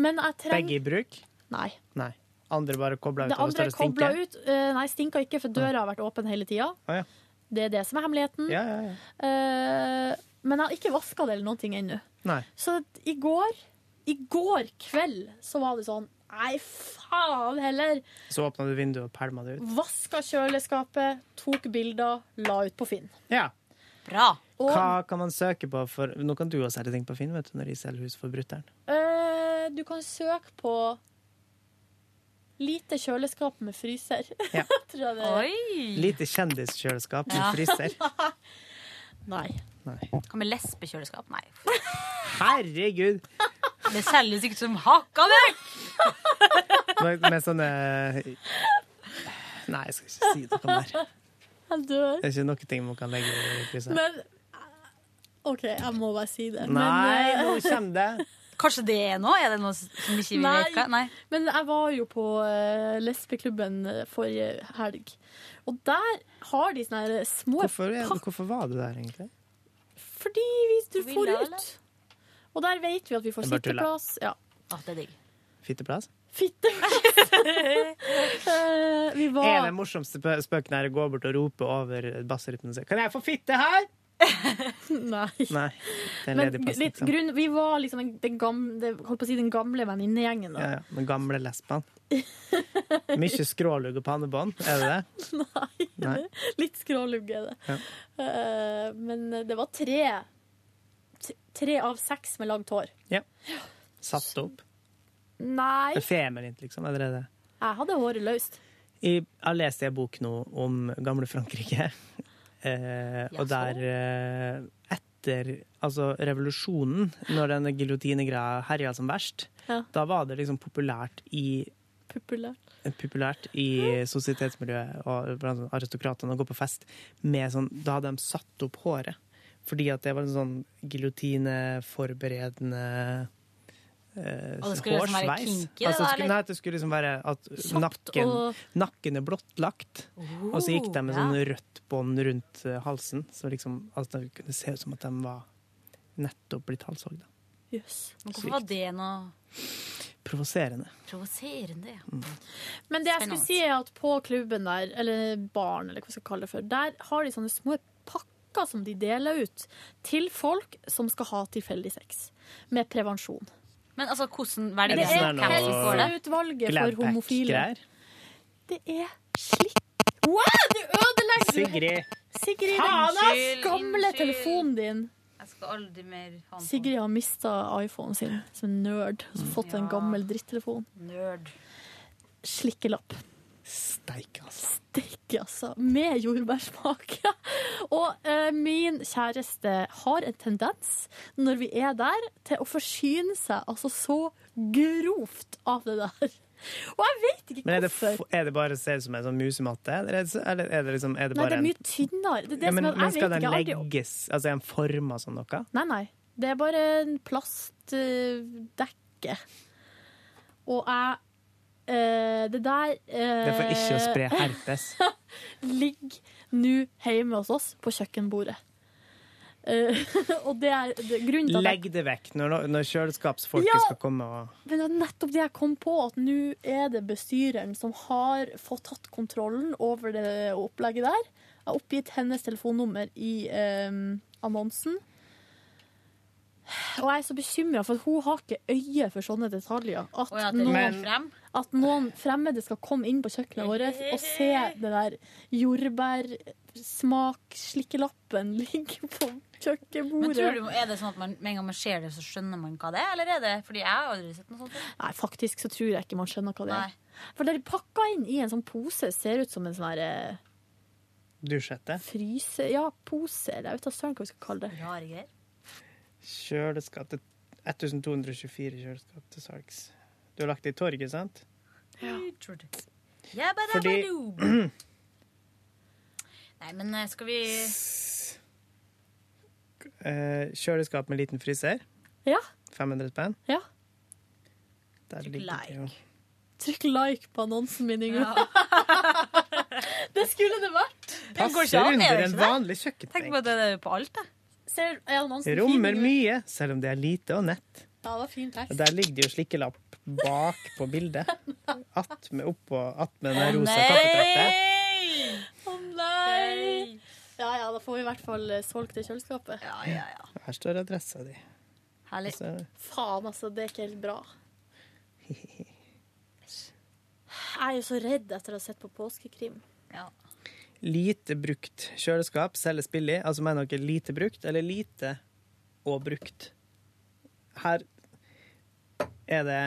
Men jeg trenger Begge i bruk? Nei. Nei. Andre bare kobla ut Det andre er kobla ut. Eh, nei, stinka ikke, for døra har vært åpen hele tida. Ah, ja. Det er det som er hemmeligheten. Ja, ja, ja. Eh, men jeg har ikke vaska det eller noen ting ennå. Nei. Så i går, i går kveld, så var det sånn Nei, faen heller. Så åpna du vinduet og pælma det ut. Vaska kjøleskapet, tok bilder, la ut på Finn. Ja. Bra. Og Hva kan man søke på for Nå kan du også selge ting på Finn vet du, når de selger hus for brutter'n. Uh, du kan søke på lite kjøleskap med fryser. Ja. Tror jeg det Oi! Lite kjendiskjøleskap med Ja. fryser. Nei. Hva med lesbekjøleskap? Nei. Herregud! Det selges ikke som hakka vekk! Med, med sånne Nei, jeg skal ikke si noe mer. Jeg dør. Det er ikke noen ting man kan legge i fryseren. Men OK, jeg må bare si det. Nei, men, nå eh, kommer det. Kanskje det er noe? Er det noe som ikke vi vet hva? Nei. Men jeg var jo på uh, lesbeklubben eh, forrige helg. Og der har de sånne små Hvorfor, er- hvorfor var du der, egentlig? Fordi vi eller? ut. Og der vet vi at vi får sitteplass. Ja. Ah, det er digg. Fitteplass? Fitteplass! vi var... En av de morsomste spøkene er å gå bort og rope over bassrytmen sin? Kan jeg få fitte her?! Nei. Nei. Det er en Men ledig plass, liksom. grunn, vi var liksom den, gamle, holdt på å si den gamle venninnegjengen. Ja, ja. Den gamle lesben. Mye skrålugg og pannebånd, er det det? Nei. Nei. Litt skrålugg er det. Ja. Eh, men det var tre Tre av seks med langt hår. Ja. Satt opp. Nei, Feminint, liksom. Er det det? jeg hadde håret løst. Jeg har lest en bok nå om gamle Frankrike. Eh, og der eh, etter altså revolusjonen, når denne giljotinegreia herja som verst, Ja. da var det liksom populært i Populært. populært i sosietetsmiljøet og blant aristokratene å gå på fest med sånn Da hadde de satt opp håret. Fordi at det var en sånn giljotineforberedende eh, Og det skulle liksom være hårsveis. kinky, det altså, skulle, nei, det skulle liksom være at nakken, og- nakken er blottlagt. og så gikk de med ja. sånn rødt bånd rundt eh, halsen, så liksom altså, det kunne se ut som at de var nettopp blitt halshogd. Jøss. Men hvorfor var det noe Provoserende. provoserende? Ja. Men det jeg skulle si er at på klubben der, eller baren, eller hva skal jeg kalle det for, der har de sånne små pakker som de deler ut til folk som skal ha tilfeldig sex. Med prevensjon. Men altså, hvordan Er velger det sånn her noe- Helseutvalget for homofile. Det er slitt. Wow, du ødelegger Sigrid. Sigrid, den gamle telefonen din. Jeg skal aldri mer ha Sigrid har mista iPhonen sin som nerd. Så fått en gammel drittelefon. sånn nerd. Slikkelapp. Steik, altså. Steike, altså. Med jordbærsmak. og eh, min kjæreste har en tendens, når vi er der, til å forsyne seg altså så grovt av det der. Og jeg vet ikke Men er det, er det bare ser ut som en sånn musematte, eller er det, er det liksom er det Nei, det er mye tynnere. Det er det ja, men, som men skal den ikke, legges Altså er den forma som noe? Nei, nei. Det er bare en plastdekke. Og jeg eh, Det der uh, Det er for ikke å spre herpes. ligg nå hjemme hos oss på kjøkkenbordet. Uh, og det er det, grunnen til at Legg det vekk når, når kjøleskapsfolket Ja! skal komme og Men det er nettopp det jeg kom på, at nå er det bestyreren som har fått tatt kontrollen over det opplegget der. Jeg har oppgitt hennes telefonnummer i annonsen. Og jeg er så bekymra, for hun har ikke øye for sånne detaljer. At, ja, det noen, frem. at noen fremmede skal komme inn på kjøkkenet vårt og se det der jordbærsmakslikkelappen ligge på Men kjøkkenbordet. tror du, Er det sånn at man, med en gang man ser det, så skjønner man hva det er? Eller er det fordi jeg har aldri sett noe sånt? Nei, faktisk så tror jeg ikke man skjønner hva det Nei. er. For det er pakka inn i en sånn pose, ser ut som en sånn herre Dusjhette? fryse... Ja, pose. eller Jeg vet da søren hva vi skal kalle det. Rare greier. Kjøleskap til 1224 kjøleskap til salgs. Du har lagt det i torget, sant? Ja, Fordi- Nei, men eh, skal vi Eh, kjøleskap med liten fryser. Ja. 500 spenn. Ja. Der Trykk like. Trykk like på annonsen min, Ingunn. det skulle det vært. Ja, Passer er det under en vanlig vanlig Tenk på at det er på alt, da. Ser, er annonsen fin? Rommer mye, selv om det er lite og nett. Ja, det var fin tekst. Og der ligger det jo slikkelapp bak på bildet. Attmed oppå attmed den rosa Nei! kaffetrappa. Å nei! Ja ja, da får vi i hvert fall eh, solgt det kjøleskapet. Ja, ja, ja. Her står adressa di. Herlig. Så- Faen, altså. Det er ikke helt bra. Jeg er jo så redd etter å ha sett på påskekrim. Lite brukt kjøleskap selges billig. Altså mener dere lite brukt, eller lite og brukt? Her er det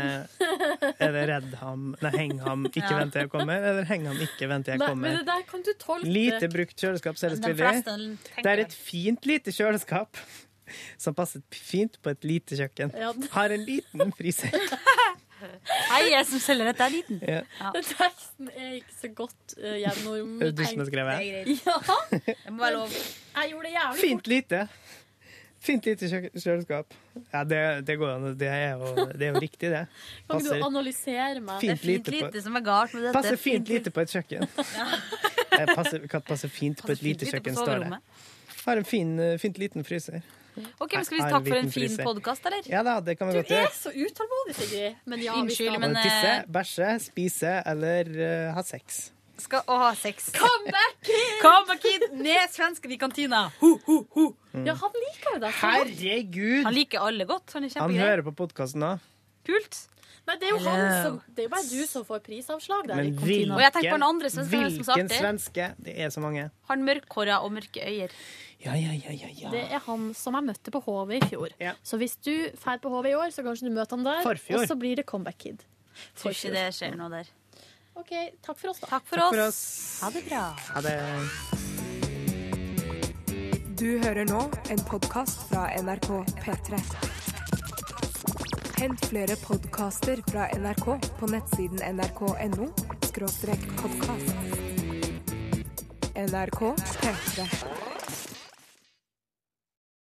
Er det redd ham Nei, heng ham, ikke Ja. vent til jeg kommer, eller heng ham, ikke vent til jeg Nei, men kommer? det der kan du tolke. Lite brukt kjøleskap selges billig. Det er et fint lite kjøleskap som passer fint på et lite kjøkken. Ja. Har en liten fryser. Hei, jeg som selger dette, er liten. Ja. Den teksten er ikke så godt uh, gjennom... Er det du som har skrevet? Det er greit. Ja. Det må være lov. Jeg gjorde det jævlig Fint lite. Fint lite kjø- kjøleskap. Ja, det, det går an. Det er jo, det er jo riktig, det. Kan ikke du analysere meg? Fint Fint lite på- som er galt med dette. passer fint lite på et kjøkken. ja. Passer, kan passe fint på et fint lite lite kjøkken, står det. Har en fin, eh, fint liten fryser. Ok, men Skal vi takke for en fin podkast, eller? Ja da, det kan vi Du godt er så utålmodig, Sigrid. Men ja, vi Unnskyld, skal men, tisse, eh, bæsje, spise eller uh, ha sex. Skal å ha sex. Comeback kid! Comeback kid Ned svensken i kantina. Ho, ho, ho. Ja, han liker jo deg. Herregud! Han liker alle godt. Han er Han hører på podkasten da. Kult. Nei, det er jo han som Det er jo bare du som får prisavslag der i Men kantina. Og jeg på den andre svenske, som hvilken svenske? Det er så mange. Han mørkhåra og mørke øyer. Ja, ja, ja, ja, ja. Det er han som jeg møtte på HV i fjor. Så hvis du drar på HV i år, så kanskje du møter han der. Forfjor. Og så blir det Comeback Kid. Tror ikke det skjer noe der. OK, takk for oss, da. Takk for Takk for oss. oss. Ha det bra. Ha det Du hører nå en podkast fra NRK P3. Hent flere podkaster fra NRK på nettsiden nrk.no podkast. NRK P3.